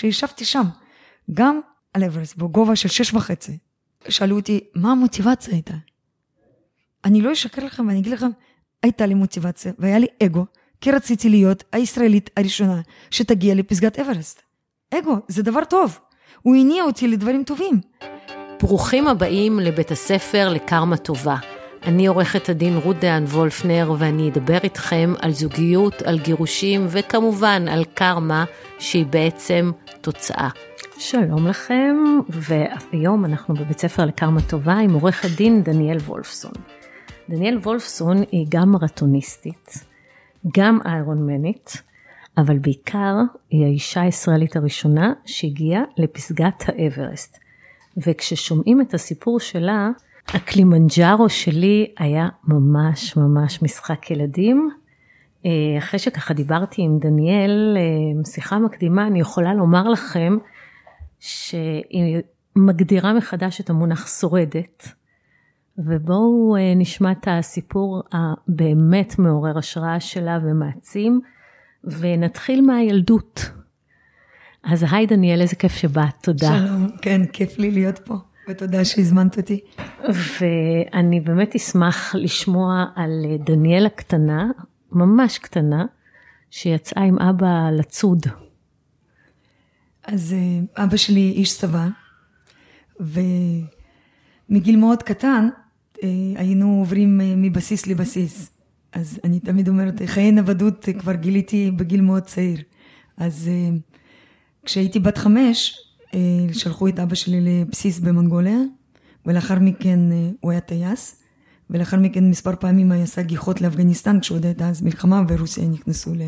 כשישבתי שם, גם על אברסט, בגובה של שש וחצי, שאלו אותי, מה המוטיבציה הייתה? אני לא אשקר לכם ואני אגיד לכם, הייתה לי מוטיבציה והיה לי אגו, כי רציתי להיות הישראלית הראשונה שתגיע לפסגת אברסט. אגו, זה דבר טוב. הוא הניע אותי לדברים טובים. ברוכים הבאים לבית הספר לקרמה טובה. אני עורכת הדין רות דהן וולפנר ואני אדבר איתכם על זוגיות, על גירושים וכמובן על קרמה שהיא בעצם תוצאה. שלום לכם, והיום אנחנו בבית ספר לקרמה טובה עם עורכת דין דניאל וולפסון. דניאל וולפסון היא גם מרתוניסטית, גם איירון מנית, אבל בעיקר היא האישה הישראלית הראשונה שהגיעה לפסגת האברסט. וכששומעים את הסיפור שלה, הקלימנג'ארו שלי היה ממש ממש משחק ילדים. אה, אחרי שככה דיברתי עם דניאל, אה, שיחה מקדימה, אני יכולה לומר לכם שהיא מגדירה מחדש את המונח שורדת. ובואו אה, נשמע את הסיפור הבאמת מעורר השראה שלה ומעצים, ונתחיל מהילדות. אז היי דניאל, איזה כיף שבאת, תודה. שלום, כן, כיף לי להיות פה, ותודה שהזמנת אותי. ואני באמת אשמח לשמוע על דניאל הקטנה, ממש קטנה, שיצאה עם אבא לצוד. אז אה, אבא שלי איש צבא, ומגיל מאוד קטן אה, היינו עוברים אה, מבסיס לבסיס. אז אני תמיד אומרת, חיי נוודות כבר גיליתי בגיל מאוד צעיר. אז כשהייתי בת חמש, שלחו את אבא שלי לבסיס במונגוליה, ולאחר מכן הוא היה טייס, ולאחר מכן מספר פעמים היה עשה גיחות לאפגניסטן, כשעוד הייתה אז מלחמה, ורוסיה נכנסו ל...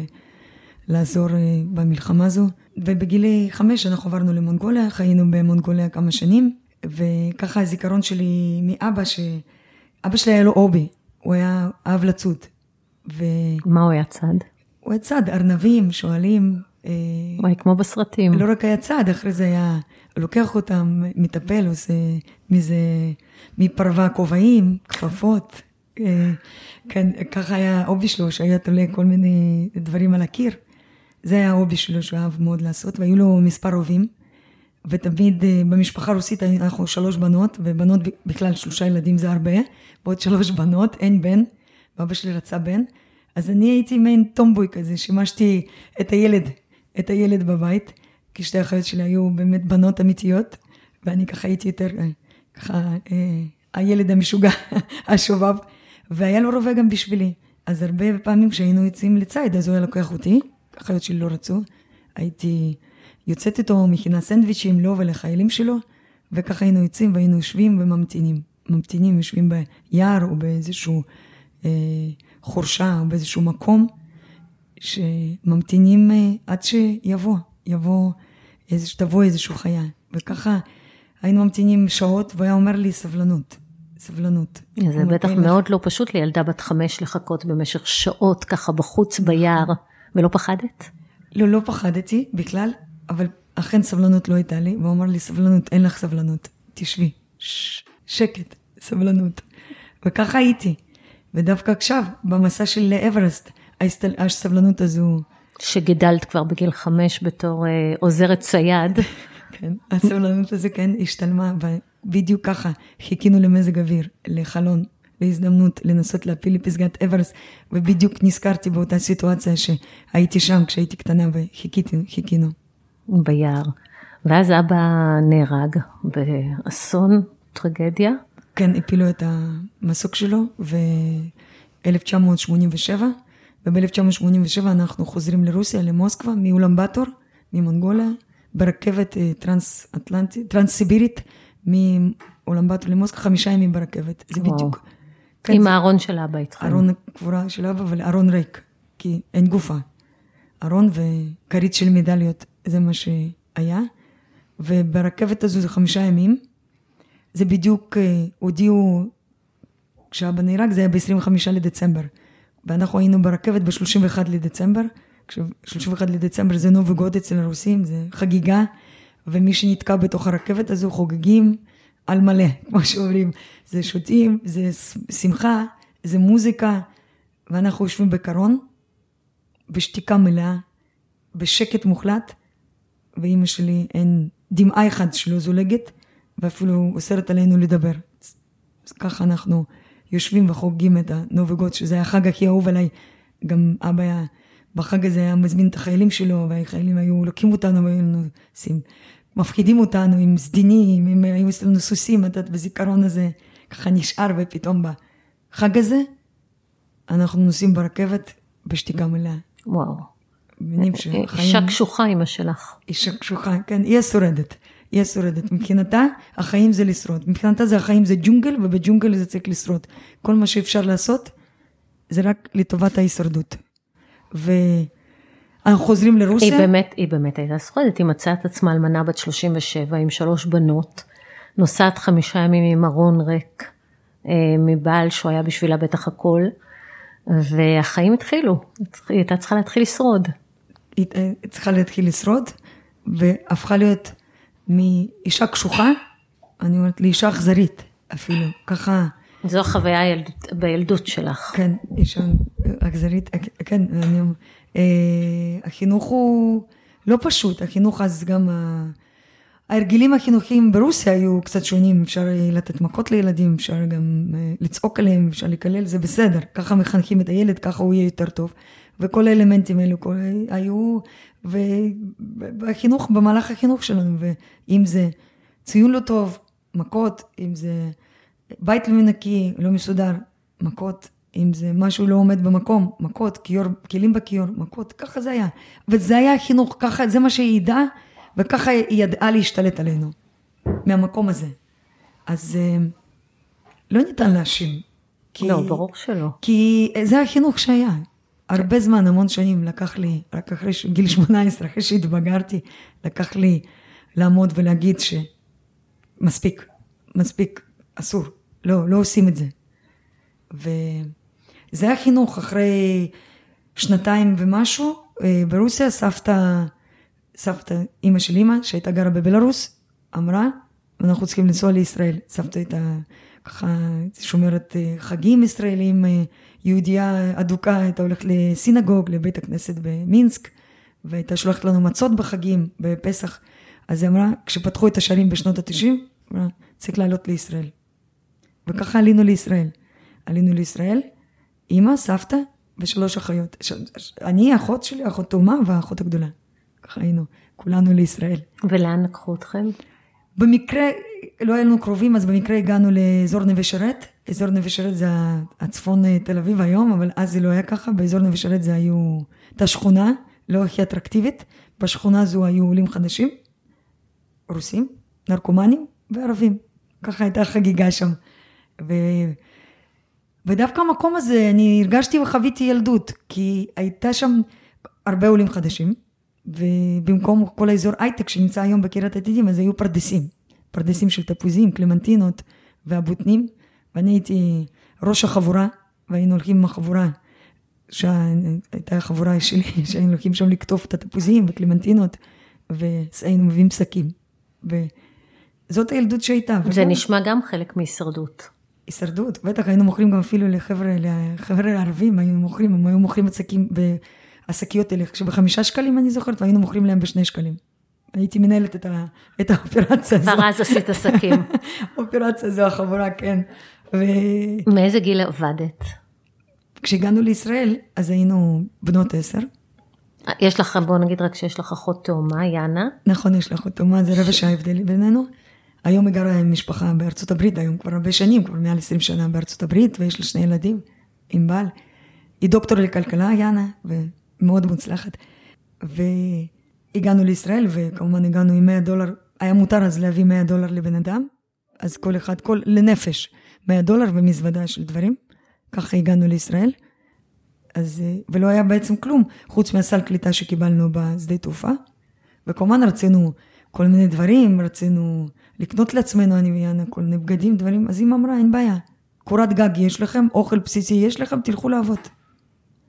לעזור במלחמה הזו. ובגיל חמש אנחנו עברנו למונגוליה, חיינו במונגוליה כמה שנים, וככה הזיכרון שלי מאבא, שאבא שלי היה לו הובי, הוא היה אהב לצוד. ו... מה הוא היה צד? הוא היה צד, ארנבים, שועלים. אה, וואי, כמו בסרטים. לא רק היה צד, אחרי זה היה לוקח אותם, מטפל, עושה מזה, מפרווה כובעים, כפפות. אה, כן, ככה היה ההובי שלו, שהיה תולה כל מיני דברים על הקיר. זה היה ההובי שלו שהוא אהב מאוד לעשות, והיו לו מספר אוהבים. ותמיד אה, במשפחה הרוסית אנחנו שלוש בנות, ובנות בכלל שלושה ילדים זה הרבה, ועוד שלוש בנות, אין בן, ואבא שלי רצה בן. אז אני הייתי מעין טומבוי כזה, שימשתי את הילד, את הילד בבית, כי שתי האחיות שלי היו באמת בנות אמיתיות, ואני ככה הייתי יותר, אה, ככה, אה, הילד המשוגע, השובב, והיה לו רובה גם בשבילי. אז הרבה פעמים כשהיינו יוצאים לציד, אז הוא היה לוקח אותי, האחיות שלי לא רצו, הייתי יוצאת איתו, מכינה סנדוויצ'ים לו ולחיילים שלו, וככה היינו יוצאים והיינו יושבים וממתינים. ממתינים, יושבים ביער או באיזשהו אה, חורשה או באיזשהו מקום, שממתינים אה, עד שיבוא, יבוא, איזה, תבוא איזושהי חיה. וככה היינו ממתינים שעות, והוא היה אומר לי סבלנות. סבלנות. זה בטח מאוד לא פשוט לילדה בת חמש לחכות במשך שעות ככה בחוץ ביער. ולא פחדת? לא, לא פחדתי בכלל, אבל אכן סבלנות לא הייתה לי, והוא אמר לי, סבלנות, אין לך סבלנות, תשבי, ש- שקט, סבלנות. וככה הייתי. ודווקא עכשיו, במסע של לאברסט, הסבלנות הזו... שגידלת כבר בגיל חמש בתור אה, עוזרת צייד. כן, הסבלנות הזו כן השתלמה, ובדיוק ככה חיכינו למזג אוויר, לחלון, להזדמנות לנסות להפיל לפסגת אברס, ובדיוק נזכרתי באותה סיטואציה שהייתי שם כשהייתי קטנה וחיכיתי, חיכינו. ביער. ואז אבא נהרג באסון, טרגדיה. כן, הפילו את המסוק שלו, ב-1987, וב-1987 אנחנו חוזרים לרוסיה, למוסקבה, מאולמבטור, ממונגוליה, ברכבת אה, טרנס-אטלנטית, טרנס-סיבירית, מאולמבטור למוסקבה, חמישה ימים ברכבת, זה בדיוק. כן, עם הארון של אבא איתך. ארון קבורה של אבא, אבל ארון ריק, כי אין גופה. ארון וכרית של מדליות, זה מה שהיה. וברכבת הזו זה חמישה ימים. זה בדיוק, אה, הודיעו, כשאבא נהרג זה היה ב-25 לדצמבר. ואנחנו היינו ברכבת ב-31 לדצמבר. 31 לדצמבר זה נובי גוד אצל הרוסים, זה חגיגה. ומי שנתקע בתוך הרכבת הזו חוגגים. על מלא, כמו שאומרים. זה שותים, זה שמחה, זה מוזיקה, ואנחנו יושבים בקרון, בשתיקה מלאה, בשקט מוחלט, ואימא שלי אין דמעה אחת שלא זולגת, ואפילו אוסרת עלינו לדבר. אז ככה אנחנו יושבים וחוגגים את הנובגות, שזה היה החג הכי אהוב עליי. גם אבא היה, בחג הזה היה מזמין את החיילים שלו, והחיילים היו לוקחים אותנו והיינו עושים, מפחידים אותנו עם סדינים, עם, היו אצלנו סוסים, את יודעת, בזיכרון הזה, ככה נשאר, ופתאום בחג הזה, אנחנו נוסעים ברכבת בשתיקה מלאה. וואו. מבינים שהחיים... אישה קשוחה, אימא שלך. אישה קשוחה, כן, היא השורדת. היא השורדת. מבחינתה, החיים זה לשרוד. מבחינתה זה החיים זה ג'ונגל, ובג'ונגל זה צריך לשרוד. כל מה שאפשר לעשות, זה רק לטובת ההישרדות. ואנחנו חוזרים לרוסיה. היא באמת, היא באמת הייתה שורדת, היא מצאה את עצמה אלמנה בת 37 עם שלוש בנות, נוסעת חמישה ימים עם ארון ריק, אה, מבעל שהוא היה בשבילה בטח הכל, והחיים התחילו, היא הייתה צריכה להתחיל לשרוד. היא אה, צריכה להתחיל לשרוד, והפכה להיות מאישה קשוחה, אני אומרת, לאישה אכזרית אפילו, ככה. זו החוויה הילד, בילדות שלך. כן, אישה אכזרית, כן, אני, אומרת, אה, החינוך הוא לא פשוט, החינוך אז גם, ההרגלים החינוכיים ברוסיה היו קצת שונים, אפשר לתת מכות לילדים, אפשר גם אה, לצעוק עליהם, אפשר לקלל, זה בסדר, ככה מחנכים את הילד, ככה הוא יהיה יותר טוב. וכל האלמנטים האלו כל, היו, והחינוך, במהלך החינוך שלנו, ואם זה ציון לא טוב, מכות, אם זה בית לא נקי, לא מסודר, מכות, אם זה משהו לא עומד במקום, מכות, כיור, כלים בכיור, מכות, ככה זה היה. וזה היה החינוך, ככה, זה מה שהיא ידעה, וככה היא ידעה להשתלט עלינו, מהמקום הזה. אז אה, לא ניתן להאשים. לא, ברור שלא. כי זה החינוך שהיה. הרבה זמן, המון שנים לקח לי, רק אחרי גיל 18, אחרי שהתבגרתי, לקח לי לעמוד ולהגיד שמספיק, מספיק, אסור, לא, לא עושים את זה. וזה החינוך אחרי שנתיים ומשהו, אה, ברוסיה סבתא, סבתא, אימא של אימא, שהייתה גרה בבלארוס, אמרה, אנחנו צריכים לנסוע לישראל. סבתא הייתה ככה שומרת אה, חגים ישראלים, אה, יהודייה אדוקה, הייתה הולכת לסינגוג, לבית הכנסת במינסק, והייתה שולחת לנו מצות בחגים, בפסח. אז היא אמרה, כשפתחו את השערים בשנות התשעים, אמרה, צריך לעלות לישראל. וככה עלינו לישראל. עלינו לישראל, אימא, סבתא ושלוש אחיות. אני, האחות שלי, האחות תאומה והאחות הגדולה. ככה היינו, כולנו לישראל. ולאן לקחו אתכם? במקרה, לא היה לנו קרובים, אז במקרה הגענו לאזור נווה שרת. אזור נווה שרת זה הצפון אה, תל אביב היום, אבל אז זה לא היה ככה. באזור נווה שרת זה היו, הייתה שכונה לא הכי אטרקטיבית. בשכונה הזו היו עולים חדשים, רוסים, נרקומנים וערבים. ככה הייתה חגיגה שם. ו... ודווקא המקום הזה, אני הרגשתי וחוויתי ילדות, כי הייתה שם הרבה עולים חדשים, ובמקום כל האזור הייטק שנמצא היום בקריית עתידים, אז היו פרדסים. פרדסים של תפוזים, קלמנטינות והבוטנים, ואני הייתי ראש החבורה, והיינו הולכים עם החבורה, שהייתה החבורה שלי, שהיינו הולכים שם לקטוף את התפוזים וקלמנטינות, והיינו מביאים שקים. וזאת הילדות שהייתה. זה וכל... נשמע גם חלק מהישרדות. הישרדות, בטח היינו מוכרים גם אפילו לחבר'ה, לחבר'ה ערבים, היינו מוכרים, הם היו מוכרים את שקים, השקיות האלה, שבחמישה שקלים אני זוכרת, והיינו מוכרים להם בשני שקלים. הייתי מנהלת את, ה, את האופרציה הזו. כבר אז עשית עסקים. האופרציה הזו, החבורה, כן. ו... מאיזה גיל עבדת? כשהגענו לישראל, אז היינו בנות עשר. יש לך, בוא נגיד רק שיש לך אחות תאומה, יאנה. נכון, יש לך אחות תאומה, זה רבע שעה הבדל בינינו. היום היא גרה עם משפחה בארצות הברית, היום כבר הרבה שנים, כבר מעל 20 שנה בארצות הברית, ויש לה שני ילדים, עם בעל. היא דוקטור לכלכלה, יאנה, ומאוד מוצלחת. והגענו לישראל, וכמובן הגענו עם 100 דולר, היה מותר אז להביא 100 דולר לבן אדם, אז כל אחד, כל, לנפש, 100 דולר ומזוודה של דברים. ככה הגענו לישראל. אז, ולא היה בעצם כלום, חוץ מהסל קליטה שקיבלנו בשדה תעופה. וכמובן רצינו כל מיני דברים, רצינו לקנות לעצמנו, אני ויאנה, כל מיני בגדים, דברים, אז אמא אמרה, אין בעיה. קורת גג יש לכם, אוכל בסיסי יש לכם, תלכו לעבוד.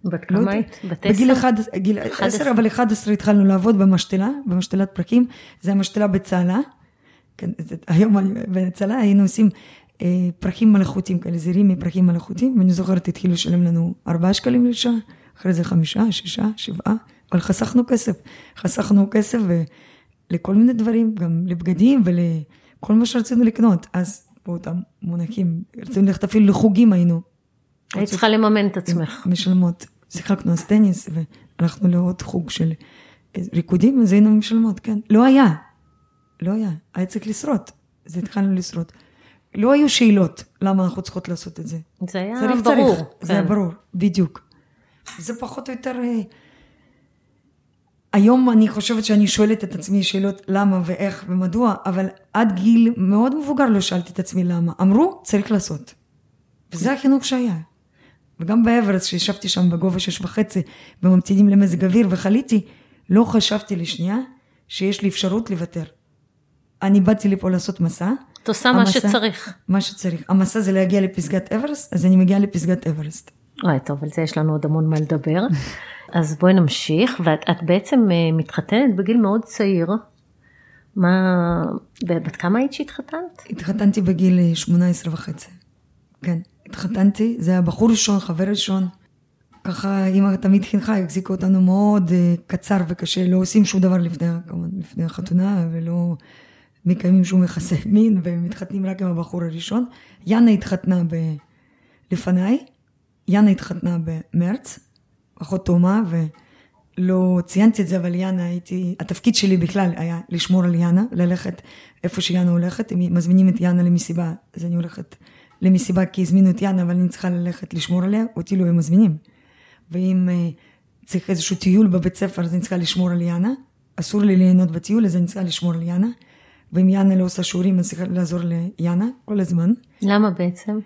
בת לא כמה היית? בת עשר? בגיל אחד, גיל עשר, אבל אחד עשרה התחלנו לעבוד במשתלה, במשתלת פרקים, זה המשתלה בצהלה. כן, זה, היום בצהלה היינו עושים אה, פרחים מלאכותיים כאלה, זירים מפרחים מלאכותיים, ואני זוכרת, התחילו לשלם לנו ארבעה שקלים לשעה, אחרי זה חמישה, שישה, שבעה, אבל חסכנו כסף. חסכנו כסף, לכל מיני דברים, גם לבגדים ולכל מה שרצינו לקנות. אז באותם מונחים, רצינו ללכת אפילו לחוגים היינו. היית צריכה לממן את עצמך. משלמות. שיחקנו אז טניס והלכנו לעוד חוג של ריקודים, אז היינו משלמות, כן. לא היה, לא היה, היה צריך לשרוד. אז התחלנו לשרוד. לא היו שאלות למה אנחנו צריכות לעשות את זה. זה היה צריך, ברור. צריך. זה היה כן. ברור, בדיוק. זה פחות או יותר... אה, היום אני חושבת שאני שואלת את עצמי שאלות למה ואיך ומדוע, אבל עד גיל מאוד מבוגר לא שאלתי את עצמי למה. אמרו, צריך לעשות. וזה החינוך שהיה. וגם באברסט, שישבתי שם בגובה שש וחצי וממתינים למזג אוויר וחליתי, לא חשבתי לשנייה שיש לי אפשרות לוותר. אני באתי לפה לעשות מסע. את עושה מה המסע- שצריך. מה שצריך. המסע זה להגיע לפסגת אברסט, אז אני מגיעה לפסגת אברסט. אוי, טוב, על זה יש לנו עוד המון מה לדבר. אז בואי נמשיך, ואת את בעצם אה, מתחתנת בגיל מאוד צעיר. מה, בת כמה היית שהתחתנת? התחתנתי בגיל אה, 18 וחצי. כן, התחתנתי, זה היה בחור ראשון, חבר ראשון. ככה אמא תמיד חינכה, החזיקה אותנו מאוד אה, קצר וקשה, לא עושים שום דבר לפני, כמובן, לפני החתונה, ולא מקיימים שום יחסי מין, ומתחתנים רק עם הבחור הראשון. יאנה התחתנה ב... לפניי, יאנה התחתנה במרץ, אחות תאומה, ולא ציינתי את זה, אבל יאנה הייתי, התפקיד שלי בכלל היה לשמור על יאנה, ללכת איפה שיאנה הולכת, אם מזמינים את יאנה למסיבה, אז אני הולכת למסיבה כי הזמינו את יאנה, אבל אני צריכה ללכת לשמור עליה, אותי לא הם מזמינים. ואם אה, צריך איזשהו טיול בבית ספר, אז אני צריכה לשמור על יאנה, אסור לי ליהנות בטיול, אז אני צריכה לשמור על יאנה, ואם יאנה לא עושה שיעורים, אז צריכה לעזור ליאנה כל הזמן. למה בעצם?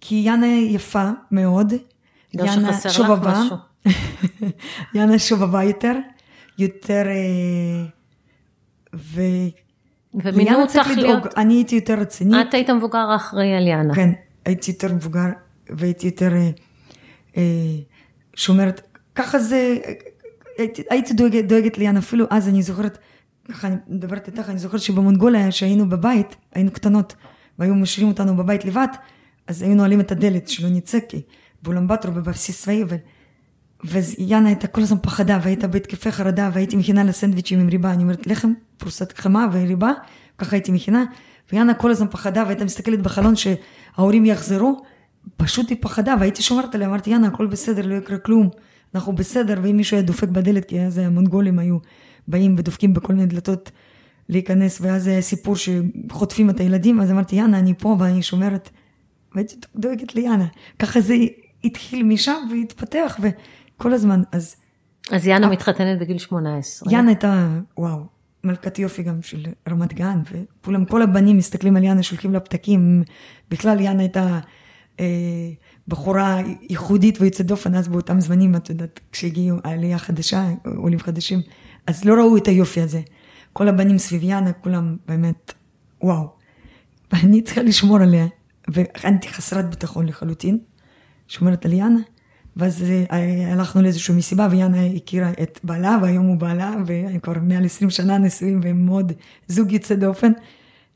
כי יאנה יפה מאוד. לא יאנה שחסר לך שובבה. משהו. יאנה שובבה יותר, יותר... ו... ומינו אותך. להיות... אני הייתי יותר רצינית. את היית המבוגר האחראי על יאנה. כן, הייתי יותר מבוגר והייתי יותר אה, שומרת. ככה זה, הייתי, הייתי דואגת, דואגת ליאנה, אפילו אז אני זוכרת, ככה אני מדברת איתך, אני זוכרת שבמונגוליה, שהיינו בבית, היינו קטנות, והיו משאירים אותנו בבית לבד, אז היו נועלים את הדלת שלא נצא, כי באולמבטרו בבסיס צבאי, ו... ויאנה הייתה כל הזמן פחדה, והייתה בהתקפי חרדה, והייתי מכינה לה סנדוויצ'ים עם ריבה, אני אומרת, לחם, פרוסת חמה וריבה, ככה הייתי מכינה, ויאנה כל הזמן פחדה, והייתה מסתכלת בחלון שההורים יחזרו, פשוט היא פחדה, והייתי שומרת עליה, אמרתי, יאנה, הכל בסדר, לא יקרה כלום, אנחנו בסדר, ואם מישהו היה דופק בדלת, כי אז המונגולים היו באים ודופקים בכל מיני דלתות להיכנס, ואז היה סיפור שחוטפים את הילדים, אז אמרתי, יאנה, אני פה ואני שומרת, והייתי דואגת ליאנה. ככה זה התחיל משם והתפתח, וכל הזמן, אז אז יאנה מתחתנת בגיל 18. יאנה הייתה, וואו, מלכת יופי גם של רמת גן, וכולם, כל הבנים מסתכלים על יאנה, שולחים לה פתקים. בכלל, יאנה הייתה אה, בחורה ייחודית ויוצאת דופן, אז באותם זמנים, את יודעת, כשהגיעו העלייה החדשה, עולים חדשים, אז לא ראו את היופי הזה. כל הבנים סביב יאנה, כולם באמת, וואו. ואני צריכה לשמור עליה, והכנתי חסרת ביטחון לחלוטין, שומרת על יאנה. ואז אה, הלכנו לאיזושהי מסיבה, ויאנה הכירה את בעלה, והיום הוא בעלה, והם כבר מעל 20 שנה נשואים, והם מאוד זוג יוצא דופן.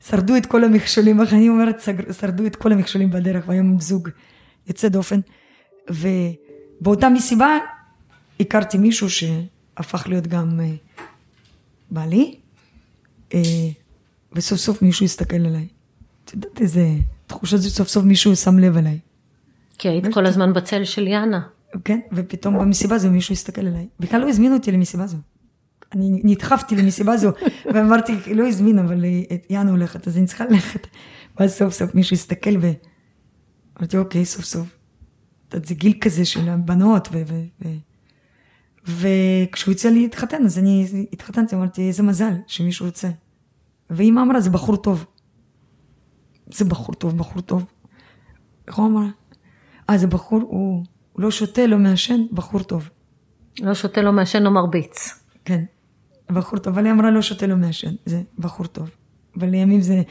שרדו את כל המכשולים, איך אני אומרת, שרדו את כל המכשולים בדרך, והיום הם זוג יוצא דופן. ובאותה מסיבה הכרתי מישהו שהפך להיות גם אה, בעלי, אה, וסוף סוף מישהו הסתכל עליי. את יודעת איזה תחושה זה סוף סוף מישהו שם לב עליי. כי היית כל הזמן בצל של יאנה. כן, ופתאום במסיבה הזו מישהו הסתכל עליי. בכלל לא הזמינו אותי למסיבה הזו. אני נדחפתי למסיבה הזו, ואמרתי, לא הזמין, אבל אה, יאנה הולכת, אז אני צריכה ללכת. ואז סוף סוף מישהו הסתכל ואמרתי, אוקיי, סוף סוף. זה גיל כזה של הבנות, ו... ו... ו... וכשהוא הציע לי להתחתן, אז אני התחתנתי, אמרתי, איזה מזל שמישהו רוצה. ואימא אמרה, זה בחור טוב. זה בחור טוב, בחור טוב. איך הוא אמר? אה, זה בחור, הוא, לא שותה, לא מעשן, בחור טוב. לא שותה, לא מעשן, לא מרביץ. כן, בחור טוב. אבל היא אמרה, לא שותה, לא מעשן, זה בחור טוב. אבל לימים זה...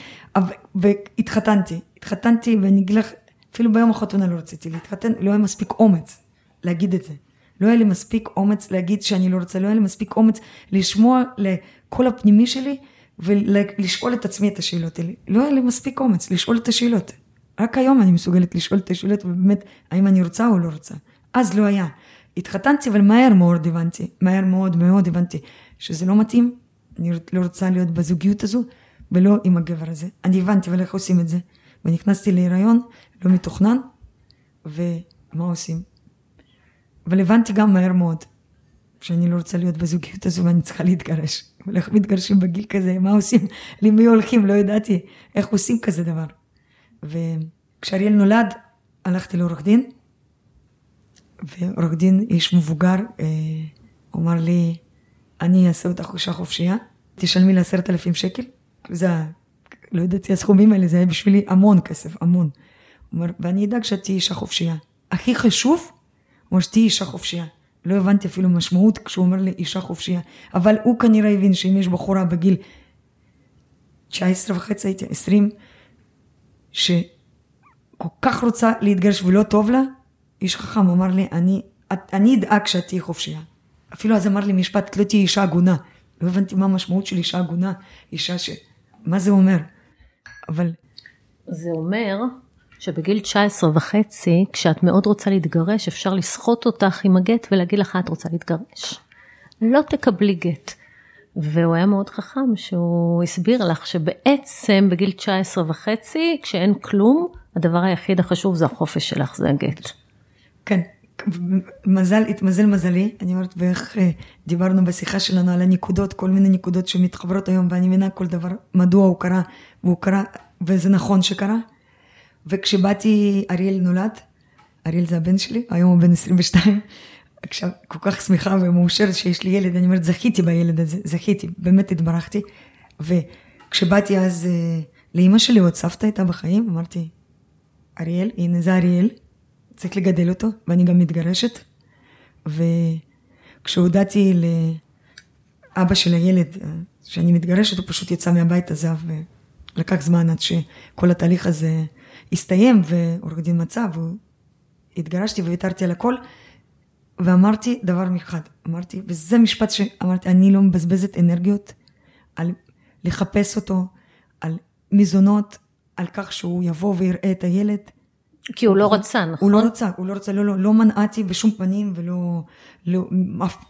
והתחתנתי, התחתנתי, ואני אגיד לך, אפילו ביום החתונה לא רציתי להתחתן, לא היה מספיק אומץ להגיד את זה. לא היה לי מספיק אומץ להגיד שאני לא רוצה, לא היה לי מספיק אומץ לשמוע לקול הפנימי שלי ולשאול את עצמי את השאלות האלה. לא היה לי מספיק אומץ לשאול את השאלות. רק היום אני מסוגלת לשאול את השאלות, ובאמת, האם אני רוצה או לא רוצה. אז לא היה. התחתנתי, אבל מהר מאוד הבנתי, מהר מאוד מאוד הבנתי שזה לא מתאים, אני לא רוצה להיות בזוגיות הזו, ולא עם הגבר הזה. אני הבנתי, אבל איך עושים את זה? ונכנסתי להיריון, לא מתוכנן, ומה עושים? אבל הבנתי גם מהר מאוד, שאני לא רוצה להיות בזוגיות הזו ואני צריכה להתגרש. אבל איך מתגרשים בגיל כזה, מה עושים? למי הולכים? לא ידעתי איך עושים כזה דבר. וכשאריאל נולד, הלכתי לעורך דין, ועורך דין, איש מבוגר, אה, אמר לי, אני אעשה אותך אישה חופשייה, תשלמי לי עשרת אלפים שקל. זה, לא ידעתי, הסכומים האלה, זה היה בשבילי המון כסף, המון. אומר, ואני אדאג שאת תהיי אישה חופשייה. הכי חשוב, הוא שתהיי אישה חופשייה. לא הבנתי אפילו משמעות כשהוא אומר לי אישה חופשייה. אבל הוא כנראה הבין שאם יש בחורה בגיל 19 וחצי, הייתי 20, שכל כך רוצה להתגרש ולא טוב לה, איש חכם אמר לי, אני, אני אדאג שאת תהיי חופשייה. אפילו אז אמר לי משפט, לא תהיי אישה עגונה. לא הבנתי מה המשמעות של אישה עגונה, אישה ש... מה זה אומר? אבל... זה אומר שבגיל 19 וחצי, כשאת מאוד רוצה להתגרש, אפשר לסחוט אותך עם הגט ולהגיד לך, את רוצה להתגרש. לא תקבלי גט. והוא היה מאוד חכם, שהוא הסביר לך שבעצם בגיל 19 וחצי, כשאין כלום, הדבר היחיד החשוב זה החופש שלך, זה הגט. כן, מזל, התמזל מזלי, אני אומרת, ואיך אה, דיברנו בשיחה שלנו על הנקודות, כל מיני נקודות שמתחברות היום, ואני מבינה כל דבר, מדוע הוא קרה, והוא קרה, וזה נכון שקרה. וכשבאתי, אריאל נולד, אריאל זה הבן שלי, היום הוא בן 22, עכשיו, כל כך שמחה ומאושרת שיש לי ילד, אני אומרת, זכיתי בילד הזה, זכיתי, באמת התברכתי. וכשבאתי אז אה, לאימא שלי, עוד סבתא הייתה בחיים, אמרתי, אריאל, הנה זה אריאל, צריך לגדל אותו, ואני גם מתגרשת. וכשהודעתי לאבא של הילד אה, שאני מתגרשת, הוא פשוט יצא מהבית, עזב, ולקח זמן עד שכל התהליך הזה הסתיים, ועורך דין מצא, והתגרשתי וויתרתי על הכל, ואמרתי דבר אחד, אמרתי, וזה משפט שאמרתי, אני לא מבזבזת אנרגיות על לחפש אותו, על מזונות, על כך שהוא יבוא ויראה את הילד. כי הוא לא רצה, נכון? הוא לא רצה, הוא לא רצה, לא, לא, לא מנעתי בשום פנים ולא, לא,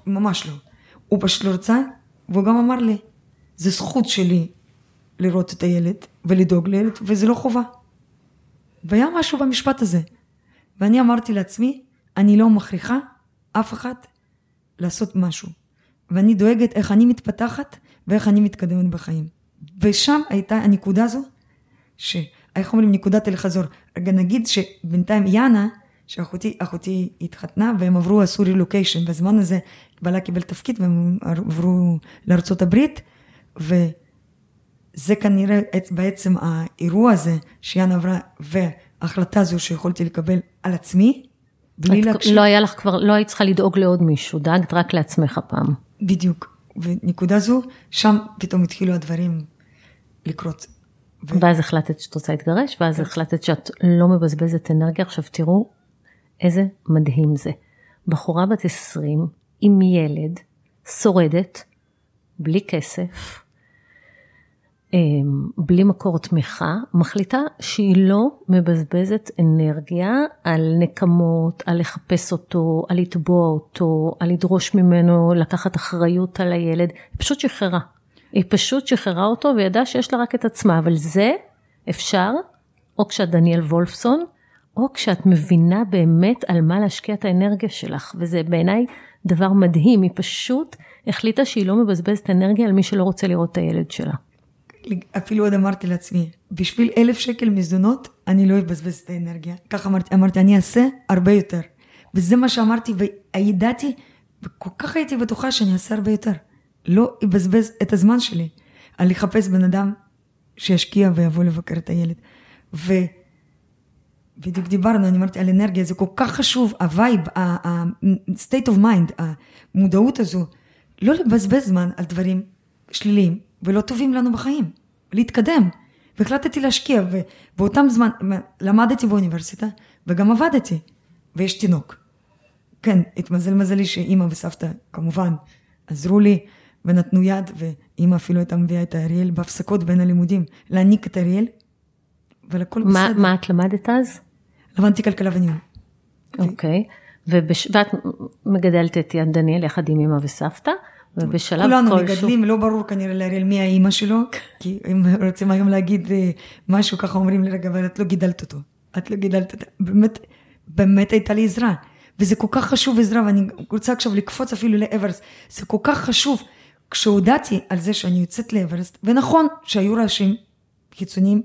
ממש לא. הוא פשוט לא רצה, והוא גם אמר לי, זה זכות שלי לראות את הילד ולדאוג לילד, וזה לא חובה. והיה משהו במשפט הזה. ואני אמרתי לעצמי, אני לא מכריחה אף אחד לעשות משהו. ואני דואגת איך אני מתפתחת ואיך אני מתקדמת בחיים. ושם הייתה הנקודה הזו, שאיך אומרים נקודת אל חזור. רגע נגיד שבינתיים יאנה, שאחותי אחותי התחתנה והם עברו עשו רילוקיישן, בזמן הזה בעלה קיבל תפקיד והם עברו לארצות הברית, וזה כנראה בעצם האירוע הזה שיאנה עברה, וההחלטה הזו שיכולתי לקבל על עצמי, בלי להקשיב. לא היה לך כבר, לא היית צריכה לדאוג לעוד מישהו, דאגת רק לעצמך הפעם. בדיוק. ונקודה זו, שם פתאום התחילו הדברים לקרות. ו... ואז החלטת שאת רוצה להתגרש, ואז כן. החלטת שאת לא מבזבזת אנרגיה. עכשיו תראו איזה מדהים זה. בחורה בת 20 עם ילד, שורדת, בלי כסף, בלי מקור תמיכה, מחליטה שהיא לא מבזבזת אנרגיה על נקמות, על לחפש אותו, על לתבוע אותו, על לדרוש ממנו לקחת אחריות על הילד, היא פשוט שחררה. היא פשוט שחררה אותו וידעה שיש לה רק את עצמה, אבל זה אפשר, או כשאת דניאל וולפסון, או כשאת מבינה באמת על מה להשקיע את האנרגיה שלך, וזה בעיניי דבר מדהים, היא פשוט החליטה שהיא לא מבזבזת אנרגיה על מי שלא רוצה לראות את הילד שלה. אפילו עוד אמרתי לעצמי, בשביל אלף שקל מזונות, אני לא אבזבז את האנרגיה. ככה אמרתי, אמרתי, אני אעשה הרבה יותר. וזה מה שאמרתי, וידעתי, וכל כך הייתי בטוחה שאני אעשה הרבה יותר. לא אבזבז את הזמן שלי על לחפש בן אדם שישקיע ויבוא לבקר את הילד. ובדיוק דיברנו, אני אמרתי על אנרגיה, זה כל כך חשוב, ה vibe, ה-state of mind, המודעות הזו, לא לבזבז זמן על דברים שליליים, ולא טובים לנו בחיים, להתקדם. והחלטתי להשקיע, ובאותם זמן למדתי באוניברסיטה, וגם עבדתי, ויש תינוק. כן, התמזל מזלי שאימא וסבתא כמובן עזרו לי ונתנו יד, ואימא אפילו הייתה מביאה את אריאל בהפסקות בין הלימודים, להעניק את אריאל, ולכל מה, בסדר. מה את למדת אז? למדתי כלכלה וניהול. אוקיי, okay. ובש... ואת מגדלת את יד דניאל יחד עם אימא וסבתא, ובשלב כולנו כלשהו... מגדלים, לא ברור כנראה לאריאל מי האימא שלו, כי אם רוצים היום להגיד אה, משהו, ככה אומרים לי, רגע, אבל את לא גידלת אותו. את לא גידלת אותו. באמת, באמת הייתה לי עזרה. וזה כל כך חשוב עזרה, ואני רוצה עכשיו לקפוץ אפילו לאברסט. זה כל כך חשוב. כשהודעתי על זה שאני יוצאת לאברסט, ונכון שהיו רעשים חיצוניים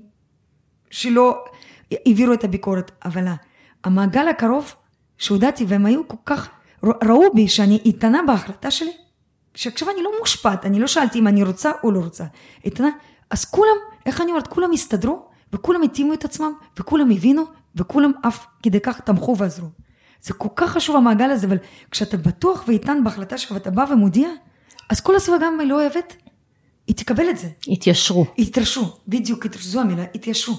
שלא העבירו את הביקורת, אבל המעגל הקרוב שהודעתי, והם היו כל כך, ראו בי שאני איתנה בהחלטה שלי, שעכשיו אני לא מושפעת, אני לא שאלתי אם אני רוצה או לא רוצה, איתנה, אז כולם, איך אני אומרת, כולם הסתדרו, וכולם התאימו את עצמם, וכולם הבינו, וכולם אף כדי כך תמכו ועזרו. זה כל כך חשוב המעגל הזה, אבל כשאתה בטוח ואיתן בהחלטה שלך ואתה בא ומודיע, אז כל הסביבה גם אם היא לא אוהבת, היא תקבל את זה. התיישרו. התיישרו, בדיוק, זו המילה, התיישרו.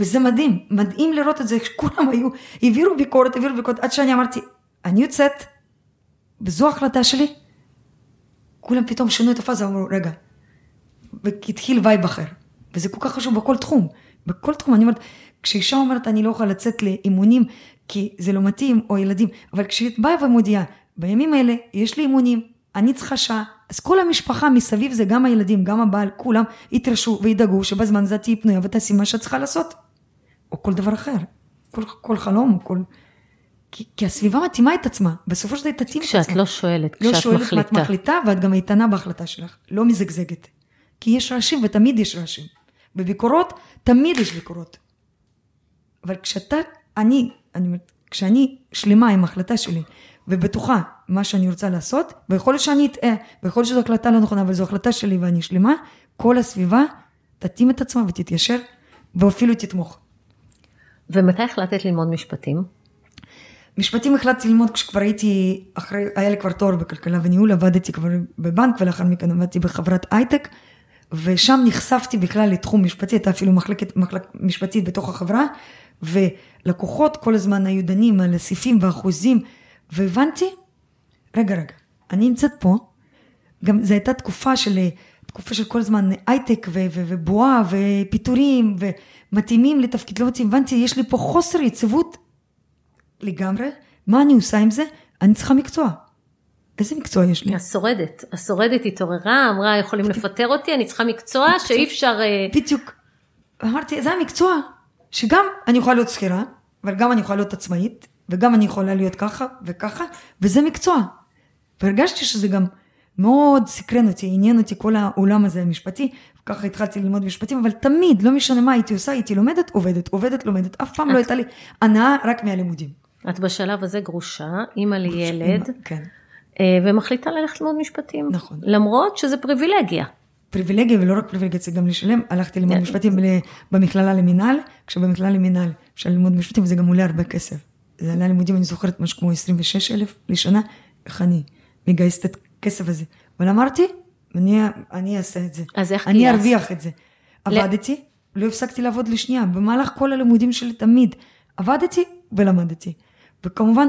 וזה מדהים, מדהים לראות את זה, כולם היו, העבירו ביקורת, העבירו ביקורת, עד שאני אמרתי, אני יוצאת, וזו ההחלטה שלי, כולם פתאום שינו את הפאזה, אמרו, רגע, והתחיל vibe אחר. וזה כל כך חשוב בכל תחום, בכל תחום, אני אומרת, כשאישה אומרת, אני לא יכולה לצאת לאימונים, כי זה לא מתאים, או ילדים, אבל כשאת באה ומודיעה, בימים האלה יש לי אימונים, אני צריכה שעה, אז כל המשפחה מסביב זה גם הילדים, גם הבעל, כולם יתרשו וידאגו שבזמן הזה תהיי פנויה ותעשי מה שאת צריכה לעשות. או כל דבר אחר, כל, כל חלום, כל... כי, כי הסביבה מתאימה את עצמה, בסופו של דבר תתאים את עצמה. כשאת לא שואלת, לא כשאת שואלת מחליטה. מה את מחליטה, ואת גם איתנה בהחלטה שלך, לא מזגזגת. כי יש רעשים, ותמיד יש רעשים. בביקורות, תמיד יש ביקורות. אבל כשאתה, אני, אני אומרת, כשאני שלמה עם ההחלטה שלי, ובטוחה מה שאני רוצה לעשות, ויכול להיות שאני אטעה, ויכול להיות שזו החלטה לא נכונה, אבל זו החלטה שלי ואני שלמה, כל הסביבה תתאים את עצמה ותתיישר, ואפילו תתמוך. ומתי החלטת ללמוד משפטים? משפטים החלטתי ללמוד כשכבר הייתי, אחרי, היה לי כבר תואר בכלכלה וניהול, עבדתי כבר בבנק ולאחר מכן עבדתי בחברת הייטק, ושם נחשפתי בכלל לתחום משפטי, הייתה אפילו מחלקת מחלק משפטית בתוך החברה, ולקוחות כל הזמן היו דנים על הסעיפים והאחוזים, והבנתי, רגע רגע, אני נמצאת פה, גם זו הייתה תקופה של, תקופה של כל הזמן הייטק ו- ו- ובועה ופיטורים ומתאימים לתפקיד לא מתאים, הבנתי, יש לי פה חוסר יציבות לגמרי, מה אני עושה עם זה? אני צריכה מקצוע. איזה מקצוע יש לי? השורדת. השורדת התעוררה, אמרה, יכולים לפטר אותי, אני צריכה מקצוע שאי אפשר... אה, בדיוק. אמרתי, זה המקצוע, שגם אני יכולה להיות שכירה, אבל גם אני יכולה להיות עצמאית, וגם אני יכולה להיות ככה וככה, וזה מקצוע. והרגשתי שזה גם מאוד סקרן אותי, עניין אותי כל העולם הזה המשפטי, וככה התחלתי ללמוד משפטים, אבל תמיד, לא משנה מה הייתי עושה, הייתי לומדת, עובדת, עובדת, לומדת, אף פעם לא הייתה לי הנאה רק מהלימודים. את בשלב הזה גרושה, אימא לילד, כן. אה, ומחליטה ללכת ללמוד משפטים. נכון. למרות שזה פריבילגיה. פריבילגיה, ולא רק פריבילגיה, צריך גם לשלם. הלכתי ללמוד כן. משפטים ל- במכללה למינהל, כשבמכללה למינהל אפשר ללמוד משפטים, וזה גם עולה הרבה כסף. זה עלה לימודים, אני זוכרת, משהו כמו 26 אלף לשנה, איך אני מגייסת את הכסף הזה. אבל אמרתי, אני, אני אעשה את זה. אז איך אני? ארוויח את זה. עבדתי, לא הפסקתי לעבוד לשנייה, במהלך כל הלימודים שלי תמיד. עבדתי ולמדתי. וכמובן,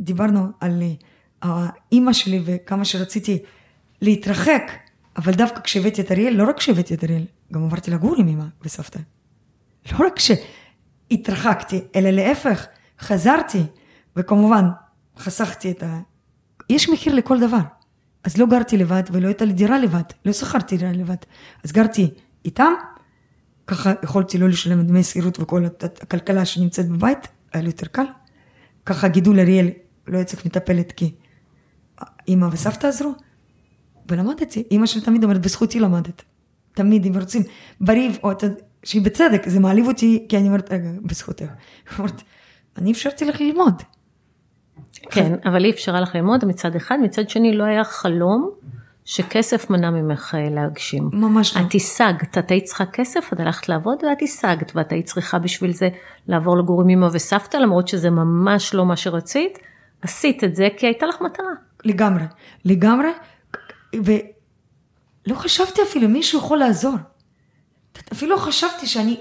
דיברנו על אה, האימא שלי וכמה שרציתי להתרחק, אבל דווקא כשהבאתי את אריאל, לא רק כשהבאתי את אריאל, גם עברתי לגור עם אמא וסבתא. לא רק שהתרחקתי, אלא להפך, חזרתי, וכמובן, חסכתי את ה... יש מחיר לכל דבר. אז לא גרתי לבד, ולא הייתה לי דירה לבד, לא שכרתי דירה לבד. אז גרתי איתם, ככה יכולתי לא לשלם דמי שכירות וכל הכלכלה שנמצאת בבית, היה לי יותר קל. ככה גידול אריאל, לא היה צריך מטפלת כי אימא וסבתא עזרו. ולמדתי, אימא שלי תמיד אומרת, בזכותי למדת. תמיד, אם רוצים, בריב, או אתה, שהיא בצדק, זה מעליב אותי, כי אני אומרת, רגע, בזכותך. אומרת, אני אפשרתי לך ללמוד. כן, אבל היא אפשרה לך ללמוד מצד אחד, מצד שני לא היה חלום שכסף מנע ממך אה, להגשים. ממש לא. את השגת, את היית צריכה כסף, את הלכת לעבוד ואת השגת, ואת היית צריכה בשביל זה לעבור לגור עם אמא וסבתא, למרות שזה ממש לא מה שרצית, עשית את זה כי הייתה לך מטרה. לגמרי, לגמרי, ולא חשבתי אפילו, מישהו יכול לעזור. אפילו חשבתי שאני,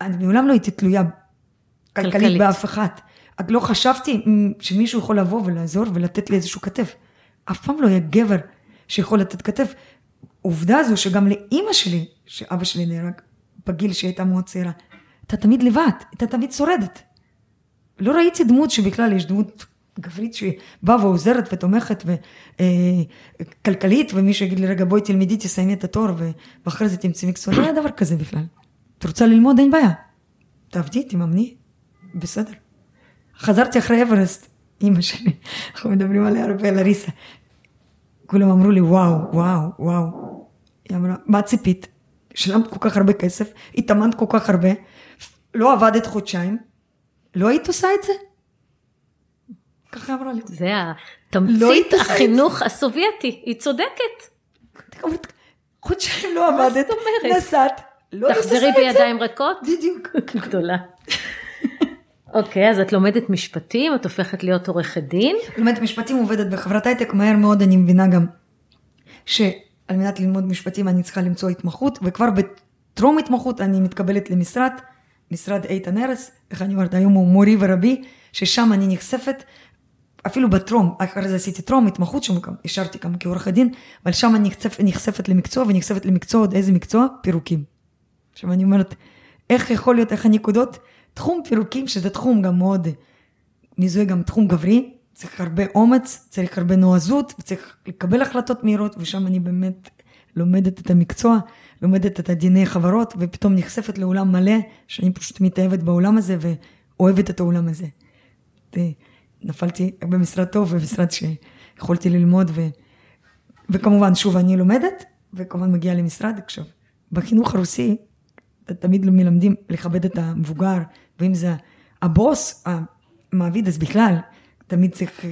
אני מעולם לא הייתי תלויה כלכלית, כלכלית. באף אחד. לא חשבתי שמישהו יכול לבוא ולעזור ולתת לי איזשהו כתף. אף פעם לא היה גבר שיכול לתת כתף. עובדה זו שגם לאימא שלי, שאבא שלי נהרג בגיל שהיא הייתה מאוד צעירה, הייתה תמיד לבד, הייתה תמיד שורדת. לא ראיתי דמות שבכלל יש דמות גברית שבאה ועוזרת ותומכת וכלכלית, ומישהו יגיד לי, רגע, בואי תלמדי, תסיימי את התואר, ואחרי זה תמצאי מקצוע. לא היה דבר כזה בכלל. את רוצה ללמוד, אין בעיה. תעבדי, תממני, בסדר. חזרתי אחרי אברסט, אימא שלי, אנחנו מדברים עליה הרבה, לריסה. כולם אמרו לי, וואו, וואו, וואו. היא אמרה, מה ציפית? שילמת כל כך הרבה כסף, התאמנת כל כך הרבה, לא עבדת חודשיים, לא היית עושה את זה? ככה אמרה לי. זה התמצית לא החינוך הסובייטי, היא צודקת. חודשיים לא עבדת, נסעת, לא היית עושה את זה. תחזרי בידיים ריקות? בדיוק. גדולה. אוקיי, אז את לומדת משפטים, את הופכת להיות עורכת דין. לומדת משפטים, עובדת בחברת הייטק, מהר מאוד אני מבינה גם שעל מנת ללמוד משפטים אני צריכה למצוא התמחות, וכבר בטרום התמחות אני מתקבלת למשרד, משרד איתן ארס, איך אני אומרת, היום הוא מורי ורבי, ששם אני נחשפת, אפילו בטרום, אחרי זה עשיתי טרום, התמחות שם, השארתי גם כעורכת דין, אבל שם אני נחשפת, נחשפת למקצוע, ונחשפת למקצוע, עוד איזה מקצוע? פירוקים. עכשיו אני אומרת, איך יכול להיות, איך הנקודות? תחום פירוקים, שזה תחום גם מאוד מזוהה, גם תחום גברי, צריך הרבה אומץ, צריך הרבה נועזות, וצריך לקבל החלטות מהירות, ושם אני באמת לומדת את המקצוע, לומדת את הדיני חברות, ופתאום נחשפת לעולם מלא, שאני פשוט מתאהבת בעולם הזה ואוהבת את העולם הזה. נפלתי במשרד טוב, במשרד שיכולתי ללמוד, ו... וכמובן, שוב, אני לומדת, וכמובן מגיעה למשרד. עכשיו, בחינוך הרוסי, תמיד מלמדים לכבד את המבוגר, ואם זה הבוס, המעביד, אז בכלל, תמיד צריך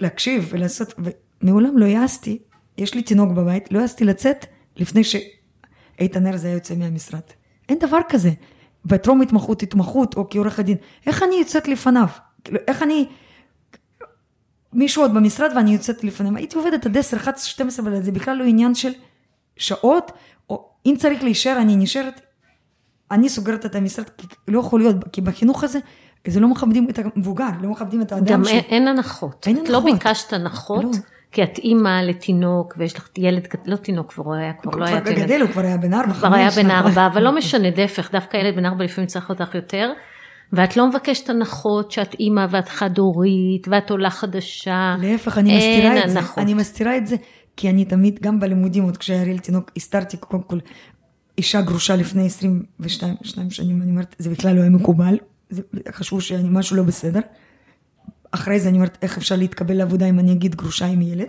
להקשיב ולעשות, ומעולם לא העזתי, יש לי תינוק בבית, לא העזתי לצאת לפני שאיתן ארז היה יוצא מהמשרד. אין דבר כזה. בטרום התמחות, התמחות, או כעורך הדין, איך אני יוצאת לפניו? כאילו, איך אני... מישהו עוד במשרד ואני יוצאת לפניו. הייתי עובדת עד 10, 11, 12, אבל זה בכלל לא עניין של שעות, או אם צריך להישאר, אני נשארת. אני סוגרת את המשרד, כי לא יכול להיות, כי בחינוך הזה, זה לא מכבדים את המבוגר, לא מכבדים את האדם גם ש... אין הנחות. אין הנחות. את לא ביקשת הנחות, לא. כי את אימא לתינוק, ויש לך ילד, לא תינוק, כבר היה, כבר לא היה תינוק. גדל, הוא כבר היה בן ארבע, כבר היה בן ארבע, אבל לא משנה, להפך, דווקא ילד בן ארבע לפעמים צריך אותך יותר. ואת לא מבקשת הנחות שאת אימא ואת חד-הורית ואת עולה חדשה. להפך, אני מסתירה את זה. אני מסתירה את זה, כי אני תמיד, גם בלימודים, עוד כשהיה לי תינוק, הסתרתי קודם כל אישה גרושה לפני 22 שנים, אני אומרת, זה בכלל לא היה מקובל, זה, חשבו שאני משהו לא בסדר. אחרי זה אני אומרת, איך אפשר להתקבל לעבודה אם אני אגיד גרושה עם ילד?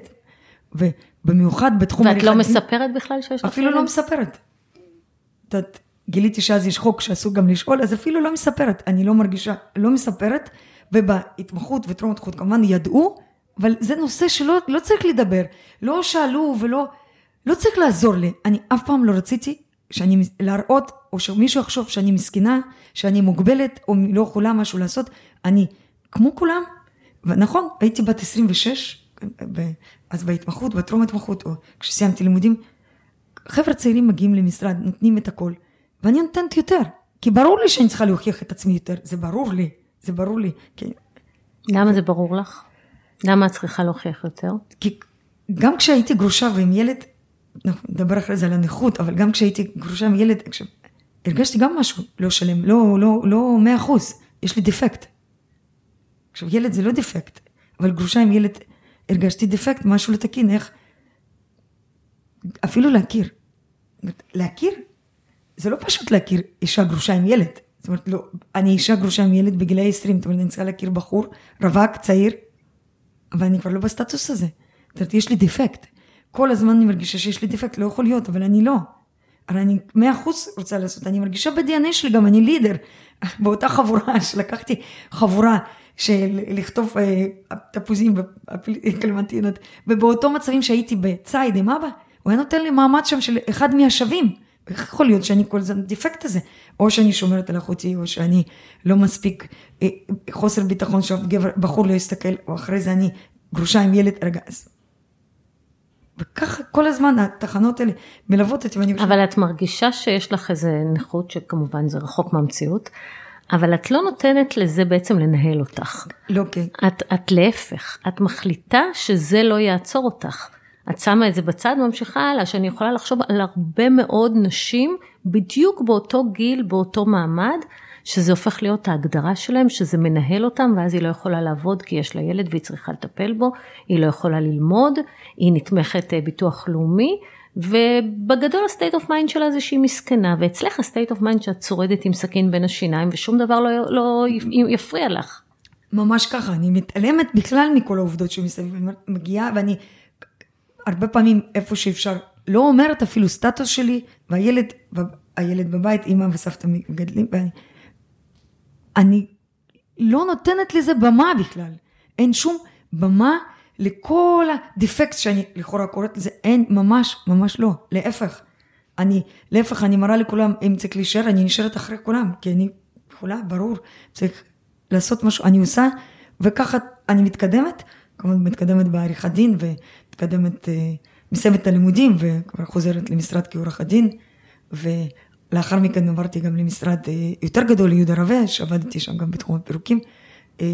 ובמיוחד בתחום... ואת לא מספרת בכלל שיש לך ילד? אפילו לא מספרת. את יודעת, גיליתי שאז יש חוק שאסור גם לשאול, אז אפילו לא מספרת. אני לא מרגישה, לא מספרת, ובהתמחות וטרום התמחות כמובן ידעו, אבל זה נושא שלא לא צריך לדבר. לא שאלו ולא, לא צריך לעזור לי. אני אף פעם לא רציתי שאני, להראות, או שמישהו יחשוב שאני מסכנה, שאני מוגבלת, או לא יכולה משהו לעשות, אני כמו כולם, ונכון, הייתי בת 26, אז בהתמחות, בטרום התמחות, או כשסיימתי לימודים, חבר'ה צעירים מגיעים למשרד, נותנים את הכל, ואני נותנת יותר, כי ברור לי שאני צריכה להוכיח את עצמי יותר, זה ברור לי, זה ברור לי. כי... למה זה ברור לך? למה את צריכה להוכיח יותר? כי גם כשהייתי גרושה ועם ילד, נדבר אחרי זה על הנכות, אבל גם כשהייתי גרושה עם ילד, הרגשתי גם משהו לא שלם, לא, לא, לא מאה אחוז, יש לי דפקט. עכשיו, ילד זה לא דפקט, אבל גרושה עם ילד, הרגשתי דפקט, משהו לא תקין, איך... אפילו להכיר. להכיר, זה לא פשוט להכיר אישה גרושה עם ילד. זאת אומרת, לא, אני אישה גרושה עם ילד בגילי 20, זאת אומרת, אני צריכה להכיר בחור, רווק, צעיר, אבל אני כבר לא בסטטוס הזה. זאת אומרת, יש לי דפקט. כל הזמן אני מרגישה שיש לי דפקט, לא יכול להיות, אבל אני לא. אבל אני מאה אחוז רוצה לעשות, אני מרגישה ב-DNA שלי גם, אני לידר. באותה חבורה שלקחתי חבורה של לכתוב אה, תפוזים וקלמנטינות, ובאותו מצבים שהייתי בציד עם אבא, הוא היה נותן לי מעמד שם של אחד מהשווים. איך יכול להיות שאני כל הזמן דיפקט הזה? או שאני שומרת על אחותי, או שאני לא מספיק, אה, חוסר ביטחון שאף גבר, בחור לא יסתכל, או אחרי זה אני גרושה עם ילד, רגע, אז וככה כל הזמן התחנות האלה מלוות אותי ואני... אבל את מרגישה שיש לך איזה נכות שכמובן זה רחוק מהמציאות, אבל את לא נותנת לזה בעצם לנהל אותך. לא, כן. את, את להפך, את מחליטה שזה לא יעצור אותך. את שמה את זה בצד, ממשיכה הלאה, שאני יכולה לחשוב על הרבה מאוד נשים בדיוק באותו גיל, באותו מעמד, שזה הופך להיות ההגדרה שלהם, שזה מנהל אותם, ואז היא לא יכולה לעבוד כי יש לה ילד והיא צריכה לטפל בו, היא לא יכולה ללמוד, היא נתמכת אה, ביטוח לאומי, ובגדול ה-state of mind שלה זה שהיא מסכנה, ואצלך ה-state of mind שאת צורדת עם סכין בין השיניים ושום דבר לא, לא יפריע לך. ממש ככה, אני מתעלמת בכלל מכל העובדות שמסביב, אני מגיעה ואני הרבה פעמים איפה שאפשר, לא אומרת אפילו סטטוס שלי, והילד, הילד בבית, אימא וסבתא מגדלים, ואני אני לא נותנת לזה במה בכלל, אין שום במה לכל הדיפקט שאני לכאורה קוראת לזה, אין, ממש, ממש לא, להפך. אני, להפך, אני מראה לכולם, אם צריך להישאר, אני נשארת אחרי כולם, כי אני יכולה, ברור, צריך לעשות משהו, אני עושה, וככה אני מתקדמת, כמובן מתקדמת בעריכת דין, ומתקדמת, אה, מסיימת את הלימודים, וכבר חוזרת למשרד כעורכת דין, ולאחר מכן עברתי גם למשרד אה, יותר גדול, ליהודה רווה, שעבדתי שם גם בתחום הפירוקים. אה,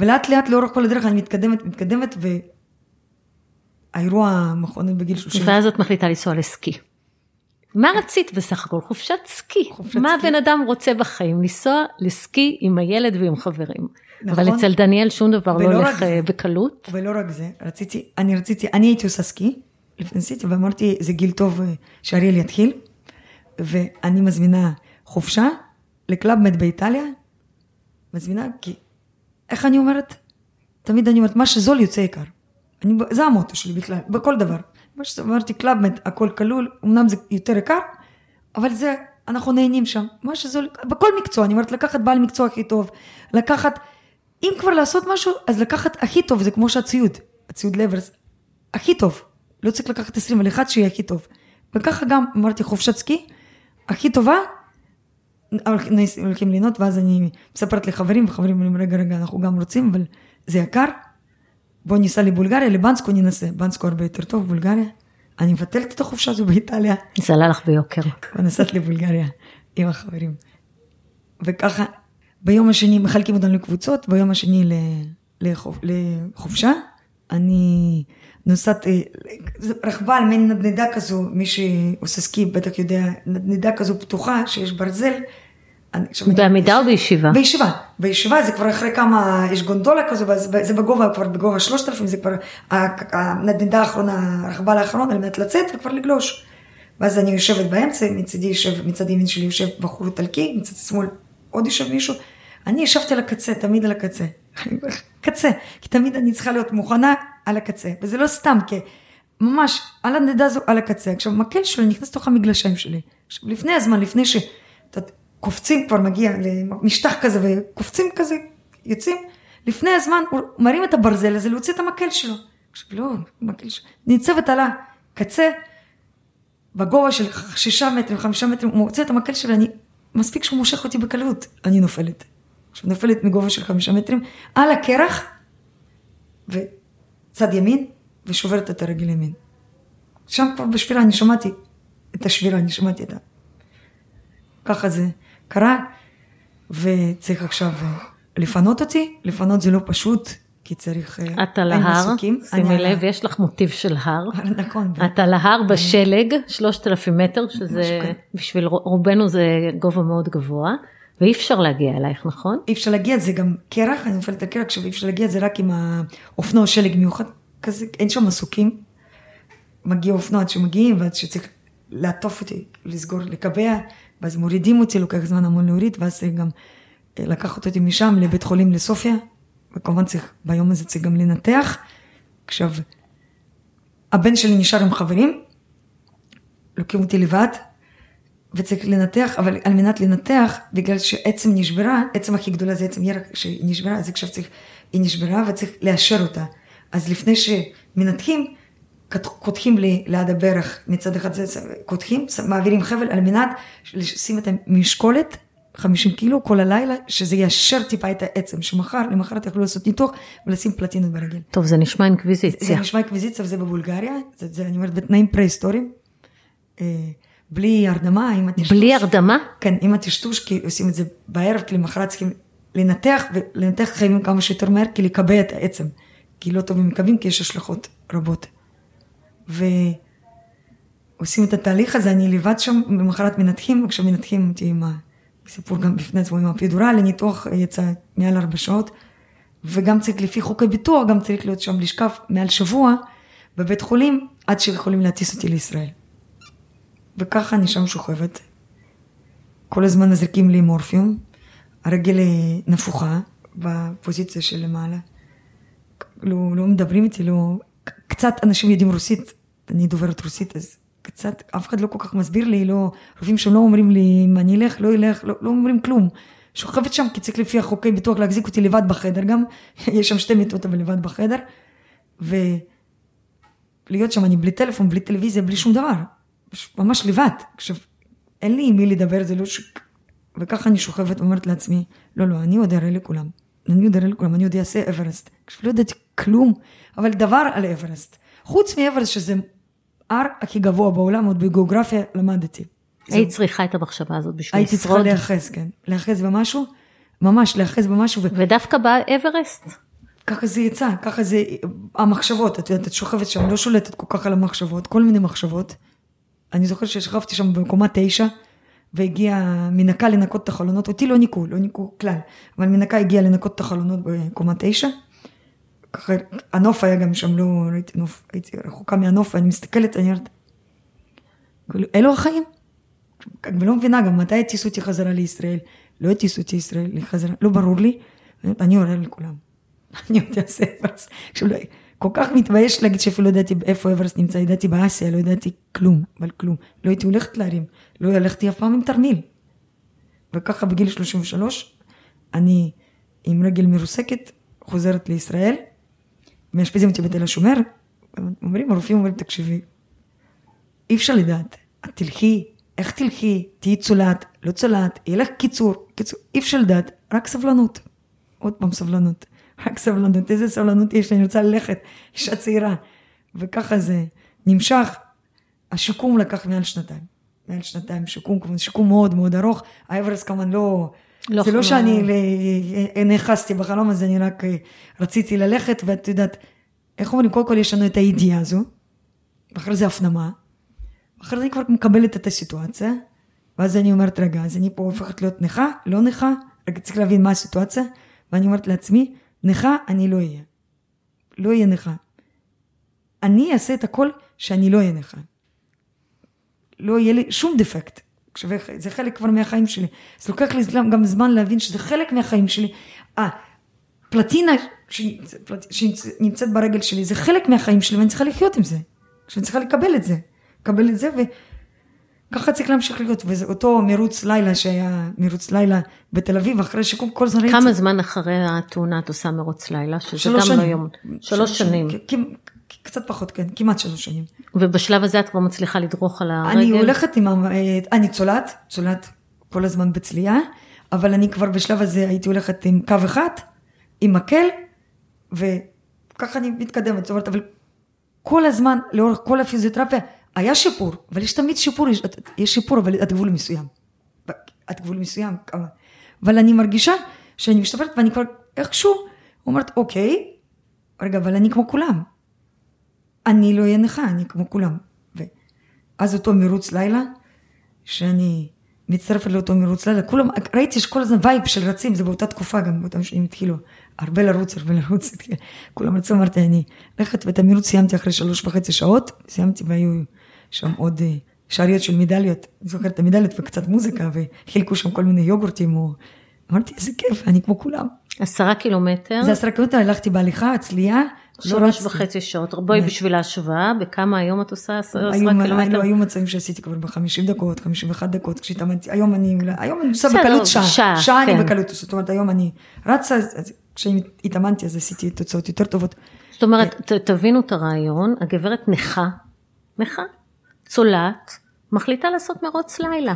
ולאט לאט לאורך כל הדרך אני מתקדמת, מתקדמת, והאירוע המכון בגיל 30. ואז את מחליטה לנסוע לסקי. מה רצית בסך הכל? חופשת סקי. חופשת מה סקי. הבן אדם רוצה בחיים? לנסוע לסקי עם הילד ועם חברים. נכון. אבל אצל דניאל שום דבר לא הולך אה, בקלות. ולא רק זה, רציתי, אני רציתי, אני הייתי עושה סקי, לפני סיטי, ואמרתי, זה גיל טוב שאריאל יתחיל, ואני מזמינה חופשה ל Club Med באיטליה, מזמינה, כי איך אני אומרת? תמיד אני אומרת, מה שזול יוצא יקר. אני, זה המוטו שלי בכלל, בכל דבר. מה שאמרתי, Club Med, הכל כלול, אמנם זה יותר יקר, אבל זה, אנחנו נהנים שם. מה שזול, בכל מקצוע, אני אומרת, לקחת בעל מקצוע הכי טוב, לקחת, אם כבר לעשות משהו, אז לקחת הכי טוב, זה כמו שהציוד, הציוד לאוורסט, הכי טוב. לא צריך לקחת 20, אבל אחד שיהיה הכי טוב. וככה גם, אמרתי, חופשת סקי, הכי טובה, הולכים ליהנות, ואז אני מספרת לחברים, וחברים אומרים, רגע, רגע, אנחנו גם רוצים, אבל זה יקר. בוא ניסע לבולגריה, לבנסקו ננסה, בנסקו הרבה יותר טוב, בולגריה. אני מבטלת את החופשה הזו באיטליה. זה עלה לך ביוקר. ונסעת לבולגריה עם החברים. וככה, ביום השני מחלקים אותנו לקבוצות, ביום השני לחופ, לחופשה, אני נוסעת, רכבה על מין נדנדה כזו, מי שעושה סקי בטח יודע, נדנדה כזו פתוחה, שיש ברזל. בעמידה או בישיבה? בישיבה, בישיבה זה כבר אחרי כמה, יש גונדולה כזו, זה בגובה, כבר בגובה 3,000, זה כבר הנדנדה האחרונה, הרכבה לאחרונה, על מנת לצאת וכבר לגלוש. ואז אני יושבת באמצע, מצדי יושב, מצד ימין שלי יושב בחור איטלקי, מצד שמאל עוד יושב מישהו. אני ישבתי על הקצה, תמיד על הקצה. קצה, כי תמיד אני צריכה להיות מוכנה על הקצה, וזה לא סתם, כי ממש על הנדדה הזו על הקצה. עכשיו, מקל שלי נכנס לתוך המגלשיים שלי. עכשיו, לפני הזמן, לפני ש... קופצים כבר מגיע למשטח כזה וקופצים כזה, יוצאים, לפני הזמן הוא מרים את הברזל הזה להוציא את המקל שלו. עכשיו לא, מקל שלו, ניצבת על הקצה, בגובה של שישה מטרים, חמישה מטרים, הוא מוציא את המקל שלו, אני, מספיק שהוא מושך אותי בקלות, אני נופלת. עכשיו נופלת מגובה של חמישה מטרים, על הקרח, וצד ימין, ושוברת את הרגל ימין. שם כבר בשבירה אני שמעתי את השבירה, אני שמעתי את ה... ככה זה. קרה, וצריך עכשיו לפנות אותי, לפנות זה לא פשוט, כי צריך... אה, את על ההר, שימי לב, יש לך מוטיב של הר. נכון. את על ההר בשלג, 3,000 מטר, שזה בשביל רובנו זה גובה מאוד גבוה. ואי אפשר להגיע אלייך, נכון? אי אפשר להגיע, זה גם קרח, אני נופלת על קרח, עכשיו אפשר להגיע, זה רק עם האופנוע שלג מיוחד כזה, אין שם מסוקים. מגיע אופנוע עד שמגיעים, ועד שצריך לעטוף אותי, לסגור, לקבע, ואז מורידים אותי, לוקח זמן המון להוריד, ואז גם אה, לקחת אותי משם לבית חולים לסופיה, וכמובן צריך, ביום הזה צריך גם לנתח. עכשיו, הבן שלי נשאר עם חברים, לוקחים אותי לבד, וצריך לנתח, אבל על מנת לנתח, בגלל שעצם נשברה, עצם הכי גדולה זה עצם ירק שהיא נשברה, אז עכשיו צריך, היא נשברה וצריך לאשר אותה. אז לפני שמנתחים, קודחים לי ליד הברך מצד אחד, קודחים, מעבירים חבל על מנת לשים את המשקולת, 50 קילו כל הלילה, שזה יאשר טיפה את העצם, שמחר, למחרת יכלו לעשות ניתוח ולשים פלטינות ברגל. טוב, זה נשמע אינקוויזיציה. זה, זה נשמע אינקוויזיציה וזה בבולגריה, זה, זה אני אומרת בתנאים פרה-היסטוריים. בלי הרדמה, עם הטשטוש. בלי הרדמה? כן, עם הטשטוש, כי עושים את זה בערב, כי למחרת צריכים לנתח, ולנתח חייבים כמה שיותר מהר, כי לקבע את העצם. כי לא טוב עם מקבים, כי יש השלכות רבות. ועושים את התהליך הזה, אני לבד שם, במחרת מנתחים, עכשיו מנתחים אותי עם סיפור גם בפני עצמו עם אפידורל, הניתוח יצא מעל ארבע שעות, וגם צריך, לפי חוקי ביטוח, גם צריך להיות שם לשכב מעל שבוע בבית חולים, עד שיכולים להטיס אותי לישראל. וככה אני שם שוכבת. כל הזמן מזריקים לי מורפיום, הרגל נפוחה בפוזיציה של למעלה. לא, לא מדברים איתי, לא... קצת אנשים יודעים רוסית, אני דוברת רוסית, אז קצת, אף אחד לא כל כך מסביר לי, לא, רופאים שם לא אומרים לי אם אני אלך, לא אלך, לא, לא אומרים כלום. שוכבת שם, כי צריך לפי החוקי ביטוח להחזיק אותי לבד בחדר גם, יש שם שתי מיטות אבל לבד בחדר, ולהיות שם אני בלי טלפון, בלי טלוויזיה, בלי שום דבר, ממש לבד. עכשיו, אין לי עם מי לדבר, זה לא ש... וככה אני שוכבת ואומרת לעצמי, לא, לא, אני עוד אראה לכולם. אני עוד אראה לכולם, אני עוד אעשה אברסט. עכשיו, לא ידעתי כלום, אבל דבר על אברסט. חוץ מאברסט, שזה הר הכי גבוה בעולם, עוד בגיאוגרפיה למדתי. היית צריכה את המחשבה הזאת בשביל לשרוד. הייתי צריכה להיאחז, כן. להיאחז במשהו, ממש להיאחז במשהו. ו... ודווקא באברסט? ככה זה יצא, ככה זה, המחשבות, את יודעת, את שוכבת שם, לא שולטת כל כך על המחשבות, כל מיני מחשבות. אני זוכרת ששכבתי שם במקומה תשע, והגיעה מנקה לנקות את החלונות, אותי לא ניקו, לא ניקו כלל, אבל מנקה הגיעה לנקות את החלונות בקומה תשע. הנוף היה גם שם, לא ראיתי נוף, הייתי רחוקה מהנוף, ואני מסתכלת, אני אומרת, כאילו, אלו החיים? ולא מבינה גם מתי הטיסו אותי חזרה לישראל, לא הטיסו אותי לישראל לחזרה, לא ברור לי, אני עולה לכולם. אני עוד אעשה אברסט. כל כך מתבייש להגיד שאפילו לא ידעתי איפה אברסט נמצא, ידעתי באסיה, לא ידעתי כלום, אבל כלום. לא הייתי הולכת להרים, לא הלכתי אף פעם עם תרמיל. וככה בגיל 33, אני עם רגל מרוסקת, חוזרת לישראל, מאשפזים אותי בתל השומר, אומרים, הרופאים אומרים, תקשיבי, אי אפשר לדעת, את תלכי, איך תלכי, תהיי צולעת, לא צולעת, יהיה לך קיצור, קיצור, אי אפשר לדעת, רק סבלנות. עוד פעם סבלנות, רק סבלנות, איזה סבלנות יש לי, אני רוצה ללכת, אישה צעירה. וככה זה נמשך. השיקום לקח מעל שנתיים. מעל שנתיים שיקום, שיקום מאוד מאוד ארוך. האברסט כמובן לא, לא זה לא שאני נאחזתי בחלום הזה, אני רק אה, רציתי ללכת, ואת יודעת, איך אומרים, קודם כל יש לנו את הידיעה הזו, ואחרי זה הפנמה, אחרי זה אני כבר מקבלת את הסיטואציה, ואז אני אומרת, רגע, אז אני פה הופכת להיות נכה, לא נכה, רגע, צריך להבין מה הסיטואציה, ואני אומרת לעצמי, נכה אני לא אהיה. לא אהיה נכה. אני אעשה את הכל שאני לא אהיה נכה. לא יהיה לי שום דפקט. זה חלק כבר מהחיים שלי. זה לוקח לי גם זמן להבין שזה חלק מהחיים שלי. הפלטינה שנמצאת ברגל שלי, זה חלק מהחיים שלי ואני צריכה לחיות עם זה. שאני צריכה לקבל את זה. לקבל את זה וככה צריך להמשיך להיות. וזה אותו מרוץ לילה שהיה מרוץ לילה בתל אביב, אחרי שיקום כל זמן. כמה זמן אחרי התאונה את עושה מרוץ לילה? שזה גם שנים. לא יום. שלוש שנים. שנים. קצת פחות, כן, כמעט שלוש שנים. ובשלב הזה את כבר מצליחה לדרוך על הרגל? אני הולכת עם, אני צולעת, צולעת כל הזמן בצליעה, אבל אני כבר בשלב הזה הייתי הולכת עם קו אחד, עם מקל, וככה אני מתקדמת, זאת אומרת, אבל כל הזמן, לאורך כל הפיזיותרפיה, היה שיפור, אבל יש תמיד שיפור, יש, יש שיפור, אבל עד גבול מסוים. עד גבול מסוים, כמה. אבל אני מרגישה שאני משתפרת ואני כבר איכשהו אומרת, אוקיי, רגע, אבל אני כמו כולם. אני לא אהיה נכה, אני כמו כולם. ואז אותו מרוץ לילה, שאני מצטרפת לאותו מרוץ לילה, כולם, ראיתי שכל הזמן vibe של רצים, זה באותה תקופה גם, באותם שנים התחילו, הרבה לרוץ, הרבה לרוץ, כולם רצו, אמרתי, אני הולכת ואת המרוץ סיימתי אחרי שלוש וחצי שעות, סיימתי והיו שם עוד אה, שאריות של מדליות, אני זוכרת את המדליות וקצת מוזיקה, וחילקו שם כל מיני יוגורטים, או... אמרתי, איזה כיף, אני כמו כולם. עשרה קילומטר? זה עשרה קילומטר, הלכתי בהליכה, צליעה. לא שלוש לא וחצי שעות, בואי בשביל ההשוואה, בכמה היום את עושה עשרה קילומטר? לא, היו מצבים שעשיתי כבר בחמישים דקות, חמישים ואחת דקות, כשהתאמנתי, היום אני, היום אני עושה בקלות שעה, שעה, שעה אני כן. בקלות, זאת אומרת היום אני רצה, כשהתאמנתי אז עשיתי תוצאות יותר טובות. זאת אומרת, תבינו את הרעיון, הגברת נכה, נכה, צולעת, מחליטה לעשות מרוץ לילה.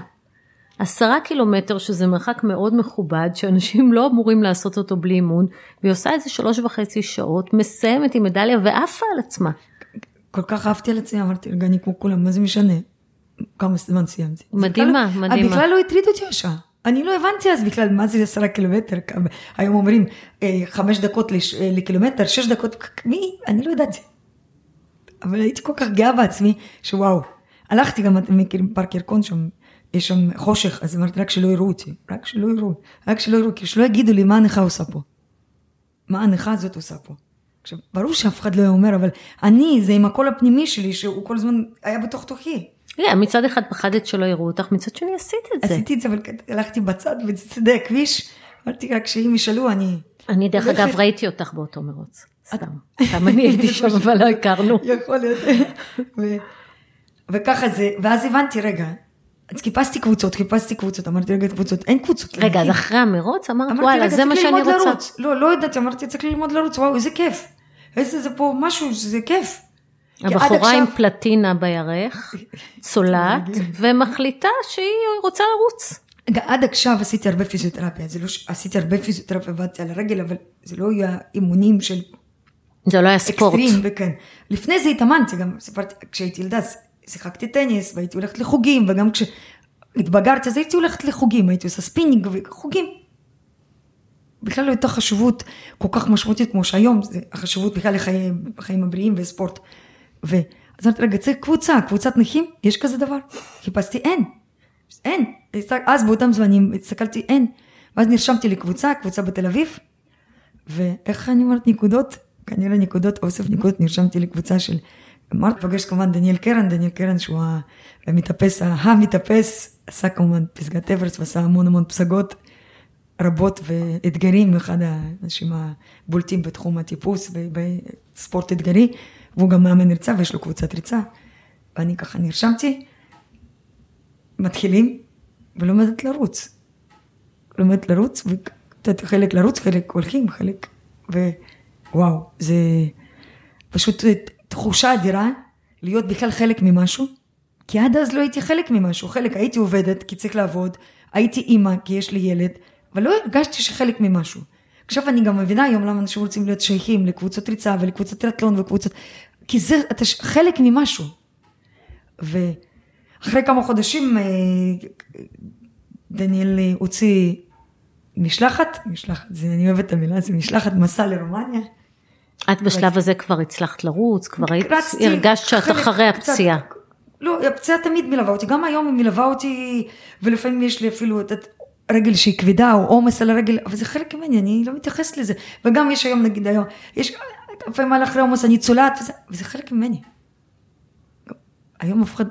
עשרה קילומטר, שזה מרחק מאוד מכובד, שאנשים לא אמורים לעשות אותו בלי אימון, והיא עושה איזה שלוש וחצי שעות, מסיימת עם מדליה ועפה על עצמה. כל כך אהבתי על עצמי, אמרתי, רגע, אני כמו כולם, מה זה משנה? כמה זמן סיימתי. מדהימה, בכלל, מדהימה. בכלל לא הטריד אותי השעה. אני לא הבנתי אז בכלל מה זה עשרה קילומטר, היום אומרים אה, חמש דקות לש, אה, לקילומטר, שש דקות, מי? אני לא ידעתי. אבל הייתי כל כך גאה בעצמי, שוואו, הלכתי גם, אתם מכירים פארק ירקון שם, יש שם חושך, אז אמרתי רק שלא יראו אותי, רק שלא יראו, רק שלא יראו, כי שלא יגידו לי מה הנכה עושה פה. מה הנכה הזאת עושה פה. עכשיו, ברור שאף אחד לא היה אומר, אבל אני, זה עם הקול הפנימי שלי, שהוא כל הזמן היה בתוך תוכי. yeah, מצד אחד פחדת שלא יראו אותך, מצד שני עשית את זה. עשיתי את זה, אבל הלכתי בצד, בצדי הכביש, אמרתי רק שאם ישאלו, אני... אני דרך אגב ראיתי אותך באותו מרוץ, סתם. גם אני הייתי שם, אבל לא הכרנו. יכול להיות. וככה זה, ואז הבנתי, רגע, אז חיפשתי קבוצות, חיפשתי קבוצות, אמרתי, רגע, קבוצות, אין קבוצות. רגע, אז. אחרי המרוץ אמרת, וואלה, זה מה שאני רוצה. לרוץ. לא, לא ידעתי, אמרתי, צריך ללמוד לרוץ, וואו, איזה כיף. איזה זה פה משהו, זה כיף. הבחורה עם פלטינה בירך, צולעת, ומחליטה שהיא רוצה לרוץ. רגע, עד עכשיו עשיתי הרבה פיזיותרפיה, זה לא. עשיתי הרבה פיזיותרפיה, עבדתי על הרגל, אבל זה לא היה אימונים של זה לא היה ספורט. אקסטרים, וכן. לפני זה התאמנתי, גם סיפרתי, כשהייתי ילדה, שיחקתי טניס, והייתי הולכת לחוגים, וגם כשהתבגרתי, אז הייתי הולכת לחוגים, הייתי עושה ספינינג וחוגים. בכלל לא הייתה חשיבות כל כך משמעותית כמו שהיום, זה החשיבות בכלל לחיים, לחיים הבריאים וספורט. ואז אמרתי, רגע, צריך קבוצה, קבוצת נכים, יש כזה דבר? חיפשתי, אין. אין. אז באותם זמנים הסתכלתי, אין. ואז נרשמתי לקבוצה, קבוצה בתל אביב, ואיך אני אומרת נקודות? כנראה נקודות, אוסף נקודות, נרשמתי לקבוצה של... אמרת, פגשת כמובן דניאל קרן, דניאל קרן שהוא המתאפס, המתאפס, עשה כמובן פסגת אברס ועשה המון המון פסגות רבות ואתגרים, אחד האנשים הבולטים בתחום הטיפוס ובספורט אתגרי, והוא גם מאמן ריצה ויש לו קבוצת ריצה. ואני ככה נרשמתי, מתחילים, ולומדת לרוץ. לומדת לרוץ, וקצת חלק לרוץ, חלק הולכים, חלק... ווואו, זה פשוט תחושה אדירה להיות בכלל חלק ממשהו, כי עד אז לא הייתי חלק ממשהו, חלק הייתי עובדת כי צריך לעבוד, הייתי אימא כי יש לי ילד, אבל לא הרגשתי שחלק ממשהו. עכשיו אני גם מבינה היום למה אנשים רוצים להיות שייכים לקבוצות ריצה ולקבוצות טריאטלון וקבוצות, כי זה, אתה ש- חלק ממשהו. ואחרי כמה חודשים אה, דניאל אה, הוציא משלחת, משלחת, זה, אני אוהבת את המילה, זה משלחת מסע לרומניה. את בשלב הזה כבר הצלחת לרוץ, כבר רצתי הרגשת שאת חלק- אחרי קצת- הפציעה. לא, הפציעה תמיד מלווה אותי, גם היום היא מלווה אותי, ולפעמים יש לי אפילו את הרגל שהיא כבדה, או עומס על הרגל, אבל זה חלק ממני, אני לא מתייחסת לזה. וגם יש היום, נגיד היום, יש, לפעמים על אחרי עומס אני צולעת, וזה, וזה חלק ממני. היום אף אחד,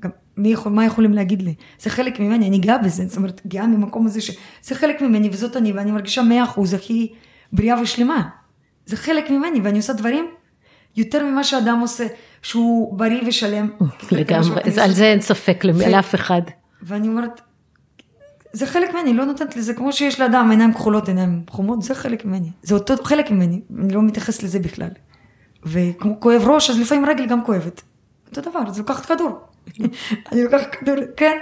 גם, מי יכול, מה יכולים להגיד לי? זה חלק ממני, אני גאה בזה, זאת אומרת, גאה ממקום הזה שזה חלק ממני, וזאת אני, ואני מרגישה מאה אחוז הכי בריאה ושלמה. זה חלק ממני, ואני עושה דברים יותר ממה שאדם עושה, שהוא בריא ושלם. לגמרי, אז על זה אין ספק ו- לאף אחד. ואני אומרת, זה חלק ממני, לא נותנת לזה, כמו שיש לאדם עיניים כחולות, עיניים חומות, זה חלק ממני. זה אותו חלק ממני, אני לא מתייחסת לזה בכלל. וכמו כואב ראש, אז לפעמים רגל גם כואבת. אותו דבר, אז לוקחת כדור. אני לוקחת כדור, כן.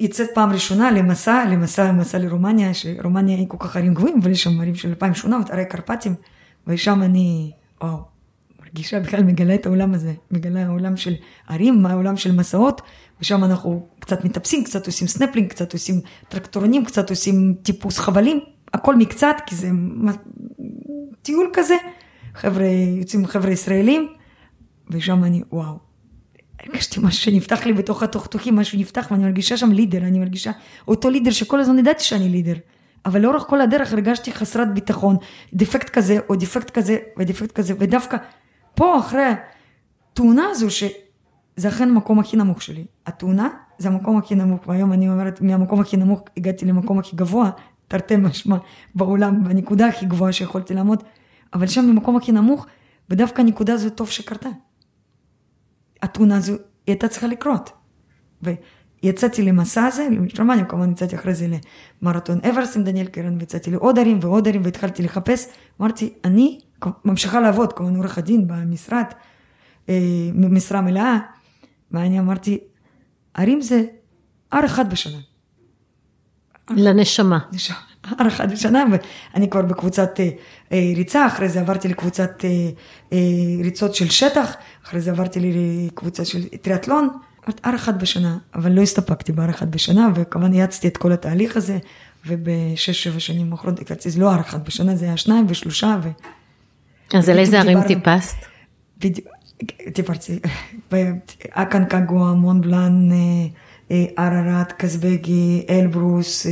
ויצאת פעם ראשונה למסע, למסע, למסע לרומניה, שרומניה היא כל כך ערים גבוהים, אבל יש שם ערים של 2,800, ערי קרפטים, ושם אני, וואו, מרגישה בכלל מגלה את העולם הזה, מגלה העולם של הרים, העולם של מסעות, ושם אנחנו קצת מטפסים, קצת עושים סנפלינג, קצת עושים טרקטורונים, קצת עושים טיפוס חבלים, הכל מקצת, כי זה טיול כזה, חבר'ה, יוצאים חבר'ה ישראלים, ושם אני, וואו, הרגשתי משהו שנפתח לי בתוך התוך-תוכי, משהו נפתח, ואני מרגישה שם leader, אני מרגישה אותו leader שכל הזמן ידעתי שאני leader. אבל לאורך כל הדרך הרגשתי חסרת ביטחון, דפקט כזה, או דפקט כזה, ודפקט כזה, ודווקא פה אחרי התאונה הזו, שזה אכן המקום הכי נמוך שלי. התאונה זה המקום הכי נמוך, והיום אני אומרת, מהמקום הכי נמוך הגעתי למקום הכי גבוה, תרתי משמע, בעולם, בנקודה הכי גבוהה שיכולתי לעמוד, אבל שם במקום הכי נמוך, ודווקא הנקודה הזו טוב שקרתה. התאונה הזו, היא הייתה צריכה לקרות. ויצאתי למסע הזה, לרומניה, כמובן יצאתי אחרי זה למרתון אברס עם דניאל קרן, ויצאתי לעוד ערים ועוד ערים, והתחלתי לחפש. אמרתי, אני ממשיכה לעבוד, כמובן עורך הדין במשרד, אה, משרה מלאה, ואני אמרתי, ערים זה הר אחד בשנה. לנשמה. נשמה, הר אחד בשנה, ואני כבר בקבוצת אה, אה, ריצה, אחרי זה עברתי לקבוצת אה, אה, ריצות של שטח, אחרי זה עברתי לקבוצה של טריאטלון, אמרתי, הר אחד בשנה, אבל לא הסתפקתי בהר אחד בשנה, וכמובן האצתי את כל התהליך הזה, ובשש, שבע שנים האחרונות הקלטתי, זה לא הר אחד בשנה, זה היה שניים ושלושה, ו... אז על איזה ערים. טיפסת? בדיוק, דיברתי, אקנקגואה, מון בלאן, ערערת, קזבגי, אלברוס,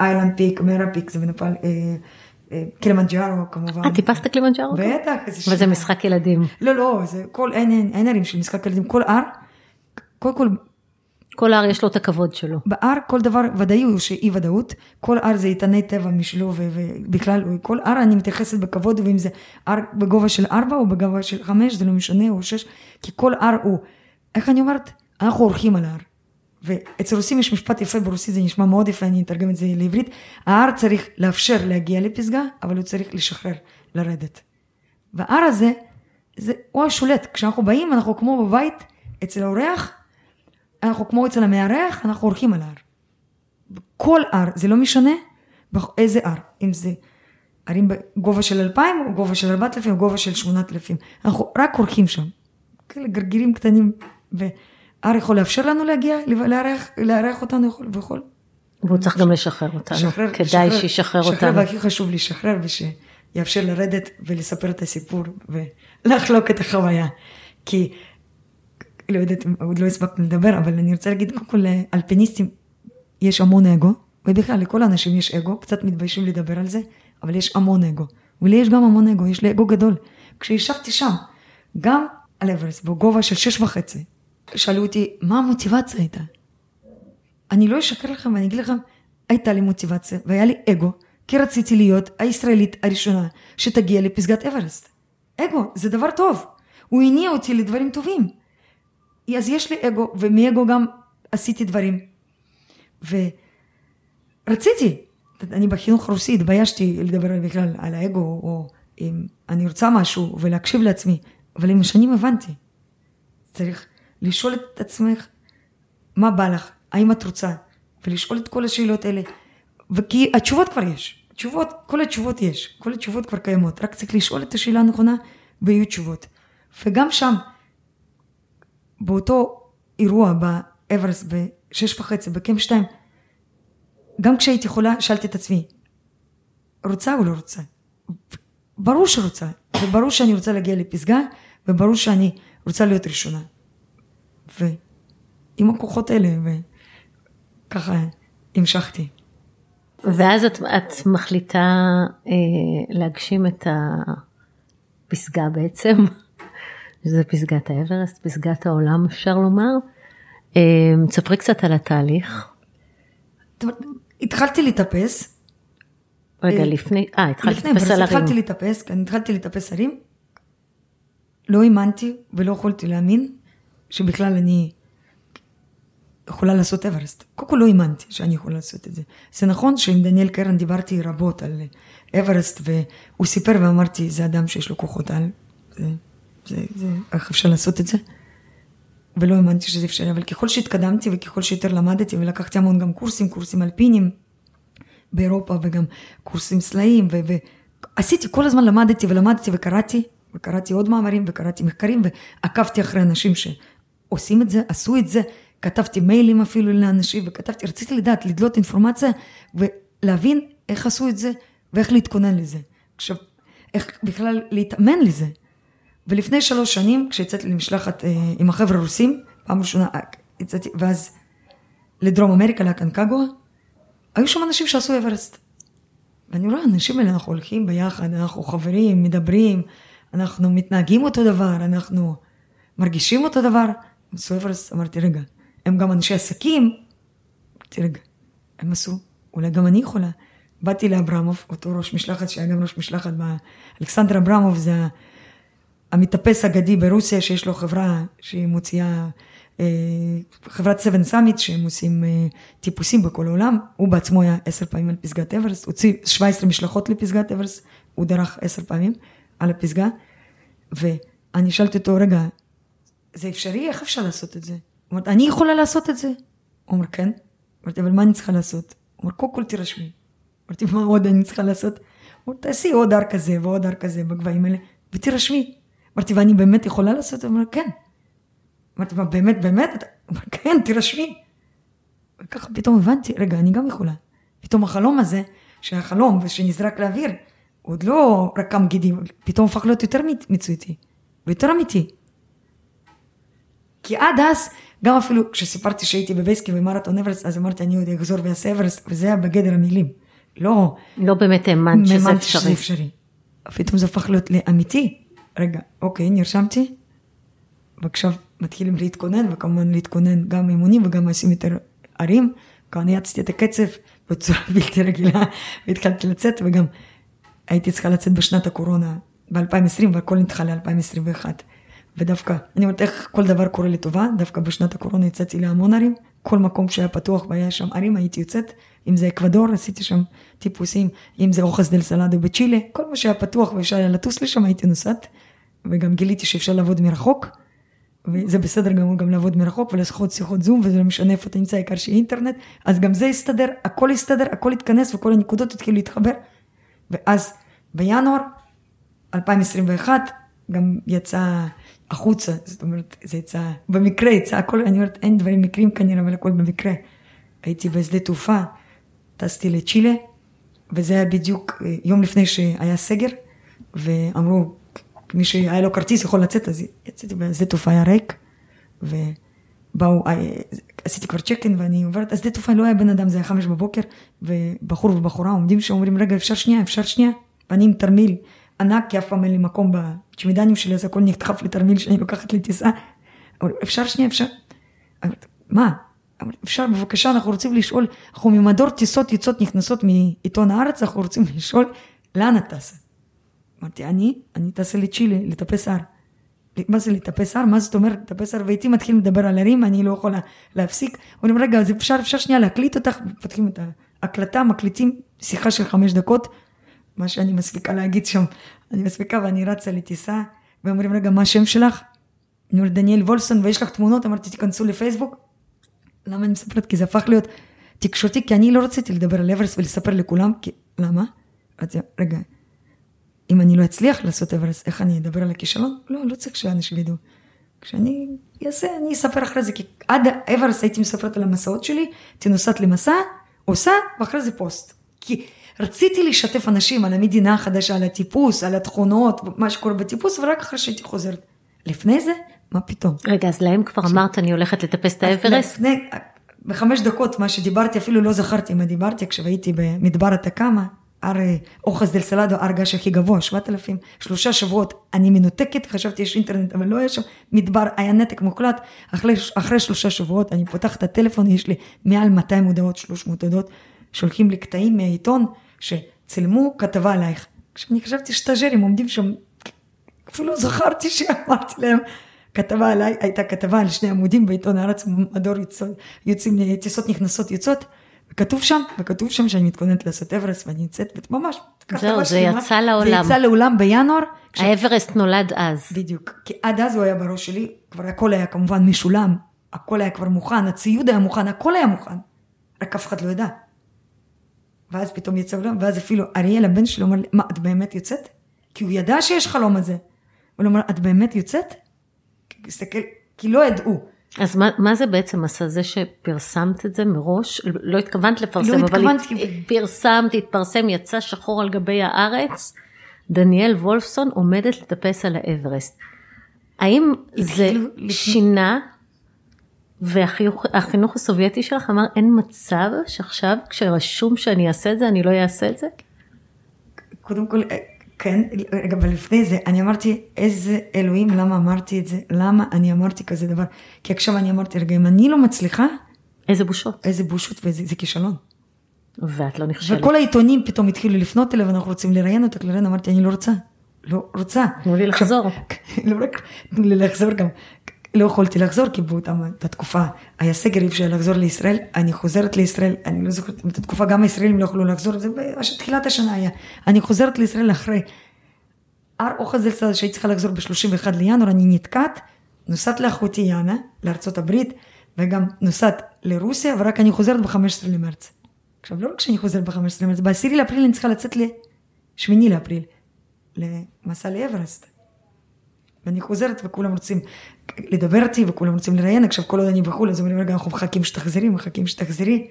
איילנד פיק, מרה פיק, זה בנפאל, קילימנג'ארו כמובן. אה, טיפסת קילימנג'ארו? בטח. אבל זה משחק ילדים. לא, לא, זה כל, אין, אין הרים של משחק ילדים, כל הר, קודם כל, כל הר יש לו את הכבוד שלו. בהר כל דבר ודאי הוא שאי ודאות, כל הר זה איתני טבע משלו ובכלל, כל הר אני מתייחסת בכבוד ואם זה הר בגובה של ארבע או בגובה של חמש, זה לא משנה, או שש, כי כל הר הוא, איך אני אומרת? אנחנו אורחים על ההר. ואצל רוסים יש משפט יפה ברוסית, זה נשמע מאוד יפה, אני אתרגם את זה לעברית. ההר צריך לאפשר להגיע לפסגה, אבל הוא צריך לשחרר, לרדת. וההר הזה, זה, הוא השולט. כשאנחנו באים, אנחנו כמו בבית, אצל האורח, אנחנו כמו אצל המארח, אנחנו עורכים על ההר. כל הר, זה לא משנה איזה הר, אם זה הרים בגובה של אלפיים, או גובה של ארבעת אלפים, או גובה של שמונת אלפים. אנחנו רק עורכים שם. כאלה גרגירים קטנים. ו... הר יכול לאפשר לנו להגיע, לארח, לארח אותנו ויכול. והוא צריך גם לשחרר אותנו, שחרר, כדאי שחרר, שישחרר אותנו. שחרר, והכי חשוב לשחרר ושיאפשר לרדת ולספר את הסיפור ולחלוק את החוויה. כי, לא יודעת, עוד לא הספקנו לדבר, אבל אני רוצה להגיד, קודם כל, לאלפיניסטים יש המון אגו, ובכלל לכל האנשים יש אגו, קצת מתביישים לדבר על זה, אבל יש המון אגו. ולי יש גם המון אגו, יש לי אגו גדול. כשישבתי שם, גם על אברסט, בגובה של שש וחצי, שאלו אותי, מה המוטיבציה הייתה? אני לא אשקר לכם ואני אגיד לכם, הייתה לי מוטיבציה והיה לי אגו, כי רציתי להיות הישראלית הראשונה שתגיע לפסגת אברסט. אגו, זה דבר טוב. הוא הניע אותי לדברים טובים. אז יש לי אגו, ומאגו גם עשיתי דברים. ורציתי, אני בחינוך רוסי התביישתי לדבר בכלל על האגו, או אם אני רוצה משהו ולהקשיב לעצמי, אבל עם השנים הבנתי. צריך לשאול את עצמך, מה בא לך? האם את רוצה? ולשאול את כל השאלות האלה. וכי התשובות כבר יש. תשובות, כל התשובות יש. כל התשובות כבר קיימות. רק צריך לשאול את השאלה הנכונה ויהיו תשובות. וגם שם, באותו אירוע באברסט בשש וחצי, בקמפ שתיים, גם כשהייתי חולה, שאלתי את עצמי, רוצה או לא רוצה? ברור שרוצה, וברור שאני רוצה להגיע לפסגה, וברור שאני רוצה להיות ראשונה. ועם הכוחות האלה, וככה המשכתי. ואז את, את מחליטה אה, להגשים את הפסגה בעצם, שזה פסגת האברסט, פסגת העולם אפשר לומר. אה, ספרי קצת על התהליך. התחלתי לטפס. רגע, אה, לפני, אה, התחלתי לטפס על הרים. התחלתי לטפס, כן, התחלתי לטפס הרים. לא האמנתי ולא יכולתי להאמין שבכלל אני יכולה לעשות אברסט. קודם כל לא האמנתי שאני יכולה לעשות את זה. זה נכון שעם דניאל קרן דיברתי רבות על אברסט, והוא סיפר ואמרתי, זה אדם שיש לו כוחות על, זה, זה, זה, איך אפשר לעשות את זה? ולא האמנתי שזה אפשרי, אבל ככל שהתקדמתי וככל שיותר למדתי ולקחתי המון גם קורסים, קורסים אלפינים באירופה וגם קורסים סלעים, ועשיתי, כל הזמן למדתי ולמדתי וקראתי, וקראתי עוד מאמרים וקראתי מחקרים ועקבתי אחרי אנשים ש... עושים את זה, עשו את זה, כתבתי מיילים אפילו לאנשים, וכתבתי, רציתי לדעת, לדלות אינפורמציה, ולהבין איך עשו את זה, ואיך להתכונן לזה. עכשיו, איך בכלל להתאמן לזה. ולפני שלוש שנים, כשיצאתי למשלחת אה, עם החבר'ה הרוסים, פעם ראשונה, אה, יצאתי, ואז לדרום אמריקה, לאקנקגואה, היו שם אנשים שעשו אברסט. ואני רואה, האנשים האלה, אנחנו הולכים ביחד, אנחנו חברים, מדברים, אנחנו מתנהגים אותו דבר, אנחנו מרגישים אותו דבר. סויברס, אמרתי, רגע, הם גם אנשי עסקים? אמרתי, רגע, הם עשו, אולי גם אני יכולה. באתי לאברמוב, אותו ראש משלחת, שהיה גם ראש משלחת, אלכסנדר אברמוב זה המטפס אגדי ברוסיה, שיש לו חברה שהיא מוציאה, אה, חברת 7 סאמיט, שהם עושים אה, טיפוסים בכל העולם, הוא בעצמו היה עשר פעמים על פסגת אברסט, הוציא 17 משלחות לפסגת אברסט, הוא דרך עשר פעמים על הפסגה, ואני שאלתי אותו, רגע, זה אפשרי? איך אפשר לעשות את זה? אומרת, אני יכולה לעשות את זה? הוא אומר, כן. אמרתי, אבל מה אני צריכה לעשות? הוא אומר, קודם כל תירשמי. אמרתי, מה עוד אני צריכה לעשות? הוא אומר, תעשי עוד הר כזה ועוד הר כזה בגבהים האלה, ותירשמי. אמרתי, ואני באמת יכולה לעשות? הוא אומר, כן. אמרתי, מה, באמת, באמת? הוא אומר, כן, תירשמי. וככה פתאום הבנתי, רגע, אני גם יכולה. פתאום החלום הזה, שהיה חלום ושנזרק לאוויר, הוא עוד לא רקם גידים, פתאום הפך להיות יותר מציאותי. ויותר אמיתי. כי עד אז, גם אפילו כשסיפרתי שהייתי בבייסקי במרתון אברסט, אז אמרתי, אני עוד אחזור ואעשה אברסט, וזה היה בגדר המילים. לא... לא באמת האמנת שזה אפשרי. שזה אפשרי. פתאום זה הפך להיות לאמיתי. רגע, אוקיי, נרשמתי, ועכשיו מתחילים להתכונן, וכמובן להתכונן גם אימונים וגם עושים יותר ערים. כבר ניאצתי את הקצב בצורה בלתי רגילה, והתחלתי לצאת, וגם הייתי צריכה לצאת בשנת הקורונה, ב-2020, והכל נדחה ל-2021. ודווקא, אני אומרת, איך כל דבר קורה לטובה, דווקא בשנת הקורונה יצאתי להמון ערים, כל מקום שהיה פתוח והיה שם ערים, הייתי יוצאת, אם זה אקוודור, עשיתי שם טיפוסים, אם זה אוחס דל סלאדו בצ'ילה, כל מה שהיה פתוח ואפשר היה לטוס לשם, הייתי נוסעת, וגם גיליתי שאפשר לעבוד מרחוק, וזה בסדר גמור גם לעבוד מרחוק ולשחות שיחות זום, וזה לא משנה איפה אתה נמצא, העיקר שיהיה אינטרנט, אז גם זה יסתדר, הכל יסתדר, הכל יתכנס וכל הנקודות יתחילו להתחבר. ואז בינואר 2021 גם יצא החוצה, זאת אומרת, זה יצא, במקרה יצא הכל, אני אומרת, אין דברים מקרים כנראה, אבל הכל במקרה. הייתי בשדה תעופה, טסתי לצ'ילה, וזה היה בדיוק אה, יום לפני שהיה סגר, ואמרו, מי שהיה לו כרטיס יכול לצאת, אז יצאתי בשדה תעופה היה ריק, ובאו, אה, עשיתי כבר צ'קין ואני עוברת, אז שדה תעופה לא היה בן אדם, זה היה חמש בבוקר, ובחור ובחורה עומדים שם, אומרים, רגע, אפשר שנייה, אפשר שנייה, ואני עם תרמיל ענק, כי אף פעם אין לי מקום בצ'מידנים שלי, אז הכל נדחף לתרמיל שאני לוקחת לטיסה. אומרים, אפשר שנייה, אפשר? אמרתי, מה? אמרתי, אפשר, בבקשה, אנחנו רוצים לשאול, אנחנו ממדור טיסות יוצאות נכנסות מעיתון הארץ, אנחנו רוצים לשאול, לאן את טסה? אמרתי, אני, אני טסה לצ'ילה, לטפס הר. מה זה לטפס הר? מה זאת אומרת לטפס הר? ואיתי מתחילים לדבר על הרים, אני לא יכולה להפסיק. אומרים, רגע, אז אפשר, אפשר שנייה להקליט אותך? פותחים את ההקלטה, מקליטים שיחה של חמש דקות, מה שאני מספיקה להגיד שם, אני מספיקה ואני רצה לטיסה, ואומרים, רגע, מה השם שלך? אני אומרת, דניאל וולסון, ויש לך תמונות? אמרתי, תיכנסו לפייסבוק. למה אני מספרת? כי זה הפך להיות תקשורתי, כי אני לא רציתי לדבר על אברסט ולספר לכולם, כי... למה? אמרתי, רגע, אם אני לא אצליח לעשות אברסט, איך אני אדבר על הכישלון? לא, לא צריך שאנשים ידעו. כשאני אעשה, אני אספר אחרי זה, כי עד אברסט הייתי מספרת על המסעות שלי, הייתי נוסעת למסע, עושה, ואחרי זה פוסט. כי רציתי לשתף אנשים על המדינה החדשה, על הטיפוס, על התכונות, מה שקורה בטיפוס, ורק אחרי שהייתי חוזרת. לפני זה, מה פתאום? רגע, אז להם כבר אמרת, אני הולכת לטפס את האברסט? לפני, בחמש דקות, מה שדיברתי, אפילו לא זכרתי מה דיברתי, כשהייתי במדבר התקאמה, הר אוחס דל סלאדו, הר גש הכי גבוה, 7,000, שלושה שבועות, אני מנותקת, חשבתי יש אינטרנט, אבל לא היה שם מדבר, היה נתק מוחלט, אחרי, אחרי שלושה שבועות, אני פותחת את הטלפון, יש לי מעל 200 הודעות, 300 הודעות, שולחים לי קטעים מהעיתון, שצילמו כתבה עלייך. כשאני חשבתי שטאז'רים עומדים שם, אפילו לא זכרתי שאמרתי להם, כתבה עליי, הייתה כתבה על שני עמודים בעיתון הארץ, מדור יוצאים, טיסות נכנסות יוצאות, וכתוב שם, וכתוב שם שאני מתכוננת לעשות אברסט, ואני נמצאת, ממש, זהו, זה יצא לעולם. זה יצא לעולם בינואר. האברסט נולד אז. בדיוק, כי עד אז הוא היה בראש שלי, כבר הכל היה כמובן משולם, הכל היה כבר מוכן, הציוד היה מוכן, הכל היה מוכן, רק אף אחד לא ידע. ואז פתאום יצא עולם, ואז אפילו אריאל הבן שלו אומר לי, מה, את באמת יוצאת? כי הוא ידע שיש חלום הזה. הוא אומר, את באמת יוצאת? תסתכל, כי לא ידעו. אז מה, מה זה בעצם עשה? זה שפרסמת את זה מראש? לא התכוונת לפרסם, לא אבל התכוונתי. פרסמת, התפרסם, יצא שחור על גבי הארץ, דניאל וולפסון עומדת לטפס על האברסט. האם זה לפני- שינה, והחינוך הסובייטי שלך אמר, אין מצב שעכשיו כשרשום שאני אעשה את זה, אני לא אעשה את זה? קודם כל, אה, כן, אבל לפני זה, אני אמרתי, איזה אלוהים, למה אמרתי את זה? למה אני אמרתי כזה דבר? כי עכשיו אני אמרתי, רגע, אם אני לא מצליחה, איזה בושות. איזה בושות ואיזה זה כישלון. ואת לא נכשלת. וכל העיתונים פתאום התחילו לפנות אליו, אנחנו רוצים לראיין אותך, לראיין, אמרתי, אני לא רוצה, לא רוצה. תנו לי לחזור. לא רק תנו לי לחזור גם, לא יכולתי לחזור, כי באותה תקופה היה סגר, אי אפשר לחזור לישראל, אני חוזרת לישראל, אני לא זוכרת, באותה תקופה גם הישראלים לא יכלו לחזור, זה בתחילת השנה היה, אני חוזרת לישראל אחרי הר אוחז דל סעד שהייתי צריכה לחזור ב-31 לינואר, אני נתקעת, נוסעת לאחותי יאנה, לארצות הברית, וגם נוסעת לרוסיה, ורק אני חוזרת ב-15 למרץ. עכשיו, לא רק שאני חוזרת ב-15 למרץ, ב-10 לאפריל אני צריכה לצאת ל-8 לאפריל, למסע לאברסט. ואני חוזרת וכולם רוצים לדבר איתי וכולם רוצים לראיין, עכשיו כל עוד אני בחו"ל אז אומרים רגע אנחנו מחכים שתחזרי, מחכים שתחזרי,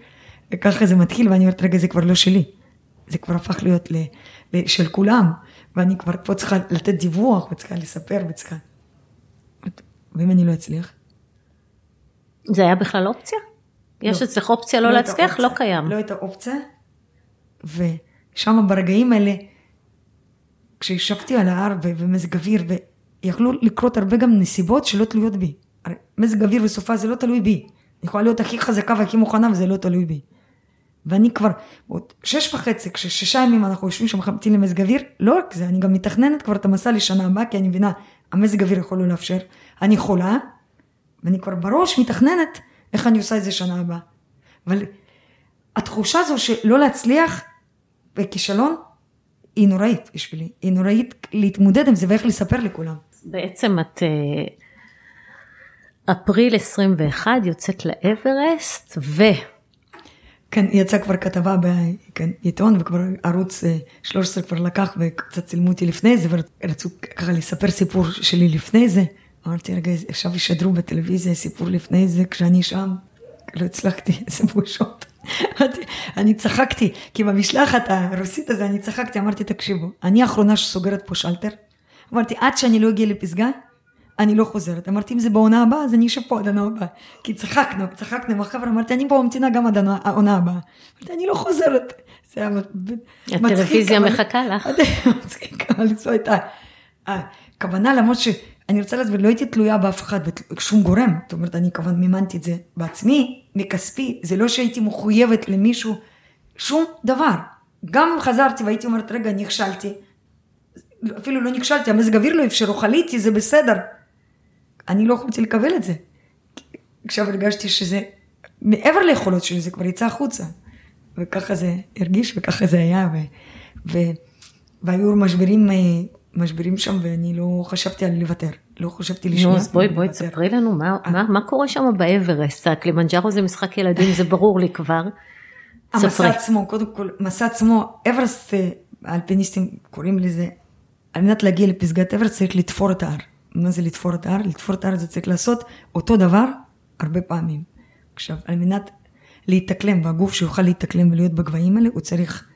וככה זה מתחיל ואני אומרת רגע זה כבר לא שלי, זה כבר הפך להיות ל, ל, של כולם, ואני כבר פה צריכה לתת דיווח וצריכה לספר וצריכה, ואם אני לא אצליח? זה היה בכלל אופציה? יש לא. אצלך אופציה לא הייתה להצליח? לא. קיים. לא הייתה אופציה, ושם ברגעים האלה, כשישבתי על ההר ומזג אוויר, ויכלו לקרות הרבה גם נסיבות שלא תלויות בי. מזג אוויר וסופה זה לא תלוי בי. אני יכולה להיות הכי חזקה והכי מוכנה וזה לא תלוי בי. ואני כבר, עוד שש וחצי, כששישה ימים אנחנו יושבים שם מחמתים למזג אוויר, לא רק זה, אני גם מתכננת כבר את המסע לשנה הבאה, כי אני מבינה, המזג אוויר יכול לא לאפשר. אני חולה, ואני כבר בראש מתכננת איך אני עושה את זה שנה הבאה. אבל התחושה הזו שלא להצליח וכישלון, היא נוראית בשבילי. היא נוראית להתמודד עם זה ואיך לספר לכולם. בעצם את אה, אפריל 21 יוצאת לאברסט, ו... כן, יצאה כבר כתבה בעיתון, וכבר ערוץ אה, 13 כבר לקח וקצת צילמו אותי לפני זה, ורצו ככה לספר סיפור שלי לפני זה. אמרתי, רגע, עכשיו ישדרו בטלוויזיה סיפור לפני זה, כשאני שם, לא הצלחתי, איזה בושות. אני צחקתי, כי במשלחת הרוסית הזה אני צחקתי, אמרתי, תקשיבו, אני האחרונה שסוגרת פה שלטר. אמרתי, עד שאני לא אגיע לפסגה, אני לא חוזרת. אמרתי, אם זה בעונה הבאה, אז אני אשב פה עד העונה הבאה. כי צחקנו, צחקנו עם החבר'ה, אמרתי, אני פה ממתינה גם עד העונה- הבאה. אמרתי, אני לא חוזרת. זה היה מצחיק. הטלוויזיה מחכה לך. מצחיק, אבל זו הייתה הכוונה, למרות שאני רוצה להסביר, לא הייתי תלויה באף אחד, בשום גורם. זאת אומרת, אני כמובן מימנתי את זה בעצמי, מכספי, זה לא שהייתי מחויבת למישהו, שום דבר. גם אם חזרתי והייתי אומרת, רגע, נכשלתי, אפילו לא נכשלתי, המזג אוויר לא אפשרו, חליתי, זה בסדר. אני לא יכולתי לקבל את זה. עכשיו הרגשתי שזה, מעבר ליכולות שלי, זה כבר יצא החוצה. וככה זה הרגיש וככה זה היה. ו, ו, והיו משברים, אה, משברים שם, ואני לא חשבתי על לוותר. לא חשבתי לשנייה. נו, אז בואי, בואי. תספרי לנו מה, אה. מה, מה קורה שם באוורסט. הקלימנג'רו זה משחק ילדים, זה ברור לי כבר. המסע. עצמו, קודם כל, מסע עצמו, אוורסט, אה, האלפיניסטים קוראים לזה, על מנת להגיע לפסגת אוורסט צריך לתפור את ההר. מה זה לתפור את ההר? לתפור את ההר זה צריך לעשות אותו דבר הרבה פעמים. עכשיו, על מנת להתאקלם, והגוף שיוכל להתאקלם ולהיות בגבהים האלה, הוא צריך,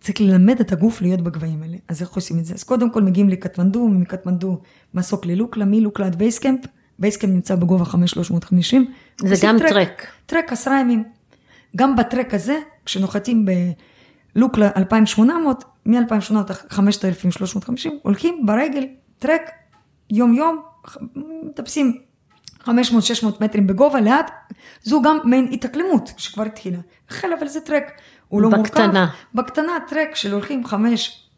צריך ללמד את הגוף להיות בגבהים האלה. אז איך עושים את זה? אז קודם כל מגיעים לקטמנדו, ומקטמנדו מסוק ללוקלה, מלוקלה עד base camp, base camp נמצא בגובה 5350. זה גם טרק. טרק עשרה ימים. גם בטרק הזה, כשנוחתים בלוקלה 2800, מ-2800 עד 5350, הולכים ברגל, טרק, יום יום, מטפסים 500-600 מטרים בגובה לאט, זו גם מעין התאקלמות שכבר התחילה. החל אבל זה טרק, הוא לא בקטנה. מורכב. בקטנה טרק של הולכים חמש,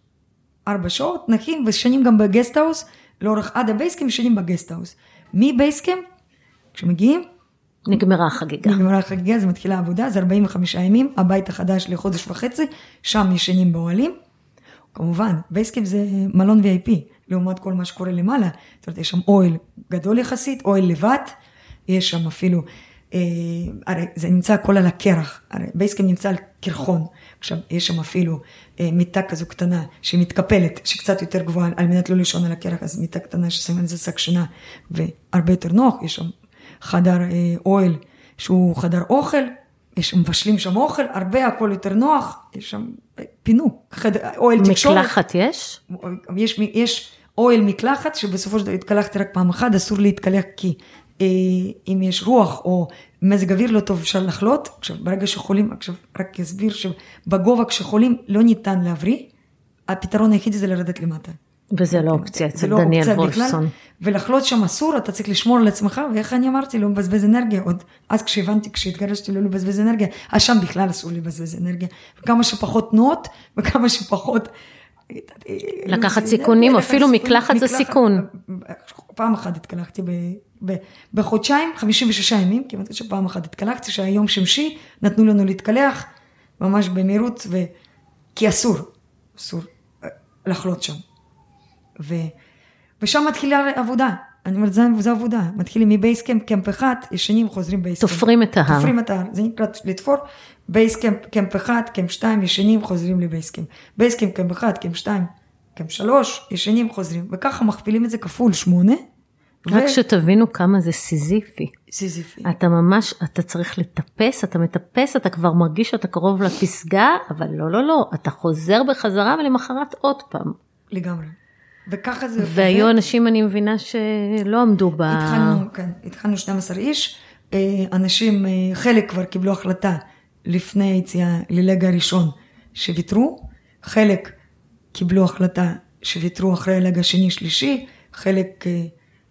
ארבע שעות, נחים וישנים גם ב guesthouse, לאורך עד ה base camp ישנים ב guesthouse. מ base camp, כשמגיעים, נגמרה החגיגה. נגמרה החגיגה, זה מתחילה העבודה, זה 45 ימים, הבית החדש לחודש וחצי, שם ישנים באוהלים. כמובן, base camp זה מלון VIP, לעומת כל מה שקורה למעלה. זאת אומרת, יש שם אוהל גדול יחסית, אוהל לבד, יש שם אפילו, אה, הרי זה נמצא הכל על הקרח, הרי base camp נמצא על קרחון. עכשיו, יש שם אפילו אה, מיטה כזו קטנה שמתקפלת, שקצת יותר גבוהה, על מנת לא לישון על הקרח, אז מיטה קטנה ששמים על זה שק שינה, והרבה יותר נוח, יש שם חדר אה, אוהל שהוא חדר אוכל, יש שם מבשלים שם אוכל, הרבה הכל יותר נוח, יש שם אה, פינוק, חדר, אוהל תקשורת. מקלחת יש? יש, יש אוהל מקלחת שבסופו של דבר התקלחתי רק פעם אחת, אסור להתקלח כי אה, אם יש רוח או מזג אוויר לא טוב אפשר לחלות. עכשיו ברגע שחולים, עכשיו רק אסביר שבגובה כשחולים לא ניתן להבריא, הפתרון היחידי זה לרדת למטה. וזה לא אופציה זה אצל לא דניאל אופציה וולפסון. ולחלות שם אסור, אתה צריך לשמור על עצמך, ואיך אני אמרתי, לא מבזבז אנרגיה. עוד אז כשהבנתי, כשהתגרשתי, לא לבזבז אנרגיה, אז שם בכלל אסור לבזבז אנרגיה. וכמה שפחות תנועות, וכמה שפחות... לקחת לא, סיכונים, אפילו מקלחת זה סיכון. פעם אחת התקלחתי בחודשיים, 56 ימים, כמעט שפעם אחת התקלחתי, שהיה יום שמשי, נתנו לנו להתקלח, ממש במהירות. כי אסור, אסור אה, לחלות שם. ו... ושם מתחילה עבודה. אני אומרת, זו, עבודה. מתחילים מ base camp, camp אחד, ישנים, חוזרים base camp. תופרים את ההר. תופרים את ההר. זה נקרא לתפור. base camp, camp אחד, camp שתיים, ישנים, חוזרים ל base camp. base camp, camp אחד, camp שתיים, camp שלוש, ישנים, חוזרים. וככה מכפילים את זה כפול שמונה. רק שתבינו כמה זה סיזיפי. סיזיפי. אתה ממש, אתה צריך לטפס, אתה מטפס, אתה כבר מרגיש שאתה קרוב לפסגה, אבל לא, לא, לא, אתה חוזר בחזרה ולמחרת עוד פעם. לגמרי. וככה זה והיו אנשים, אני מבינה, שלא עמדו ב... התחלנו, כן, התחלנו 12 איש, אה, אנשים, אה, חלק כבר קיבלו החלטה לפני היציאה ללגה הראשון שוויתרו, חלק קיבלו החלטה שוויתרו אחרי הלגה השני שלישי, חלק אה,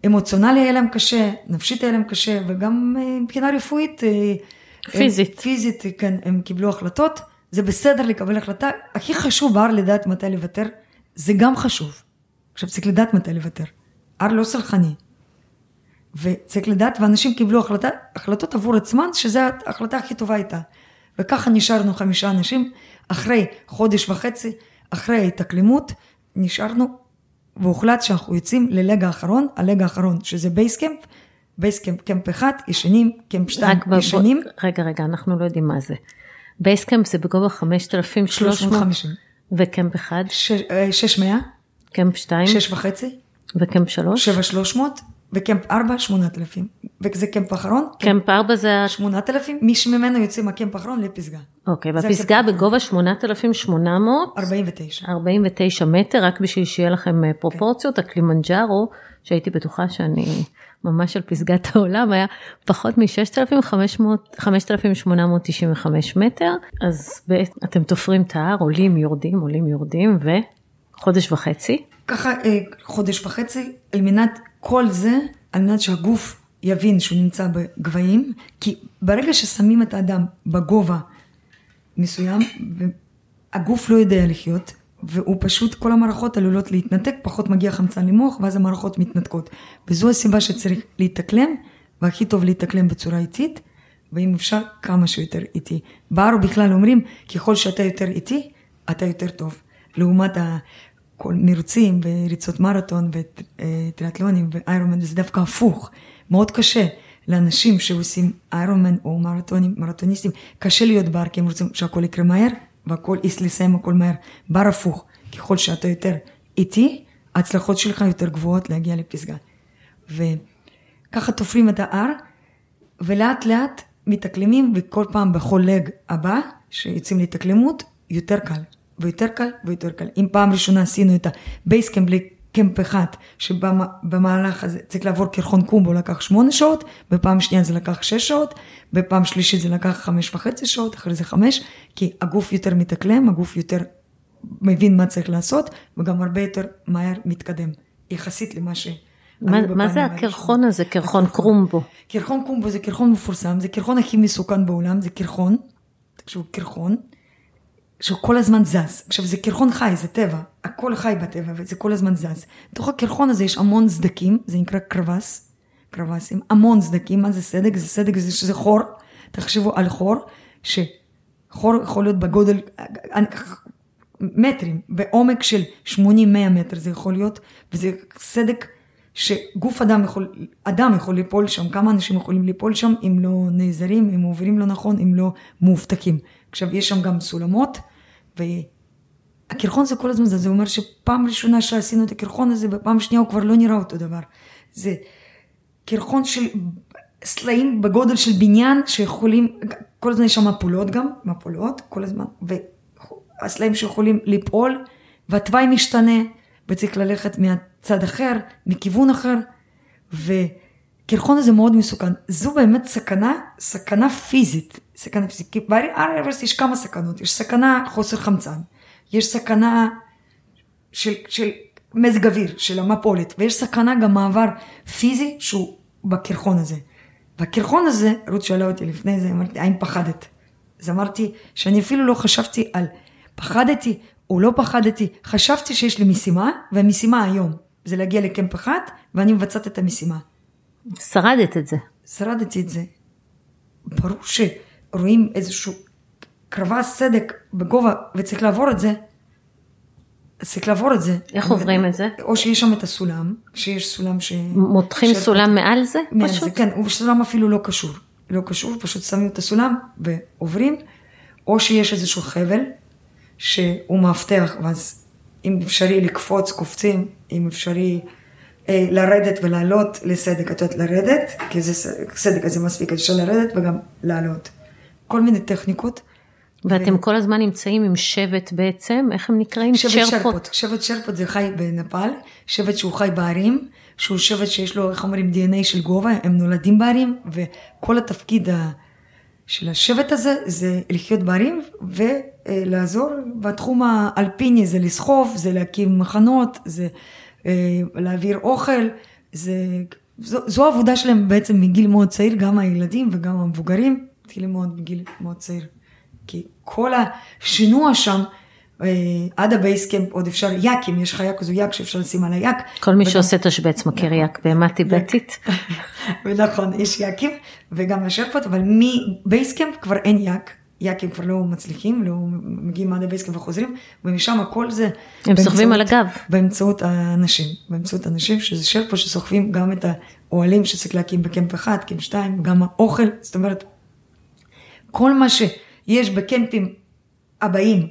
אמוציונלי היה להם קשה, נפשית היה להם קשה, וגם מבחינה רפואית, פיזית. הם, פיזית, כן, הם קיבלו החלטות, זה בסדר לקבל החלטה, הכי חשוב בהר לדעת מתי לוותר, זה גם חשוב. עכשיו צריך לדעת מתי לוותר. הר לא סלחני. וצריך לדעת, ואנשים קיבלו החלטה, החלטות עבור עצמן, שזו ההחלטה הכי טובה הייתה. וככה נשארנו חמישה אנשים, אחרי חודש וחצי, אחרי ההתאקלמות, נשארנו, והוחלט שאנחנו יוצאים ללג האחרון, הלג האחרון, שזה בייסקמפ, בייסקמפ קמפ אחד, ישנים, camp שתיים, ישנים. רגע, רגע, אנחנו לא יודעים מה זה. base camp זה בגובה 5,350. ו camp אחד? 600. קמפ 2? 6 וחצי. ו camp 3? 7,300. ו camp 4, 8,000. וזה camp אחרון. camp 4 זה... 8,000, מי שממנו יוצא מה camp האחרון לפסגה. אוקיי, והפסגה בגובה 8,800? 49. 49 מטר, רק בשביל שיהיה לכם אה, פרופורציות, כן. הקלימנג'ארו, שהייתי בטוחה שאני ממש על פסגת העולם, היה פחות מ-6,895 מטר, אז אתם תופרים את ההר, עולים, יורדים, עולים, יורדים, וחודש וחצי. ככה אה, חודש וחצי, על מנת כל זה, על מנת שהגוף יבין שהוא נמצא בגבהים, כי ברגע ששמים את האדם בגובה מסוים, הגוף לא יודע לחיות, והוא פשוט, כל המערכות עלולות להתנתק, פחות מגיע חמצן למוח, ואז המערכות מתנתקות. וזו הסיבה שצריך להתאקלם, והכי טוב להתאקלם בצורה איטית, ואם אפשר, כמה שיותר איטי. בארו בכלל אומרים, ככל שאתה יותר איטי, אתה יותר טוב. לעומת כל מרוצים וריצות מרתון וטריאטלונים ואיירומן, וזה דווקא הפוך, מאוד קשה. לאנשים שעושים איירומן או מרתונים, מרתוניסטים, קשה להיות בר, כי הם רוצים שהכל יקרה מהר, והכל, לסיים הכל מהר. בר הפוך, ככל שאתה יותר איטי, ההצלחות שלך יותר גבוהות להגיע לפסגה. וככה תופרים את ההר, ולאט לאט מתאקלמים, וכל פעם בכל leg הבא, שיוצאים להתאקלמות, יותר קל. ויותר קל ויותר קל. אם פעם ראשונה עשינו את ה base camp ל camp אחד, שבמהלך הזה צריך לעבור קרחון קומבו לקח שמונה שעות, בפעם שנייה זה לקח שש שעות, בפעם שלישית זה לקח חמש וחצי שעות, אחרי זה חמש, כי הגוף יותר מתאקלם, הגוף יותר מבין מה צריך לעשות, וגם הרבה יותר מהר מתקדם, יחסית למה ש... מה, מה זה הקרחון הזה, קרחון קרומבו? קרחון קומבו זה קרחון מפורסם, זה קרחון הכי מסוכן בעולם, זה קרחון, תקשיבו, קרחון, שהוא כל הזמן זז. עכשיו זה קרחון חי, זה טבע, הכל חי בטבע וזה כל הזמן זז. בתוך הקרחון הזה יש המון סדקים, זה נקרא קרבס, קרבסים, המון סדקים, מה זה סדק? זה סדק זה שזה חור, תחשבו על חור, שחור יכול להיות בגודל, מטרים, בעומק של 80-100 מטר זה יכול להיות, וזה סדק שגוף אדם יכול, אדם יכול ליפול שם, כמה אנשים יכולים ליפול שם אם לא נעזרים, אם עוברים לא נכון, אם לא מאובטקים. עכשיו יש שם גם סולמות, והקרחון זה כל הזמן זה, זה אומר שפעם ראשונה שעשינו את הקרחון הזה, בפעם שנייה הוא כבר לא נראה אותו דבר. זה קרחון של סלעים בגודל של בניין שיכולים, כל הזמן יש שם מפולות גם, מפולות, כל הזמן, והסלעים שיכולים ליפול, והתוואי משתנה, וצריך ללכת מצד אחר, מכיוון אחר, וקרחון הזה מאוד מסוכן. זו באמת סכנה, סכנה פיזית, סכנה פיזית. כי אברסט יש כמה סכנות, יש סכנה חוסר חמצן, יש סכנה של, של מזג אוויר, של המפולת, ויש סכנה גם מעבר פיזי שהוא בקרחון הזה. והקרחון הזה, רות שאלה אותי לפני זה, אמרתי, האם פחדת? אז אמרתי שאני אפילו לא חשבתי על פחדתי או לא פחדתי, חשבתי שיש לי משימה, והמשימה היום זה להגיע לקמפ אחד, ואני מבצעת את המשימה. שרדת את זה. שרדתי את זה. ברור שרואים איזשהו קרבה סדק בגובה וצריך לעבור את זה, צריך לעבור את זה. איך עוברים את זה? או שיש שם את הסולם, שיש סולם ש... מותחים ש... סולם מעל זה? מעל פשוט? זה, כן, וסולם אפילו לא קשור. לא קשור, פשוט שמים את הסולם ועוברים, או שיש איזשהו חבל שהוא מאבטח, ואז אם אפשרי לקפוץ, קופצים, אם אפשרי אה, לרדת ולעלות לסדק, את יודעת לרדת, כי זה סדק הזה מספיק, אפשר לרדת וגם לעלות. כל מיני טכניקות. ואתם כל הזמן נמצאים עם שבט בעצם, איך הם נקראים? שבט שרפות. שבט שרפות זה חי בנפאל, שבט שהוא חי בערים, שהוא שבט שיש לו, איך אומרים, DNA של גובה, הם נולדים בערים, וכל התפקיד ה... של השבט הזה זה לחיות בערים ולעזור בתחום האלפיני, זה לסחוב, זה להקים מחנות, זה אה, להעביר אוכל, זה, זו, זו העבודה שלהם בעצם מגיל מאוד צעיר, גם הילדים וגם המבוגרים, התחילים ללמוד מגיל מאוד צעיר. כי כל השינוע שם, אה, עד ה base camp עוד אפשר יאקים, יש חיה כזו יאק שאפשר לשים על היאק. כל מי וגם... שעושה תשבץ מכיר יאק בהמה טיבטית. ונכון, יש יאקים וגם השרפות, אבל מ base camp כבר אין יאק. יאקים כבר לא מצליחים, לא מגיעים עד ה base camp וחוזרים, ומשם הכל זה... הם סוחבים על הגב. באמצעות האנשים, באמצעות האנשים שזה שרפות שסוחבים גם את האוהלים שצריך להקים ב camp אחד, camp שתיים, גם האוכל, זאת אומרת, כל מה שיש ב camp־ים הבאים,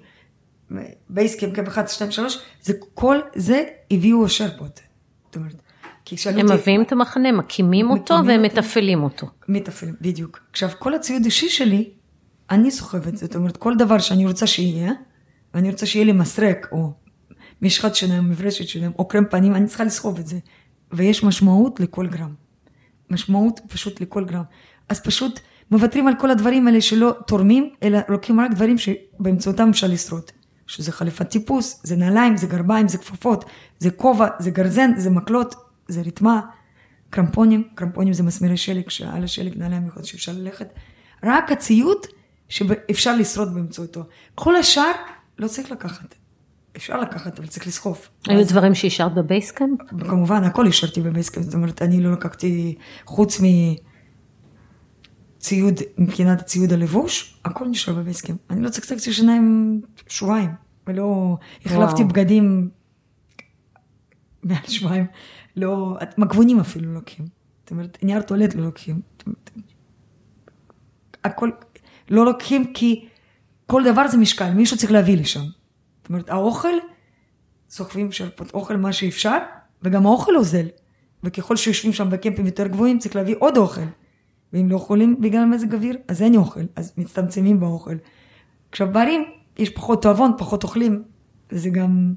base camp, camp אחד, שתיים, שלוש, זה כל זה הביאו השרפות. זאת אומרת, כי שאלו אותי... הם מביאים את המחנה, מקימים אותו והם מתפעלים אותו. מתפעלים, בדיוק. עכשיו, כל הציוד אישי שלי, אני סוחבת, זאת אומרת, כל דבר שאני רוצה שיהיה, ואני רוצה שיהיה לי מסרק, או משחת שיניים, מברשת שיניים, או קרם פנים, אני צריכה לסחוב את זה. ויש משמעות לכל גרם. משמעות פשוט לכל גרם. אז פשוט מוותרים על כל הדברים האלה שלא תורמים, אלא לוקחים רק דברים שבאמצעותם אפשר לשרוד. שזה חליפת טיפוס, זה נעליים, זה גרביים, זה כפפות, זה כובע, זה גרזן, זה מקלות, זה רתמה, קרמפונים, קרמפונים זה מסמרי שלג, שעל השלג נעליים יכול שאפשר ללכת. רק הציוד שאפשר לשרוד באמצעותו. כל השאר לא צריך לקחת. אפשר לקחת, אבל צריך לסחוב. היו דברים שהשארת ב base camp? כמובן, הכל השארתי ב base camp, זאת אומרת, אני לא לקחתי, חוץ מציוד, מבחינת הציוד הלבוש, הכל נשאר ב base camp. אני לא צחצחתי שיניים שבועיים, ולא החלפתי בגדים מעל שבועיים. לא, מגבונים אפילו לא לוקחים. זאת אומרת, נייר טואלט לא לוקחים. הכל, לא לוקחים כי כל דבר זה משקל, מישהו צריך להביא לשם. זאת אומרת, האוכל, סוחבים שרפות אוכל מה שאפשר, וגם האוכל אוזל. וככל שיושבים שם בקמפים יותר גבוהים, צריך להביא עוד אוכל. ואם לא יכולים בגלל מזג אוויר, אז אין אוכל, אז מצטמצמים באוכל. עכשיו בערים, יש פחות תועבון, פחות אוכלים, וזה גם,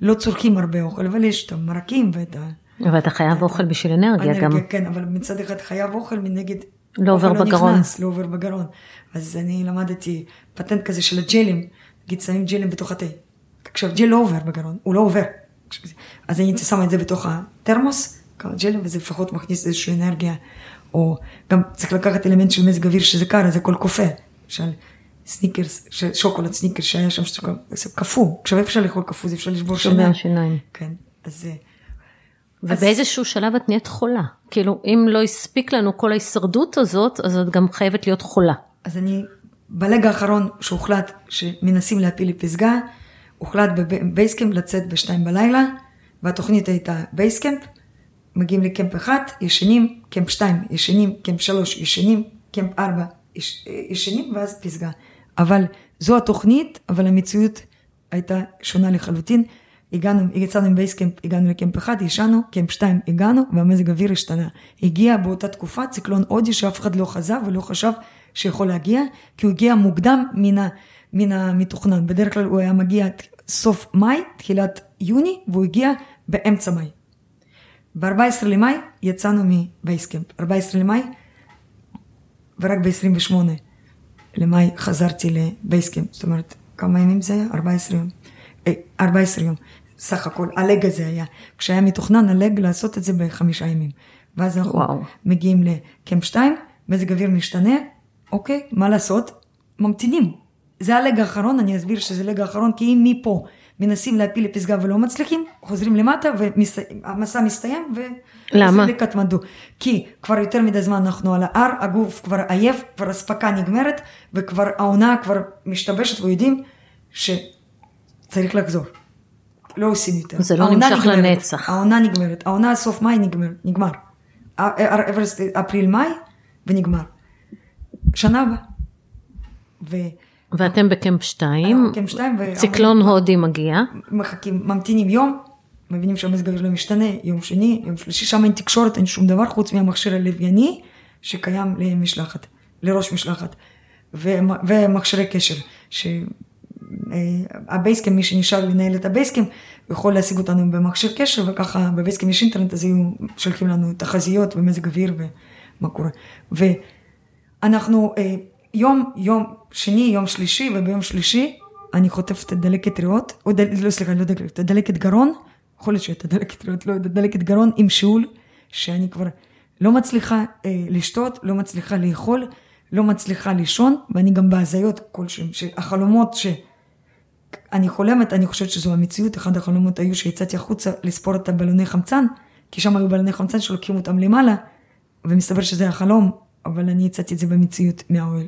לא צורכים הרבה אוכל, אבל יש את המרקים ואת ה... אבל אתה חייב אוכל בשביל אנרגיה גם. כן, אבל מצד אחד חייב אוכל, מנגד... לא עובר לא בגרון. נכנס, לא עובר בגרון. אז אני למדתי פטנט כזה של הג'לים, נגיד שמים ג'לים בתוך התה. עכשיו ג'ל לא עובר בגרון, הוא לא עובר. אז אני שמה את זה בתוך התרמוס, כמה ג'לים, וזה לפחות מכניס איזושהי אנרגיה. או גם צריך לקחת אלמנט של מזג אוויר שזה קר, אז הכל קופא. למשל, סניקרס, שוקולד סניקרס שהיה שם, זה קפוא. עכשיו אפשר לאכול קפוא, זה אפשר לשבור שיניים. שיניים. כן, אז... ובאיזשהו שלב את נהיית חולה. כאילו, אם לא הספיק לנו כל ההישרדות הזאת, אז את גם חייבת להיות חולה. אז אני, ב leg האחרון שהוחלט שמנסים להעפיל לפסגה, הוחלט ב base camp לצאת בשתיים בלילה, והתוכנית הייתה base camp, מגיעים ל camp אחד, ישנים, camp שתיים, ישנים, camp שלוש, ישנים, camp ארבע, ישנים, ואז פסגה. אבל זו התוכנית, אבל המציאות הייתה שונה לחלוטין. הגענו, יצאנו עם base camp, הגענו ל camp אחד, ישנו, camp שתיים, הגענו, והמזג האוויר השתנה. הגיע באותה תקופה ציקלון הודי שאף אחד לא חזה ולא חשב שיכול להגיע, כי הוא הגיע מוקדם מן, מן המתוכנן. בדרך כלל הוא היה מגיע סוף מאי, תחילת יוני, והוא הגיע באמצע מאי. ב-14 למאי יצאנו מבייסקאמפ. 14 למאי, ורק ב-28 למאי חזרתי לבייסקאמפ. זאת אומרת, כמה ימים זה היה? 14 יום. 14 יום, סך הכל, הלג הזה היה. כשהיה מתוכנן הלג לעשות את זה בחמישה ימים. ואז אנחנו וואו. מגיעים לקמפ 2, מזג אוויר משתנה, אוקיי, מה לעשות? ממתינים. זה הלג האחרון, אני אסביר שזה הלג האחרון, כי אם מפה מנסים להפיל לפסגה ולא מצליחים, חוזרים למטה והמסע מסתיים למה? לקטמנדו. כי כבר יותר מדי זמן אנחנו על ההר, הגוף כבר עייף, כבר אספקה נגמרת, וכבר העונה כבר משתבשת ויודעים ש... צריך לחזור. לא עושים יותר. זה לא נמשך נגמרת, לנצח. העונה נגמרת, העונה סוף מאי נגמר, נגמר. אברסט אפריל-מאי ונגמר. שנה הבאה. ואתם בקמפ 2, קמפ 2 ו... ציקלון הודי מגיע. מחכים, ממתינים יום, מבינים שהמזג האוויר לא משתנה, יום שני, יום שלישי, שם אין תקשורת, אין שום דבר חוץ מהמכשיר הלווייני שקיים למשלחת, לראש משלחת. ומכשירי קשר, שהבייסקאם, מי שנשאר לנהל את הבייסקאם, יכול להשיג אותנו במכשיר קשר, וככה בבייסקאם יש אינטרנט, אז היו שולחים לנו תחזיות ומזג אוויר ומה קורה. ואנחנו יום, יום שני, יום שלישי, וביום שלישי אני חוטפת דלקת ריאות, או דל, לא סליחה, לא דלקת, דלקת גרון, יכול להיות שהייתה דלקת ריאות, לא דלקת גרון עם שאול, שאני כבר לא מצליחה אה, לשתות, לא מצליחה לאכול, לא מצליחה לישון, ואני גם בהזיות כלשהם, שהחלומות שאני חולמת, אני חושבת שזו המציאות, אחד החלומות היו שיצאתי החוצה לספור את הבלוני חמצן, כי שם היו בלוני חמצן שלוקחים אותם למעלה, ומסתבר שזה החלום, אבל אני הצעתי את זה במציאות מהאוהל.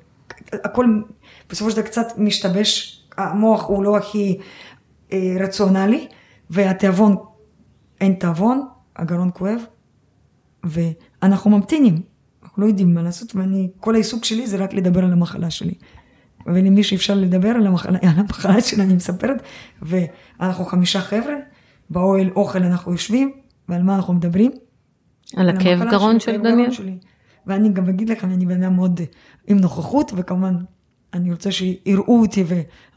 הכל בסופו של דבר קצת משתבש, המוח הוא לא הכי אה, רציונלי, והתיאבון, אין תיאבון, הגרון כואב, ואנחנו ממתינים, אנחנו לא יודעים מה לעשות, ואני, כל העיסוק שלי זה רק לדבר על המחלה שלי. ולמי שאפשר לדבר על המחלה, על המחלה שלי אני מספרת, ואנחנו חמישה חבר'ה, באוהל אוכל אנחנו יושבים, ועל מה אנחנו מדברים? על הכאב גרון של דניאל? ואני גם אגיד לכם, אני בן אדם מאוד עם נוכחות, וכמובן, אני רוצה שיראו אותי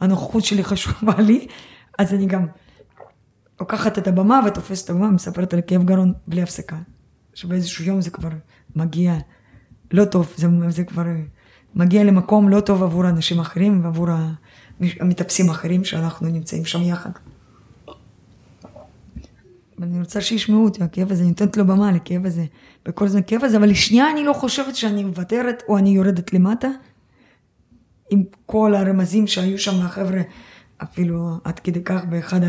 והנוכחות שלי חשובה לי, אז אני גם לוקחת את הבמה ותופסת את הבמה, מספרת על כאב גרון בלי הפסקה. שבאיזשהו יום זה כבר מגיע לא טוב, זה, זה כבר מגיע למקום לא טוב עבור אנשים אחרים ועבור המטפסים האחרים שאנחנו נמצאים שם יחד. ואני רוצה שישמעו אותי, הכאב הזה, אני נותנת לו במה לכאב הזה, וכל הזמן כאב הזה, אבל לשנייה אני לא חושבת שאני מוותרת או אני יורדת למטה, עם כל הרמזים שהיו שם החבר'ה, אפילו עד כדי כך באחד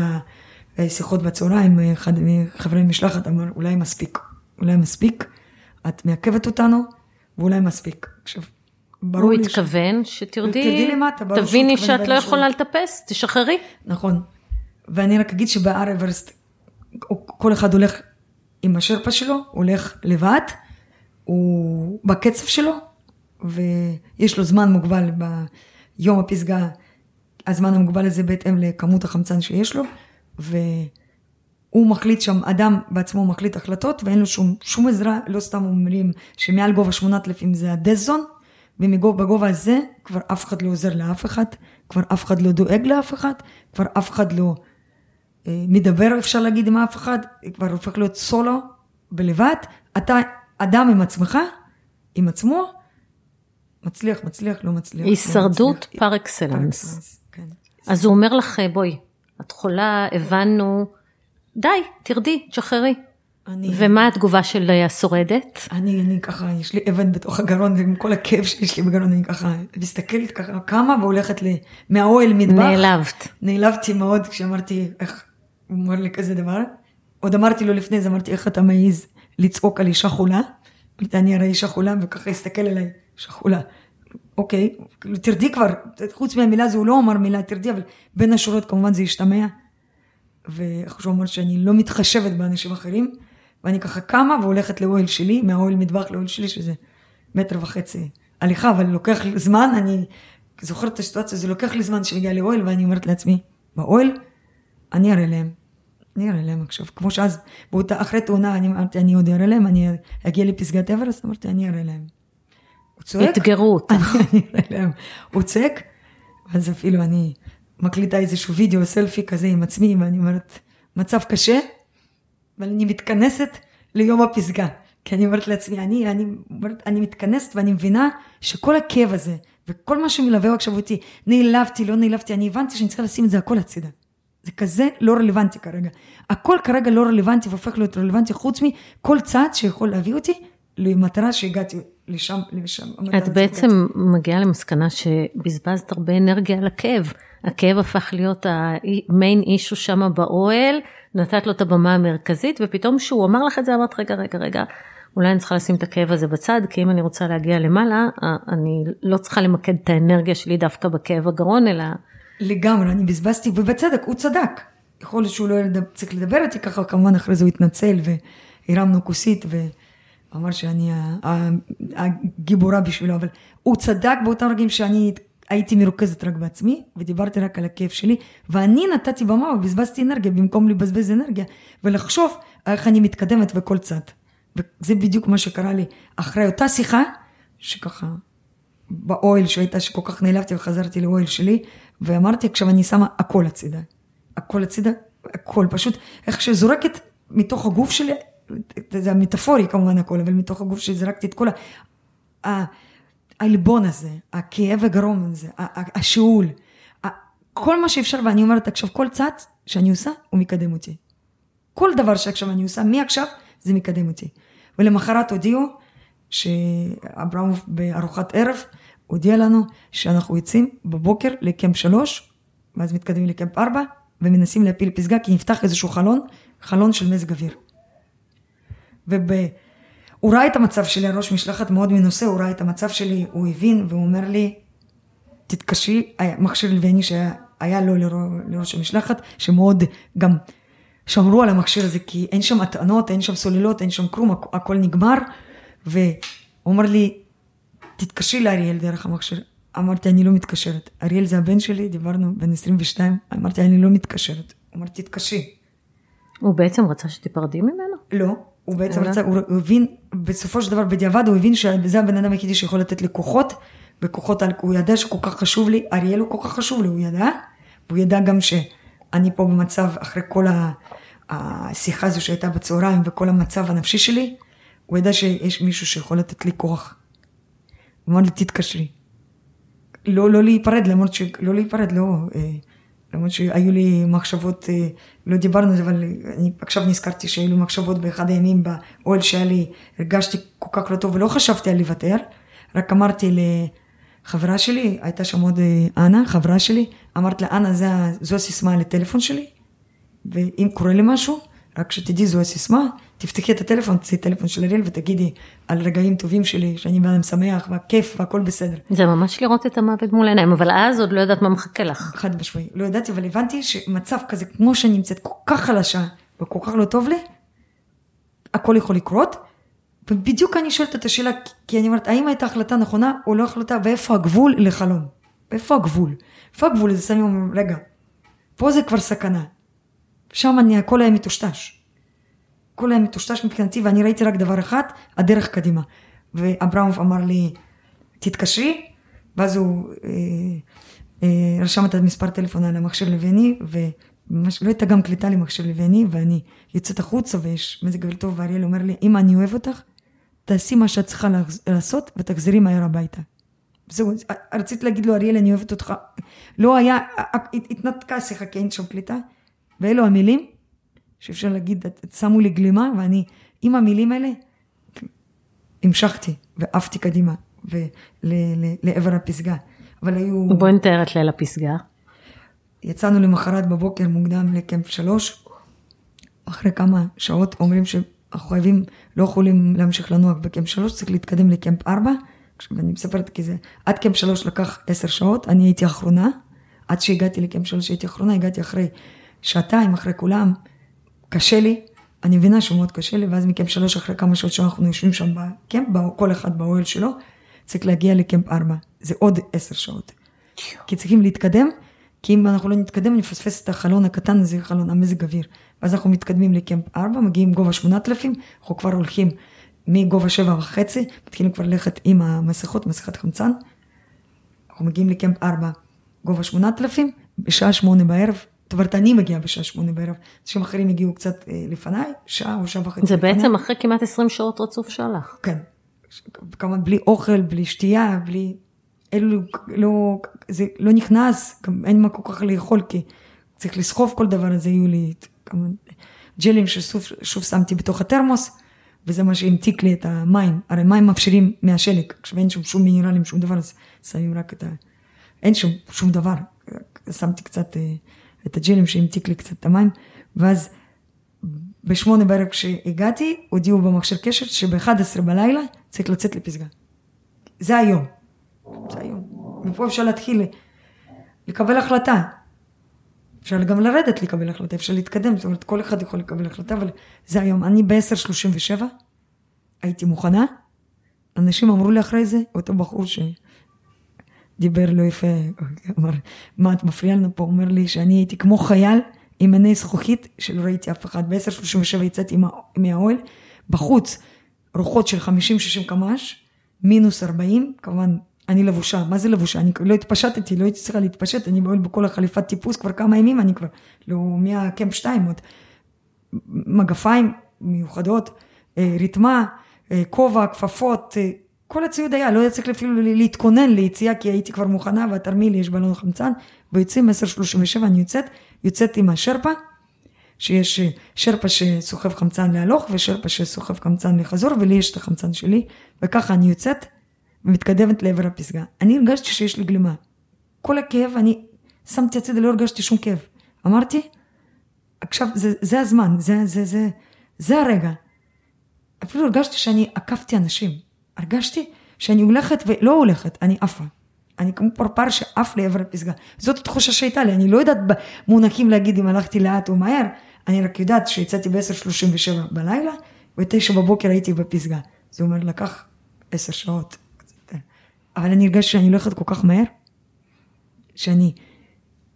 השיחות בצהריים, אחד מחברי משלחת אמר, אולי מספיק, אולי מספיק, את מעכבת אותנו, ואולי מספיק. עכשיו, ברור לי... הוא התכוון ש... שתרדי, תרדי למטה, תביני שאת לא יכולה לטפס, תשחררי. נכון. ואני רק אגיד שבהר אברסט, כל אחד הולך עם השרפה שלו, הולך לבד, הוא בקצב שלו, ויש לו זמן מוגבל ביום הפסגה, הזמן המוגבל הזה בהתאם לכמות החמצן שיש לו, והוא מחליט שם, אדם בעצמו מחליט החלטות ואין לו שום, שום עזרה, לא סתם אומרים שמעל גובה 8,000 זה הדזון, ובגובה הזה כבר אף אחד לא עוזר לאף אחד, כבר אף אחד לא דואג לאף אחד, כבר אף אחד לא מדבר אפשר להגיד עם אף אחד, כבר הופך להיות סולו בלבד, אתה אדם עם עצמך, עם עצמו, מצליח, מצליח, לא מצליח. לא הישרדות לא פר אקסלנס. כן. אז הוא אומר לך, בואי, את חולה, הבנו, די, תרדי, תשחררי. אני... ומה התגובה של השורדת? אני, אני ככה, יש לי אבן בתוך הגרון, עם כל הכאב שיש לי בגרון, אני ככה מסתכלת ככה, קמה והולכת לי מהאוהל מטבח. נעלבת. נעלבתי מאוד כשאמרתי, איך, הוא אומר לי כזה דבר. עוד אמרתי לו לפני זה, אמרתי, איך אתה מעז לצעוק על אישה חולה? אמרתי, אני הרי אישה חולה, וככה הסתכל עליי, אישה חולה. אוקיי, כאילו, תרדי כבר, חוץ מהמילה הזו, הוא לא אמר מילה תרדי, אבל בין השורות כמובן זה השתמע. ואיך שהוא אמר שאני לא מתחשבת באנשים אחרים, ואני ככה קמה והולכת לאוהל שלי, מהאוהל מטבח לאוהל שלי, שזה מטר וחצי הליכה, אבל לוקח זמן, אני זוכרת את הסיטואציה, זה לוקח לי זמן שאני לאוהל, ואני אומרת לעצמי, באוהל אני אראה להם. אני אראה להם עכשיו, כמו שאז, באותה, אחרי תאונה, אני אמרתי, אני עוד אראה להם, אני אגיע לפסגת אברסט, אמרתי, אני אראה להם. הוא צועק. אתגרו אותך. אני אראה להם. הוא צועק, אז אפילו אני מקליטה איזשהו וידאו, סלפי כזה עם עצמי, ואני אומרת, מצב קשה, אבל אני מתכנסת ליום הפסגה. כי אני אומרת לעצמי, אני, אני, אני מתכנסת ואני מבינה שכל הכאב הזה, וכל מה שמלווה עכשיו אותי, נעלבתי, לא נעלבתי, אני הבנתי שאני צריכה לשים את זה הכל הצידה. זה כזה לא רלוונטי כרגע. הכל כרגע לא רלוונטי והופך להיות רלוונטי חוץ מכל צעד שיכול להביא אותי למטרה שהגעתי לשם, לשם. את בעצם שהגעתי. מגיעה למסקנה שבזבזת הרבה אנרגיה על הכאב. הכאב הפך להיות המיין אישו שם באוהל, נתת לו את הבמה המרכזית, ופתאום כשהוא אמר לך את זה, אמרת, רגע, רגע, רגע, אולי אני צריכה לשים את הכאב הזה בצד, כי אם אני רוצה להגיע למעלה, אני לא צריכה למקד את האנרגיה שלי דווקא בכאב הגרון, אלא לגמרי, אני בזבזתי, ובצדק, הוא צדק. יכול להיות שהוא לא צריך לדבר איתי ככה, כמובן אחרי זה הוא התנצל והרמנו כוסית ואמר שאני הגיבורה בשבילו, אבל הוא צדק באותם רגעים שאני הייתי מרוכזת רק בעצמי ודיברתי רק על הכיף שלי, ואני נתתי במה ובזבזתי אנרגיה במקום לבזבז אנרגיה ולחשוב איך אני מתקדמת בכל צד. וזה בדיוק מה שקרה לי אחרי אותה שיחה, שככה באוהל שהייתה שכל כך נעלבתי וחזרתי לאוהל שלי, ואמרתי עכשיו אני שמה הכל הצידה. הכל הצידה, הכל, פשוט איך שזורקת מתוך הגוף שלי, זה המטאפורי כמובן הכל, אבל מתוך הגוף שלי זרקתי את כל ה... העלבון הזה, הכאב הגרום הזה, השאול, כל מה שאפשר, ואני אומרת עכשיו כל צעד שאני עושה, הוא מקדם אותי. כל דבר שעכשיו אני עושה, מעכשיו, זה מקדם אותי. ולמחרת הודיעו שאברמוב בארוחת ערב הודיע לנו שאנחנו יוצאים בבוקר לקמפ שלוש, ואז מתקדמים לקמפ ארבע, ומנסים להפיל פסגה כי נפתח איזשהו חלון, חלון של מזג אוויר. והוא ראה את המצב שלי, ראש משלחת מאוד מנוסה, הוא ראה את המצב שלי, הוא הבין, והוא אומר לי, תתקשרי, מכשיר לווייני שהיה לו לראש המשלחת, שמאוד גם שמרו על המכשיר הזה, כי אין שם הטענות, אין שם סוללות, אין שם כלום, הכל נגמר, והוא אומר לי, תתקשרי לאריאל דרך המכשיר. אמרתי, אני לא מתקשרת. אריאל זה הבן שלי, דיברנו בן 22, אמרתי, אני לא מתקשרת. הוא אמר, תתקשרי. הוא בעצם רצה שתיפרדי ממנו? לא, הוא בעצם רצה, הוא הבין, בסופו של דבר, בדיעבד, הוא הבין שזה הבן אדם היחידי שיכול לתת לי כוחות, וכוחות, הוא ידע שכל כך חשוב לי, אריאל הוא כל כך חשוב לי, הוא ידע, והוא ידע גם שאני פה במצב, אחרי כל השיחה הזו שהייתה בצהריים, וכל המצב הנפשי שלי, הוא ידע שיש מישהו שיכול לתת לי כוח. אמר לי, תתקשרי. לא, לא להיפרד, למרות ש... לא להיפרד, לא... אה, למרות שהיו לי מחשבות, אה, לא דיברנו על זה, אבל אני עכשיו נזכרתי שהיו לי מחשבות באחד הימים באוהל שהיה לי, הרגשתי כל כך לא טוב ולא חשבתי על לוותר, רק אמרתי לחברה שלי, הייתה שם עוד אה, אנה, חברה שלי, אמרתי לה, אנה, זו הסיסמה לטלפון שלי, ואם קורה לי משהו, רק שתדעי, זו הסיסמה, תפתחי את הטלפון, תצאי טלפון של אריאל ותגידי על רגעים טובים שלי, שאני בן אדם שמח והכיף והכל בסדר. זה ממש לראות את המוות מול העיניים, אבל אז עוד לא ידעת מה מחכה לך. חד משמעי, לא ידעתי, אבל הבנתי שמצב כזה, כמו שאני נמצאת כל כך חלשה וכל כך לא טוב לי, הכל יכול לקרות. ובדיוק אני שואלת את השאלה, כי אני אומרת, האם הייתה החלטה נכונה או לא החלטה, ואיפה הגבול לחלום? איפה הגבול? איפה הגבול? זה שמים רגע, פה זה כבר סכנה. שם אני, הכל היה מטושטש. הכל היה מטושטש מבחינתי, ואני ראיתי רק דבר אחד, הדרך קדימה. ואברמוב אמר לי, תתקשרי, ואז הוא אה, אה, רשם את המספר טלפון על המכשיר לווייני, וממש לא הייתה גם קליטה למכשיר לווייני, ואני יוצאת החוצה ויש מזג אוויר טוב, ואריאל אומר לי, אם אני אוהב אותך, תעשי מה שאת צריכה לעשות ותחזרי מהר הביתה. זהו, רציתי להגיד לו, אריאל, אני אוהבת אותך. לא היה, התנתקה שיחה, כי אין שם קליטה. ואלו המילים שאפשר להגיד, שמו לי גלימה, ואני עם המילים האלה המשכתי ועפתי קדימה לעבר הפסגה. אבל היו... בואי נתאר את ליל הפסגה. יצאנו למחרת בבוקר מוקדם לקמפ שלוש, אחרי כמה שעות אומרים שאנחנו חייבים, לא יכולים להמשיך לנוח בקמפ שלוש, צריך להתקדם לקמפ ארבע. ואני מספרת כי זה, עד קמפ שלוש לקח עשר שעות, אני הייתי אחרונה, עד שהגעתי לקמפ שלוש הייתי אחרונה, הגעתי אחרי שעתיים אחרי כולם, קשה לי, אני מבינה שהוא מאוד קשה לי, ואז מקמפ שלוש אחרי כמה שעות שאנחנו יושבים שם בקמפ, כל אחד באוהל שלו, צריך להגיע לקמפ ארבע, זה עוד עשר שעות. כי צריכים להתקדם, כי אם אנחנו לא נתקדם, נפספס את החלון הקטן הזה, חלון המזג אוויר. ואז אנחנו מתקדמים לקמפ ארבע, מגיעים גובה שמונת אלפים, אנחנו כבר הולכים מגובה שבע וחצי, מתחילים כבר ללכת עם המסכות, מסכת חמצן. אנחנו מגיעים לקמפ ארבע, גובה שמונת אלפים, בשעה שמונה בערב, אומרת, אני מגיעה בשעה שמונה בערב, אנשים אחרים הגיעו קצת אה, לפניי, שעה או שעה וחצי זה לפניי. בעצם אחרי כמעט 20 שעות רצוף שהלך. כן. כמובן בלי אוכל, בלי שתייה, בלי... אלו לא, זה לא נכנס, גם אין מה כל כך לאכול, כי צריך לסחוב כל דבר הזה, היו לי ג'לים ששוב שמתי בתוך התרמוס, וזה מה שהמתיק לי את המים. הרי מים מאפשרים מהשלג, עכשיו אין שם שום מינרלים, שום דבר, אז שמים רק את ה... אין שם שום דבר, שמתי קצת... את הג'לים שהמתיק לי קצת את המים, ואז בשמונה בערב כשהגעתי, הודיעו במכשיר קשר שב-11 בלילה צריך לצאת לפסגה. זה היום. זה היום. מפה אפשר להתחיל לקבל החלטה. אפשר גם לרדת לקבל החלטה, אפשר להתקדם, זאת אומרת, כל אחד יכול לקבל החלטה, אבל זה היום. אני ב-10.37 הייתי מוכנה, אנשים אמרו לי אחרי זה, אותו בחור ש... דיבר לא יפה, אמר, מה את מפריעה לנו פה? הוא אומר לי שאני הייתי כמו חייל עם עיני זכוכית שלא ראיתי אף אחד. ב-10.37 יצאתי מהאוהל, בחוץ רוחות של 50-60 קמ"ש, מינוס 40, כמובן אני לבושה, מה זה לבושה? אני לא התפשטתי, לא הייתי צריכה להתפשט, אני בועל בכל החליפת טיפוס כבר כמה ימים, אני כבר, לא, מהקמפ 2 עוד. מגפיים מיוחדות, אה, ריתמה, אה, כובע, כפפות, אה, כל הציוד היה, לא היה צריך אפילו להתכונן ליציאה, כי הייתי כבר מוכנה, והתרמיל יש בלון חמצן, ויוצאים 10.37, אני יוצאת, יוצאת עם השרפה, שיש שרפה שסוחב חמצן להלוך, ושרפה שסוחב חמצן לחזור, ולי יש את החמצן שלי, וככה אני יוצאת, ומתקדמת לעבר הפסגה. אני הרגשתי שיש לי גלימה. כל הכאב, אני שמתי הצידה, לא הרגשתי שום כאב. אמרתי, עכשיו, זה, זה הזמן, זה, זה, זה, זה הרגע. אפילו הרגשתי שאני עקפתי אנשים. הרגשתי שאני הולכת ולא הולכת, אני עפה. אני כמו פרפר שעף לעבר הפסגה. זאת התחושה שהייתה לי, אני לא יודעת במונחים להגיד אם הלכתי לאט או מהר, אני רק יודעת שיצאתי ב-10.37 בלילה, ב-9 בבוקר הייתי בפסגה. זה אומר, לקח 10 שעות. אבל אני הרגשתי שאני הולכת כל כך מהר, שאני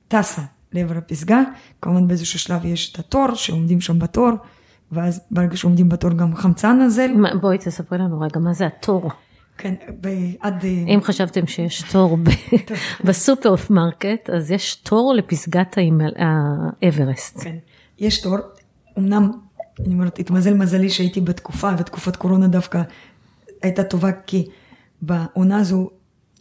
טסה לעבר הפסגה, כמובן באיזשהו שלב יש את התור, שעומדים שם בתור, ואז ברגע שעומדים בתור גם חמצן נזל. בואי תספרי לנו רגע, מה זה התור? כן, עד... אה, אם חשבתם שיש תור בסופר מרקט, אז יש תור לפסגת האוורסט. כן, יש תור, אמנם, אני אומרת, התמזל מזלי שהייתי בתקופה, ותקופת קורונה דווקא הייתה טובה, כי בעונה הזו,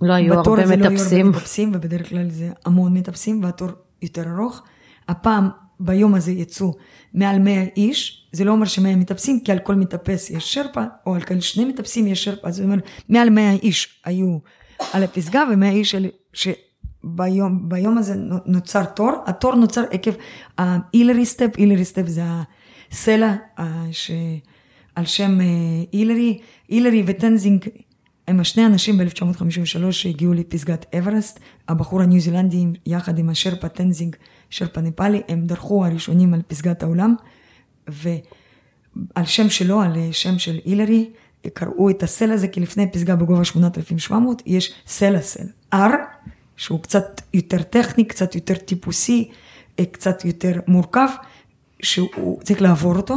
לא היו הרבה מטפסים. לא היו הרבה מטפסים, ובדרך כלל זה המון מטפסים, והתור יותר ארוך. הפעם, ביום הזה יצאו מעל 100 איש, זה לא אומר ש-100 מטפסים, כי על כל מטפס יש שרפה, או על כל שני מטפסים יש שרפה, זאת אומרת, מעל 100 איש היו על הפסגה, ו-100 איש שביום ביום הזה נוצר תור, התור נוצר עקב ה Hillary Step, Hillary Step זה הסלע שעל שם הילרי, הילרי וטנזינג הם השני אנשים ב-1953 שהגיעו לפסגת אוורסט, הבחור הניו זילנדי יחד עם השרפה טנזינג, שרפה נפאלי, הם דרכו הראשונים על פסגת העולם, ועל שם שלו, על שם של הילרי, קראו את הסלע הזה, כי לפני פסגה בגובה 8,700, יש סלע סלע. R, שהוא קצת יותר טכני, קצת יותר טיפוסי, קצת יותר מורכב, שהוא צריך לעבור אותו,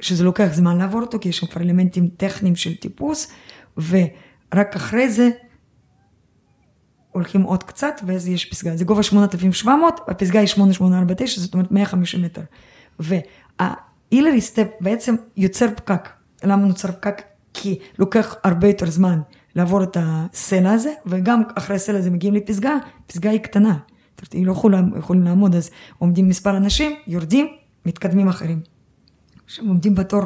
שזה לוקח זמן לעבור אותו, כי יש שם כבר אלמנטים טכניים של טיפוס, ורק אחרי זה הולכים עוד קצת, ואז יש פסגה. זה גובה 8,700, הפסגה היא 8,849, זאת אומרת 150 מטר. והאילרי סטפ בעצם יוצר פקק. למה נוצר פקק? כי לוקח הרבה יותר זמן לעבור את הסלע הזה, וגם אחרי הסלע הזה מגיעים לפסגה, פסגה היא קטנה. זאת אומרת, היא לא יכולים, יכולים לעמוד, אז עומדים מספר אנשים, יורדים, מתקדמים אחרים. עכשיו עומדים בתור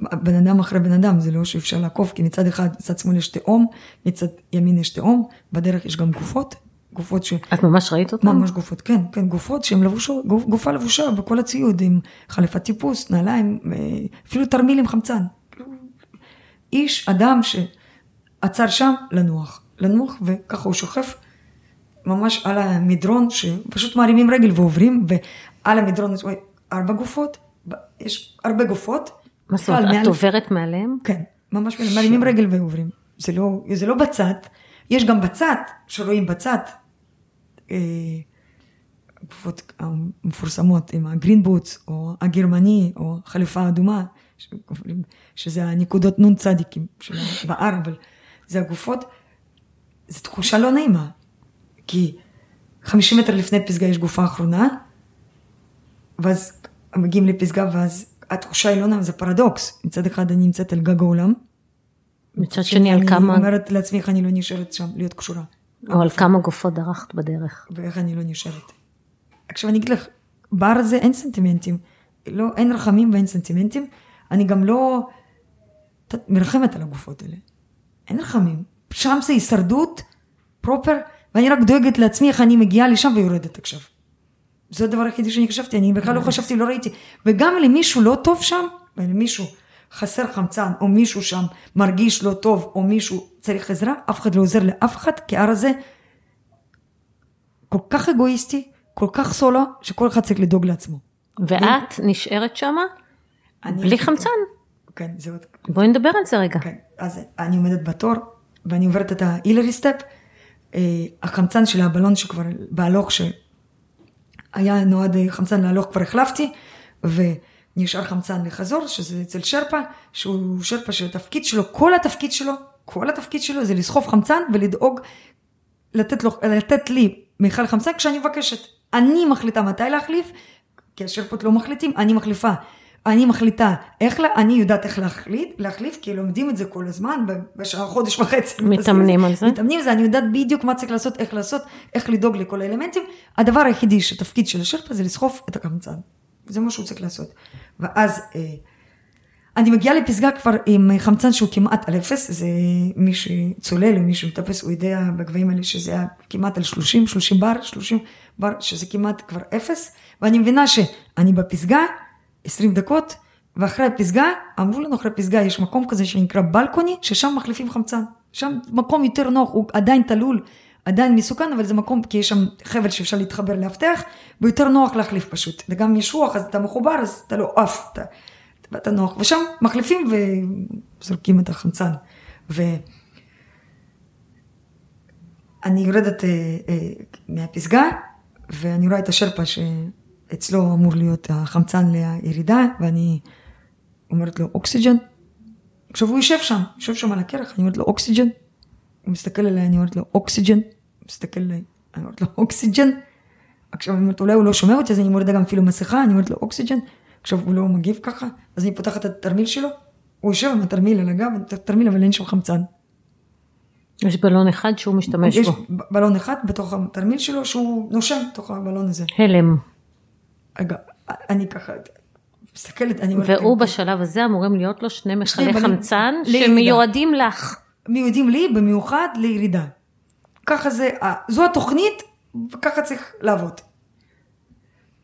בן אדם אחרי בן אדם, זה לא שאפשר לעקוף, כי מצד אחד, מצד שמאל יש תהום, מצד ימין יש תהום, בדרך יש גם גופות, גופות ש... את ממש ראית אותן? ממש גופות, כן, כן, גופות שהן לבושות, גופ, גופה לבושה בכל הציוד, עם חליפת טיפוס, נעליים, אה, אפילו תרמיל עם חמצן. איש, אדם שעצר שם לנוח, לנוח, וככה הוא שוכב ממש על המדרון, שפשוט מרימים רגל ועוברים, ועל המדרון יש ארבע גופות, יש הרבה גופות. מה זאת אומרת, את עוברת מעליהם? כן, ממש מרימים רגל ועוברים. זה לא, זה לא בצד, יש גם בצד, שרואים בצד, גופות אה, המפורסמות עם הגרין בוטס, או הגרמני, או חליפה אדומה, שזה הנקודות נון צדיקים של בהר, אבל זה הגופות, זו תחושה לא נעימה, כי 50 מטר לפני פסגה יש גופה אחרונה, ואז מגיעים לפסגה ואז התחושה היא לא נעימה, זה פרדוקס. מצד אחד אני נמצאת על גג העולם. מצד שני על כמה... אני אומרת לעצמי איך אני לא נשארת שם, להיות קשורה. או על כמה גופות דרכת בדרך. ואיך אני לא נשארת. עכשיו אני אגיד לך, בהר הזה אין סנטימנטים. לא, אין רחמים ואין סנטימנטים. אני גם לא מרחמת על הגופות האלה. אין רחמים. שם זה הישרדות פרופר, ואני רק דואגת לעצמי איך אני מגיעה לשם ויורדת עכשיו. זה הדבר היחידי שאני חשבתי, אני בכלל לא חשבתי, לא ראיתי. וגם למישהו לא טוב שם, ולמישהו חסר חמצן, או מישהו שם מרגיש לא טוב, או מישהו צריך עזרה, אף אחד לא עוזר לאף אחד, כי ההר הזה כל כך אגואיסטי, כל כך סולו, שכל אחד צריך לדאוג לעצמו. ואת נשארת שמה? בלי חמצן. כן, זה עוד... בואי נדבר על זה רגע. כן, אז אני עומדת בתור, ואני עוברת את ההילרי סטפ, אה, החמצן של הבלון שכבר, בהלוך שהיה נועד חמצן להלוך, כבר החלפתי, ונשאר חמצן לחזור, שזה אצל שרפה, שהוא שרפה שהתפקיד שלו, כל התפקיד שלו, כל התפקיד שלו זה לסחוב חמצן ולדאוג לתת, לו, לתת לי מיכל חמצן כשאני מבקשת. אני מחליטה מתי להחליף, כי השרפות לא מחליטים, אני מחליפה. אני מחליטה איך, לה, אני יודעת איך להחליט, להחליף, כי לומדים את זה כל הזמן, בשעה חודש וחצי. מתאמנים על זה. מתאמנים על זה, אני יודעת בדיוק מה צריך לעשות, איך לעשות, איך לדאוג לכל האלמנטים. הדבר היחידי שתפקיד של השרפה זה לסחוף את החמצן. זה מה שהוא צריך לעשות. ואז אה, אני מגיעה לפסגה כבר עם חמצן שהוא כמעט על אפס, זה מי שצולל או מי שמטפס, הוא יודע בגבהים האלה שזה היה כמעט על 30, 30 בר, 30 בר, שזה כמעט כבר אפס, ואני מבינה שאני בפסגה, 20 דקות, ואחרי הפסגה, אמרו לנו אחרי הפסגה יש מקום כזה שנקרא בלקוני, ששם מחליפים חמצן. שם מקום יותר נוח, הוא עדיין תלול, עדיין מסוכן, אבל זה מקום, כי יש שם חבל שאפשר להתחבר לאבטח, ויותר נוח להחליף פשוט. וגם יש רוח, אז אתה מחובר, אז אתה לא עף, אתה, אתה נוח. ושם מחליפים וזורקים את החמצן. ואני יורדת אה, אה, מהפסגה, ואני רואה את השרפה שאצלו אמור להיות החמצן לירידה, ואני אומרת לו, אוקסיג'ן? עכשיו הוא יושב שם, יושב שם על הקרח, אני אומרת לו, אוקסיג'ן? הוא מסתכל עליי, אני אומרת לו, אוקסיג'ן? מסתכל עליי, אני אומרת לו, אוקסיג'ן? עכשיו אני אומרת, אולי הוא לא שומע אותי, אז אני מורידה גם אפילו מסכה, אני אומרת לו, אוקסיג'ן? עכשיו הוא לא מגיב ככה, אז אני פותחת את התרמיל שלו, הוא יושב עם התרמיל על הגב, תרמיל אבל אין שם חמצן. יש בלון אחד שהוא משתמש יש בו. יש בלון אחד בתוך התרמיל שלו שהוא נושם בתוך הבלון הזה. הלם. רגע, אני ככה מסתכלת, אני אומרת... והוא בשלב הזה אמורים להיות לו שני מכלי חמצן. שמיועדים לך. מיועדים לי במיוחד לירידה. ככה זה, זו התוכנית, וככה צריך לעבוד.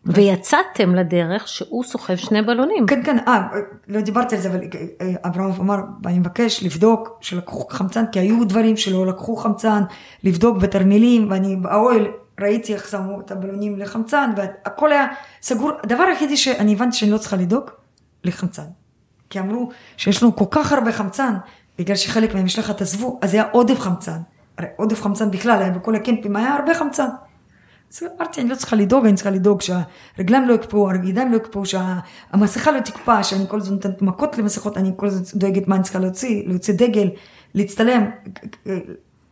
ויצאתם לדרך שהוא סוחב שני בלונים. כן, כן, אה, לא דיברתי על זה, אבל אה, אברהם אמר, אני מבקש לבדוק שלקחו חמצן, כי היו דברים שלא לקחו חמצן, לבדוק בתרמילים, ואני באוהל ראיתי איך שמו את הבלונים לחמצן, והכל היה סגור. הדבר היחידי שאני הבנתי שאני לא צריכה לדאוג, לחמצן. כי אמרו שיש לנו כל כך הרבה חמצן, בגלל שחלק מהמשלחת עזבו, אז היה עודף חמצן. הרי עודף חמצן בכלל היה בכל הקמפים, היה הרבה חמצן. אז אמרתי, אני לא צריכה לדאוג, אני צריכה לדאוג שהרגליים לא יקפאו, הידיים לא יקפאו, שהמסכה לא תקפא, שאני כל הזמן נותנת מכות למסכות, אני כל הזמן דואגת מה אני צריכה להוציא, להוציא דגל, להצטלם,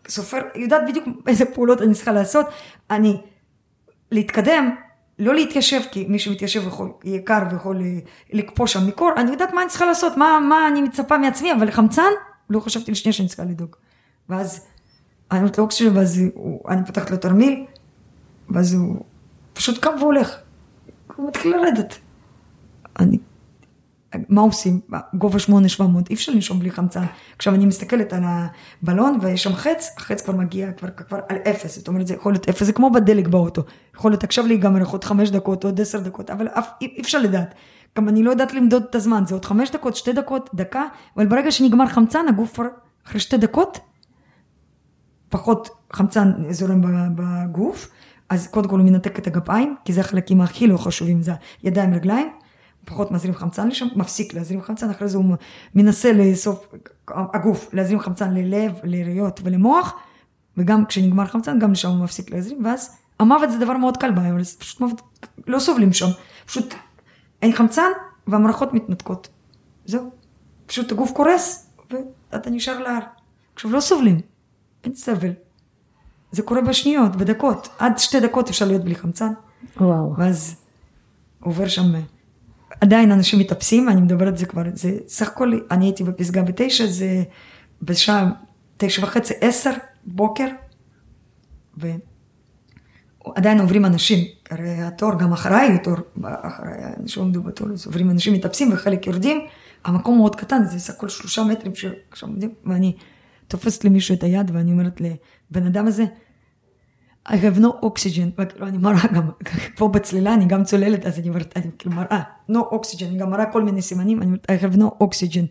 סופר, יודעת בדיוק איזה פעולות אני צריכה לעשות, אני, להתקדם, לא להתיישב, כי מי שמתיישב יכול, יהיה קר ויכול לקפוא שם מקור, אני יודעת מה אני צריכה לעשות, מה, מה אני מצפה מעצמי, אבל לחמצן, לא חשבתי לשנייה שאני צריכה לדאוג. ואז, אני אומרת לו אוקסיג'ן, ואז הוא, אני פותחת לו תרמיל, ואז הוא פשוט קם והולך. הוא מתחיל לרדת. אני, מה עושים? גובה 8700, אי אפשר לנשום בלי חמצן. עכשיו אני מסתכלת על הבלון ויש שם חץ, החץ כבר מגיע כבר, כבר על אפס, זאת אומרת זה יכול להיות אפס, זה כמו בדלק באוטו. יכול להיות עכשיו להיגמר עוד חמש דקות, עוד עשר דקות, אבל אף, אי, אי אפשר לדעת. גם אני לא יודעת למדוד את הזמן, זה עוד חמש דקות, שתי דקות, דקה, אבל ברגע שנגמר חמצן, הגוף כבר אחרי שתי דקות, פחות חמצן זורם בגוף, אז קודם כל הוא מנתק את הגפיים, כי זה החלקים הכי לא חשובים, זה הידיים רגליים, פחות מזרים חמצן לשם, מפסיק להזרים חמצן, אחרי זה הוא מנסה לאסוף, הגוף, להזרים חמצן ללב, לריאות ולמוח, וגם כשנגמר חמצן, גם לשם הוא מפסיק להזרים, ואז המוות זה דבר מאוד קל בעיה, אבל זה פשוט מוות, לא סובלים שם, פשוט אין חמצן והמערכות מתנתקות, זהו, פשוט הגוף קורס, ואתה נשאר להר. עכשיו לא סובלים, אין סבל. זה קורה בשניות, בדקות. עד שתי דקות אפשר להיות בלי חמצן. וואו. ואז עובר שם, עדיין אנשים מתאפסים, אני מדברת זה כבר, זה סך הכל, אני הייתי בפסגה בתשע, זה בשעה תשע וחצי, עשר בוקר, ועדיין עוברים אנשים, הרי התור גם אחריי הוא תור, אחריי אנשים עומדו בתור, אז עוברים אנשים מתאפסים וחלק יורדים, המקום מאוד קטן, זה סך הכל שלושה מטרים שעכשיו עומדים, ואני תופסת למישהו את היד ואני אומרת לבן אדם הזה, I have no oxygen, וכאילו אני מראה גם, פה בצלילה אני גם צוללת, אז אני אומרת, אני כאילו מראה, no oxygen, אני גם מראה כל מיני סימנים, אני אומרת, I have no oxygen.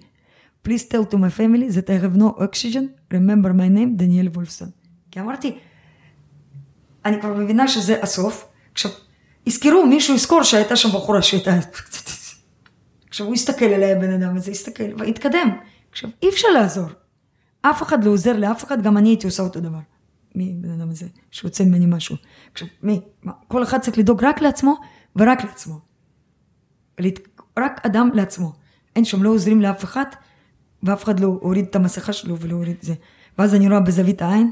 Please tell to my family that I have no oxygen, remember my name, דניאל וולפסון. כי אמרתי, אני כבר מבינה שזה הסוף, עכשיו, יזכרו, מישהו יזכור שהייתה שם בחורה שהייתה... עכשיו הוא יסתכל עליי הבן אדם הזה, יסתכל, ויתקדם. עכשיו, אי אפשר לעזור. אף אחד לא עוזר לאף אחד, גם אני הייתי עושה אותו דבר. מי בן אדם הזה שיוצא ממני משהו? עכשיו, מי? מה? כל אחד צריך לדאוג רק לעצמו ורק לעצמו. רק אדם לעצמו. אין שם, לא עוזרים לאף אחד, ואף אחד לא הוריד את המסכה שלו ולא הוריד את זה. ואז אני רואה בזווית העין,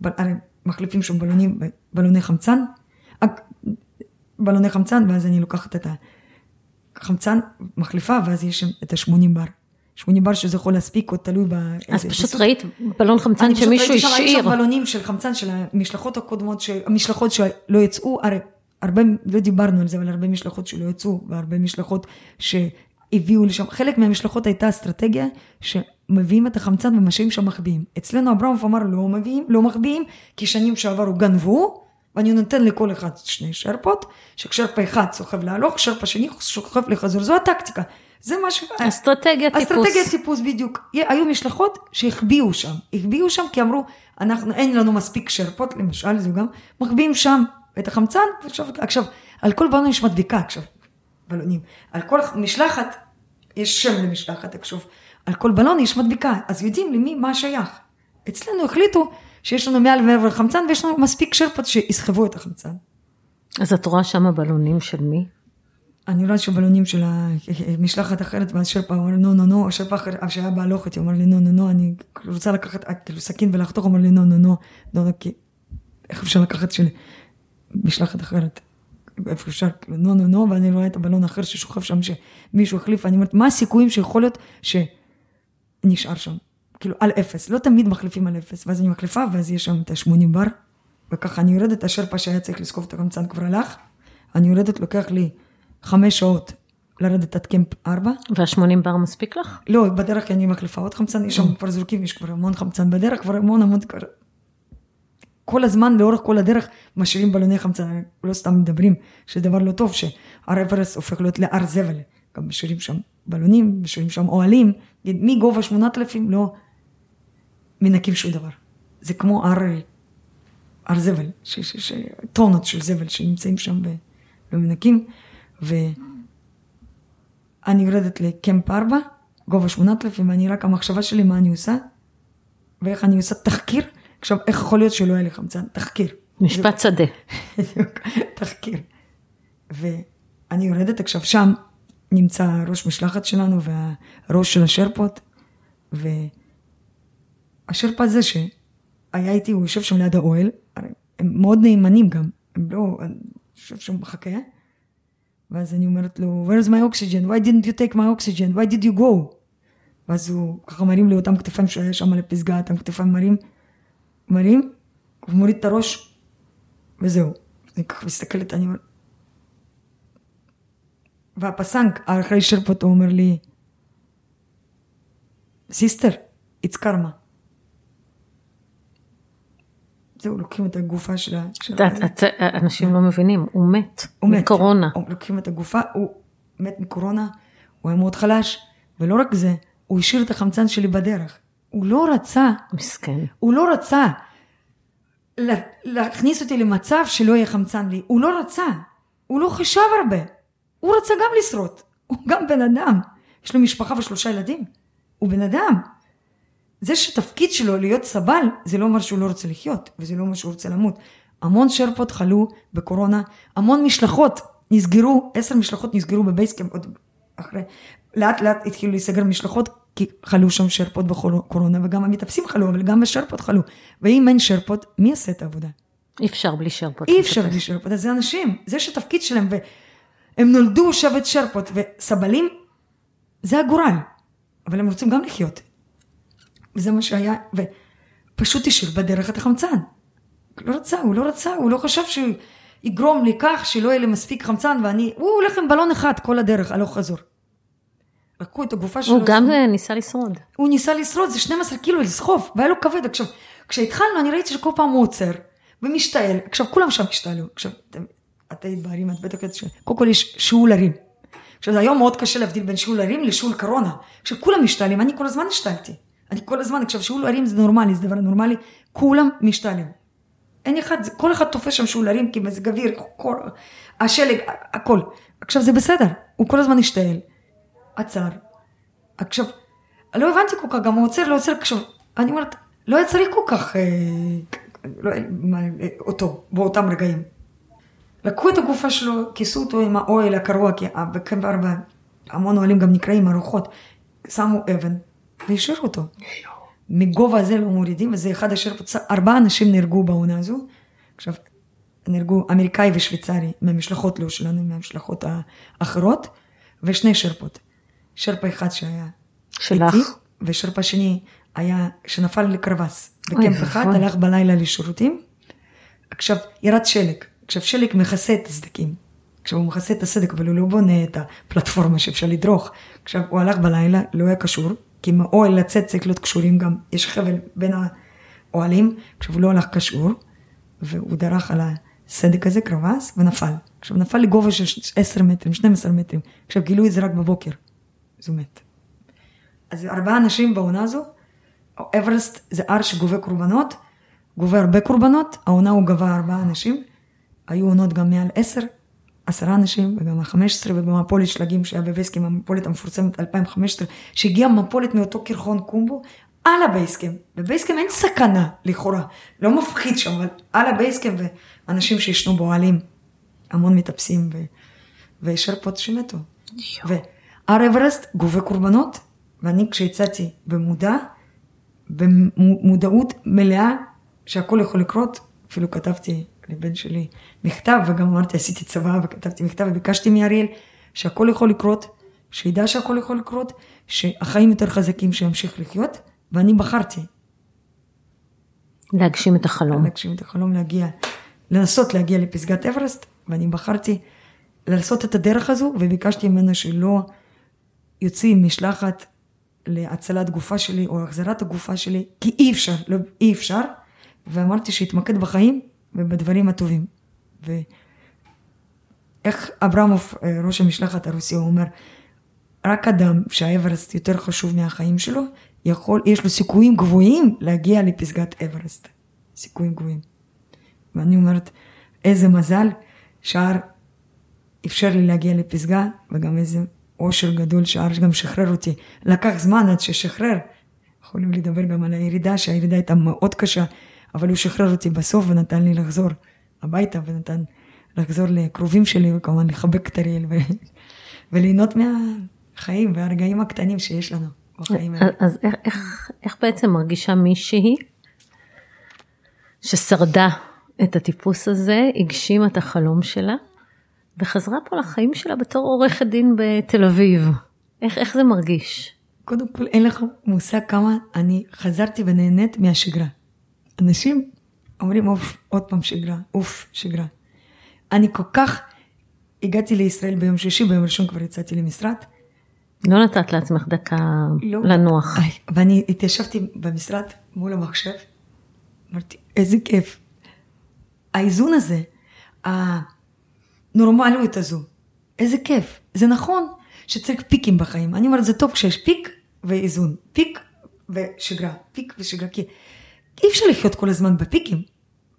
ב- הרי מחליפים שם בלונים, בלוני חמצן, בלוני חמצן, ואז אני לוקחת את החמצן, מחליפה, ואז יש שם את ה-80 בר. 80 בר שזה יכול להספיק, עוד תלוי באיזה... אז פשוט. ראית בלון חמצן אני פשוט שמישהו ראיתי שם- השאיר. בלונים של חמצן של המשלחות הקודמות, המשלחות שלא יצאו, הרי הרבה, לא דיברנו על זה, אבל הרבה משלחות שלא יצאו, והרבה משלחות שהביאו לשם, חלק מהמשלחות הייתה אסטרטגיה, שמביאים את החמצן ומשאירים שם מחביאים. אצלנו אברמוב אמר לא מביאים, לא מחביאים, כי שנים שעברו גנבו, ואני נותן לכל אחד שני שרפות, ששרפה אחד סוחב להלוך, שרפה שני סוחב לחזור, זו הטקטיקה. זה מה ש... אסטרטגיה טיפוס. אסטרטגיית טיפוס בדיוק. היו משלחות שהחביאו שם. החביאו שם כי אמרו, אנחנו, אין לנו מספיק שרפות, למשל, זה גם, מחביאים שם את החמצן, ועכשיו, עכשיו, על כל בלון יש מדבקה עכשיו, בלונים. על כל משלחת, יש שם למשלחת, עכשיו, על כל בלון יש מדבקה, אז יודעים למי, מה שייך. אצלנו החליטו שיש לנו מעל ומעבר חמצן, ויש לנו מספיק שרפות שיסחבו את החמצן. אז את רואה שם בלונים של מי? אני רואה שבלונים של המשלחת אחרת, ואז שרפה אמר נו נו נו, שרפה אחרת, שהיה בהלוכת, הוא אמר לי נו נו נו, אני רוצה לקחת אה, כאילו סכין ולחתוך, הוא אמר לי נו נו נו, נו נו, כי איך אפשר לקחת של משלחת אחרת? איפה אפשר, כאילו, נו נו נו, ואני רואה את הבלון האחר ששוכב שם, שמישהו החליף, ואני אומרת, מה הסיכויים שיכול להיות שנשאר שם? כאילו, על אפס, לא תמיד מחליפים על אפס, ואז אני מחליפה, ואז יש שם את ה-80 בר, וככה אני יורדת, השרפה שהיה צריך לסקוב את החמצן כבר הלך, אני יורדת, לוקח לי חמש שעות לרדת עד קמפ ארבע. וה-80 בר מספיק לך? לא, בדרך אני מחליפה עוד חמצן, יש שם כבר זורקים, יש כבר המון חמצן בדרך, כבר המון המון כבר. כל הזמן, לאורך כל הדרך, משאירים בלוני חמצן, לא סתם מדברים, שזה דבר לא טוב, שהר אברסט הופך להיות להר זבל. גם משאירים שם בלונים, משאירים שם אוהלים, מגובה 8,000 לא מנקים שום דבר. זה כמו הר, הר זבל, ש, ש, ש, טונות של זבל שנמצאים שם ולא מנקים, ואני יורדת לקמפ 4, גובה 8,000, ואני רק המחשבה שלי מה אני עושה, ואיך אני עושה תחקיר. עכשיו, איך יכול להיות שלא היה לי חמצן? תחקיר. משפט שדה. בדיוק, תחקיר. ואני יורדת עכשיו שם, נמצא ראש משלחת שלנו והראש של השרפות, והשרפה הזה שהיה איתי, הוא יושב שם ליד האוהל, הם מאוד נאמנים גם, הם לא, אני יושב שם מחכה, ואז אני אומרת לו, where's my oxygen? why didn't you take my oxygen? why did you go? ואז הוא ככה מרים לי אותם כתפיים שהיה שם על הפסגה, אותם כתפיים מרים, מרים, הוא מוריד את הראש, וזהו. אני ככה מסתכלת, אני אומרת... והפסנק, אחרי שרפות, הוא אומר לי, סיסטר, it's karma. זהו, לוקחים את הגופה של ה... אנשים לא מבינים, הוא מת. הוא מת. מקורונה. לוקחים את הגופה, הוא מת מקורונה, הוא היה מאוד חלש, ולא רק זה, הוא השאיר את החמצן שלי בדרך. הוא לא רצה, מסכן. הוא לא רצה לה- להכניס אותי למצב שלא יהיה חמצן לי. הוא לא רצה, הוא לא חשב הרבה. הוא רצה גם לשרוד, הוא גם בן אדם. יש לו משפחה ושלושה ילדים, הוא בן אדם. זה שתפקיד שלו להיות סבל, זה לא אומר שהוא לא רוצה לחיות, וזה לא אומר שהוא רוצה למות. המון שרפות חלו בקורונה, המון משלחות נסגרו, עשר משלחות נסגרו בבייסקאמפ עוד אחרי, לאט לאט התחילו להיסגר משלחות, כי חלו שם שרפות בקורונה, וגם המתאפסים חלו, אבל גם בשרפות חלו. ואם אין שרפות, מי יעשה את העבודה? אי אפשר בלי שרפות. אי אפשר בלי שרפות, אז זה אנשים, זה שתפקיד שלהם, והם נולדו שבט שרפות, וסבלים, זה הגורל, אבל הם רוצים גם לחיות. וזה מה שהיה, ופשוט השאיר בדרך את החמצן. לא רצה, הוא לא רצה, הוא לא חשב שהוא יגרום לכך שלא יהיה לי מספיק חמצן, ואני, הוא הולך עם בלון אחד כל הדרך, הלוך חזור. לקחו את הגופה שלו. הוא גם אה, ניסה לשרוד. הוא ניסה לשרוד, זה 12 קילו לסחוב, והיה לו כבד. עכשיו, כשהתחלנו, אני ראיתי שכל פעם הוא עוצר ומשתעל. עכשיו, כולם שם השתעלו. עכשיו, אתם- את היית בערים, את בטח יודעת ש... קודם כל יש שיעול הרים. עכשיו, זה היום מאוד קשה להבדיל בין שיעול הרים לשיעול קורונה. עכשיו, כולם משתעלים, אני כל הזמן השתעלתי. אני כל הזמן, עכשיו, שיעול הרים זה נורמלי, זה דבר נורמלי, כולם משתעלים. אין אחד, כל אחד תופס שם שיעול הרים, כי מזג אוויר, כל, השלג, הכל. עכשיו, זה בסדר, הוא כל הזמן השתעל. עצר. עכשיו, לא הבנתי כל כך, גם הוא עוצר, לא עוצר, עכשיו, אני אומרת, לא היה צריך כל כך, אה, לא, אה, אותו, באותם רגעים. לקחו את הגופה שלו, כיסו אותו עם האוהל הקרוע, כי בקמפ ארבע המון אוהלים גם נקראים ארוחות, שמו אבן, והשאירו אותו. מגובה הזה לא מורידים, וזה אחד השרפות, ארבעה אנשים נהרגו בעונה הזו. עכשיו, נהרגו אמריקאי ושוויצרי מהמשלחות לא שלנו, מהמשלחות האחרות, ושני שרפות. שרפה אחד שהיה שלך. איתי, ושרפה שני היה, שנפל לקרבס. בקמפ אחד, הלך בלילה לשירותים. עכשיו, ירד שלג. עכשיו, שלג מכסה את הסדקים. עכשיו, הוא מכסה את הסדק, אבל הוא לא בונה את הפלטפורמה שאפשר לדרוך. עכשיו, הוא הלך בלילה, לא היה קשור, כי עם האוהל לצאת צריך להיות קשורים גם, יש חבל בין האוהלים. עכשיו, הוא לא הלך קשור, והוא דרך על הסדק הזה, קרבס, ונפל. עכשיו, נפל לגובה של 10 מטרים, 12 מטרים. עכשיו, גילו את זה רק בבוקר. אז הוא מת. אז ארבעה אנשים בעונה הזו, אברסט זה הר שגובה קורבנות, גובה הרבה קורבנות, העונה הוא גבה ארבעה אנשים, היו עונות גם מעל עשר, עשרה אנשים, וגם החמש עשרה, ובמפולת שלגים שהיה בבייסקים, המפולת המפורסמת 2015, שהגיעה מפולת מאותו קרחון קומבו, על הבייסקים. בבייסקים אין סכנה, לכאורה, לא מפחיד שם, אבל על הבייסקים, ואנשים שישנו באוהלים, המון מטפסים, ו... ושרפות שמתו. והר אברסט גובה קורבנות, ואני כשהצעתי במודע, במודעות מלאה שהכל יכול לקרות, אפילו כתבתי לבן שלי מכתב, וגם אמרתי, עשיתי צבא וכתבתי מכתב וביקשתי מאריאל שהכל יכול לקרות, שידע שהכל יכול לקרות, שהחיים יותר חזקים שימשיך לחיות, ואני בחרתי. להגשים את החלום. להגשים את החלום, להגיע, לנסות להגיע לפסגת אברסט, ואני בחרתי לעשות את הדרך הזו, וביקשתי ממנו שלא יוציא משלחת להצלת גופה שלי או החזרת הגופה שלי, כי אי אפשר, לא, אי אפשר, ואמרתי שיתמקד בחיים ובדברים הטובים. ואיך אברמוב, אה, ראש המשלחת הרוסי, הוא אומר, רק אדם שהאברסט יותר חשוב מהחיים שלו, יכול, יש לו סיכויים גבוהים להגיע לפסגת אברסט. סיכויים גבוהים. ואני אומרת, איזה מזל שהר אפשר לי להגיע לפסגה, וגם איזה אושר גדול שהר גם שחרר אותי. לקח זמן עד ששחרר. יכולים לדבר גם על הירידה, שהירידה הייתה מאוד קשה, אבל הוא שחרר אותי בסוף ונתן לי לחזור הביתה, ונתן לחזור לקרובים שלי, וכמובן לחבק את אריאל ו... וליהנות מהחיים והרגעים הקטנים שיש לנו בחיים האלה. אז איך, איך, איך בעצם מרגישה מישהי ששרדה את הטיפוס הזה, הגשימה את החלום שלה, וחזרה פה לחיים שלה בתור עורכת דין בתל אביב. איך, איך זה מרגיש? קודם כל, אין לך מושג כמה אני חזרתי ונהנית מהשגרה. אנשים אומרים, אוף, עוד פעם שגרה, אוף, שגרה. אני כל כך הגעתי לישראל ביום שישי, ביום ראשון כבר יצאתי למשרד. לא נתת לעצמך דקה לא, לנוח. ואני התיישבתי במשרד מול המחשב, אמרתי, איזה כיף. האיזון הזה, הנורמליות הזו, איזה כיף. זה נכון שצריך פיקים בחיים. אני אומרת, זה טוב כשיש פיק ואיזון. פיק ושגרה, פיק ושגרה. כי אי אפשר לחיות כל הזמן בפיקים.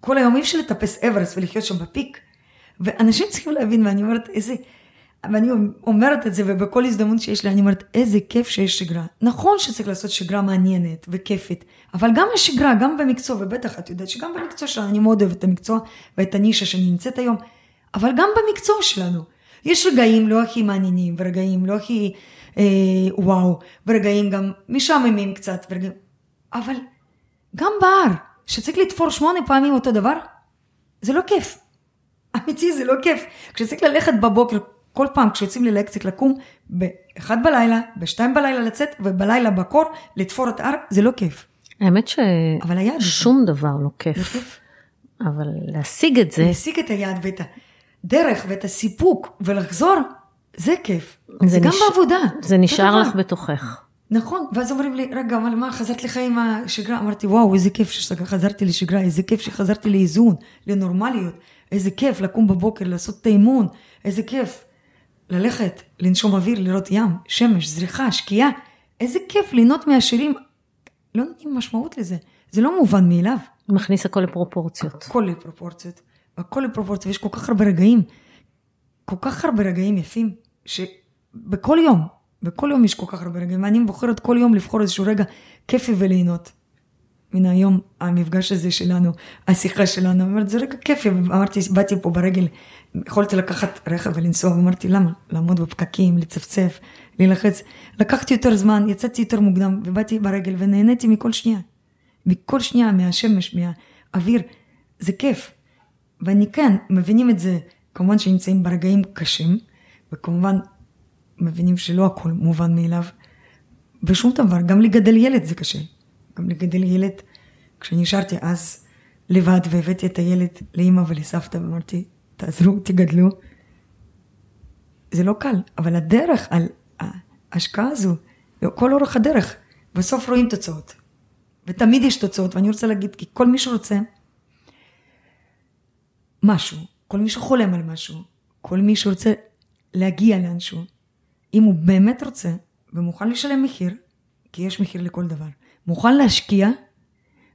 כל היום אי אפשר לטפס אברס ולחיות שם בפיק. ואנשים צריכים להבין, ואני אומרת, איזה... ואני אומרת את זה, ובכל הזדמנות שיש לי, אני אומרת, איזה כיף שיש שגרה. נכון שצריך לעשות שגרה מעניינת וכיפית, אבל גם השגרה, גם במקצוע, ובטח את יודעת שגם במקצוע שלנו, אני מאוד אוהבת את המקצוע ואת הנישה שאני נמצאת היום, אבל גם במקצוע שלנו. יש רגעים לא הכי מעניינים, ורגעים לא הכי אה, וואו, ורגעים גם משעממים קצת, ורגעים... אבל גם בהר, שצריך לתפור שמונה פעמים אותו דבר, זה לא כיף. אמיתי, זה לא כיף. כשצריך ללכת בבוקר, כל פעם כשיוצאים ללהק צריך לקום ב-1 בלילה, ב-2 בלילה לצאת, ובלילה בקור לתפור את ההר, זה לא כיף. האמת ששום דבר לא כיף. לא כיף. אבל להשיג את זה... להשיג את היעד ואת הדרך ואת הסיפוק ולחזור, זה כיף. זה, זה גם נש... בעבודה. זה נשאר לך בתוכך. נכון, ואז אומרים לי, רגע, אבל מה, חזרת לחיים השגרה? אמרתי, וואו, איזה כיף שחזרתי לשגרה, איזה כיף שחזרתי לאיזון, לנורמליות, איזה כיף לקום בבוקר, לעשות את האימון, איזה כיף ללכת, לנשום אוויר, לראות ים, שמש, זריחה, שקיעה, איזה כיף ליהנות מהשירים. לא נותנים משמעות לזה, זה לא מובן מאליו. מכניס הכל לפרופורציות. הכל לפרופורציות, הכל לפרופורציות, ויש כל כך הרבה רגעים, כל כך הרבה רגעים יפים, שבכל יום, בכל יום יש כל כך הרבה רגעים, ואני בוחרת כל יום לבחור איזשהו רגע כיפי וליהנות. הנה היום המפגש הזה שלנו, השיחה שלנו, אמרתי, זה רגע כיפי, אמרתי, באתי פה ברגל, יכולתי לקחת רכב ולנסוע, ואמרתי, למה? לעמוד בפקקים, לצפצף, להילחץ. לקחתי יותר זמן, יצאתי יותר מוקדם, ובאתי ברגל ונהניתי מכל שנייה. מכל שנייה, מהשמש, מהאוויר, זה כיף. ואני כן, מבינים את זה, כמובן שנמצאים ברגעים קשים, וכמובן מבינים שלא הכל מובן מאליו, ושום דבר, גם לגדל ילד זה קשה. גם לגדל ילד, כשנשארתי אז לבד והבאתי את הילד לאימא ולסבתא ואמרתי, תעזרו, תגדלו. זה לא קל, אבל הדרך, על ההשקעה הזו, כל אורך הדרך, בסוף רואים תוצאות. ותמיד יש תוצאות, ואני רוצה להגיד, כי כל מי שרוצה משהו, כל מי שחולם על משהו, כל מי שרוצה להגיע לאנשהו, אם הוא באמת רוצה ומוכן לשלם מחיר, כי יש מחיר לכל דבר, מוכן להשקיע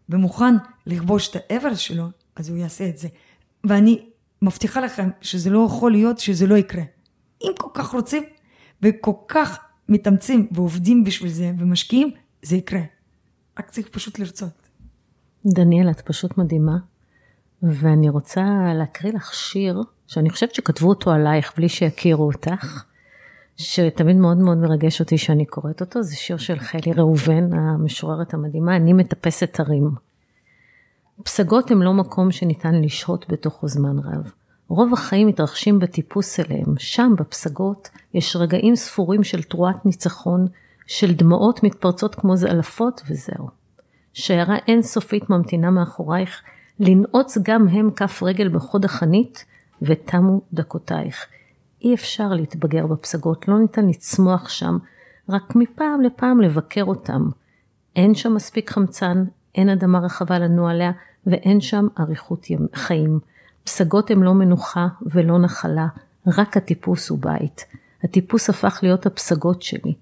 ומוכן לכבוש את האבר שלו, אז הוא יעשה את זה. ואני מבטיחה לכם שזה לא יכול להיות שזה לא יקרה. אם כל כך רוצים וכל כך מתאמצים ועובדים בשביל זה ומשקיעים, זה יקרה. רק צריך פשוט לרצות. דניאל, את פשוט מדהימה, ואני רוצה להקריא לך שיר שאני חושבת שכתבו אותו עלייך בלי שיכירו אותך, שתמיד מאוד מאוד מרגש אותי שאני קוראת אותו, זה שיר של חלי ראובן, המשוררת המדהימה, אני מטפסת הרים. פסגות הם לא מקום שניתן לשהות בתוכו זמן רב. רוב החיים מתרחשים בטיפוס אליהם, שם בפסגות יש רגעים ספורים של תרועת ניצחון, של דמעות מתפרצות כמו זעלפות וזהו. שיירה אינסופית ממתינה מאחורייך, לנעוץ גם הם כף רגל בחוד החנית, ותמו דקותייך. אי אפשר להתבגר בפסגות, לא ניתן לצמוח שם, רק מפעם לפעם לבקר אותם. אין שם מספיק חמצן, אין אדמה רחבה לנוע עליה, ואין שם אריכות חיים. פסגות הם לא מנוחה ולא נחלה, רק הטיפוס הוא בית. הטיפוס הפך להיות הפסגות שלי.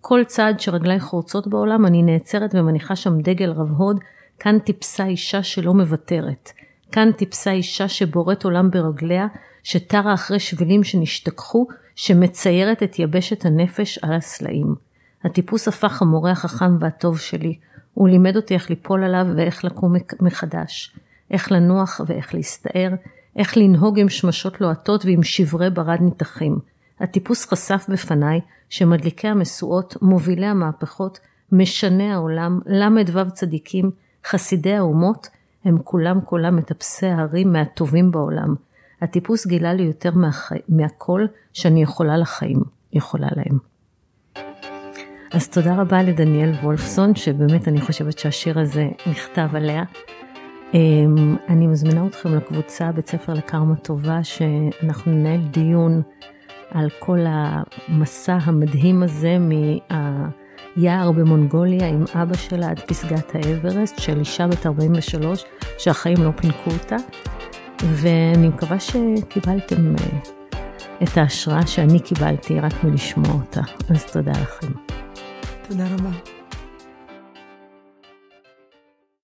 כל צעד שרגליי חורצות בעולם, אני נעצרת ומניחה שם דגל רב הוד, כאן טיפסה אישה שלא מוותרת. כאן טיפסה אישה שבוראת עולם ברגליה, שטרה אחרי שבילים שנשתכחו, שמציירת את יבשת הנפש על הסלעים. הטיפוס הפך המורה החכם והטוב שלי, הוא לימד אותי איך ליפול עליו ואיך לקום מחדש, איך לנוח ואיך להסתער, איך לנהוג עם שמשות לוהטות ועם שברי ברד ניתחים. הטיפוס חשף בפניי שמדליקי המשואות, מובילי המהפכות, משני העולם, ל"ו צדיקים, חסידי האומות, הם כולם כולם מטפסי ההרים מהטובים בעולם. הטיפוס גילה לי יותר מהח... מהכל שאני יכולה לחיים, יכולה להם. אז תודה רבה לדניאל וולפסון, שבאמת אני חושבת שהשיר הזה נכתב עליה. אמ, אני מזמינה אתכם לקבוצה בית ספר לקרמה טובה, שאנחנו ננהל דיון על כל המסע המדהים הזה מהיער במונגוליה עם אבא שלה עד פסגת האברסט, של אישה בת 43, שהחיים לא פינקו אותה. ואני מקווה שקיבלתם אה, את ההשראה שאני קיבלתי רק מלשמוע אותה. אז תודה לכם. תודה רבה.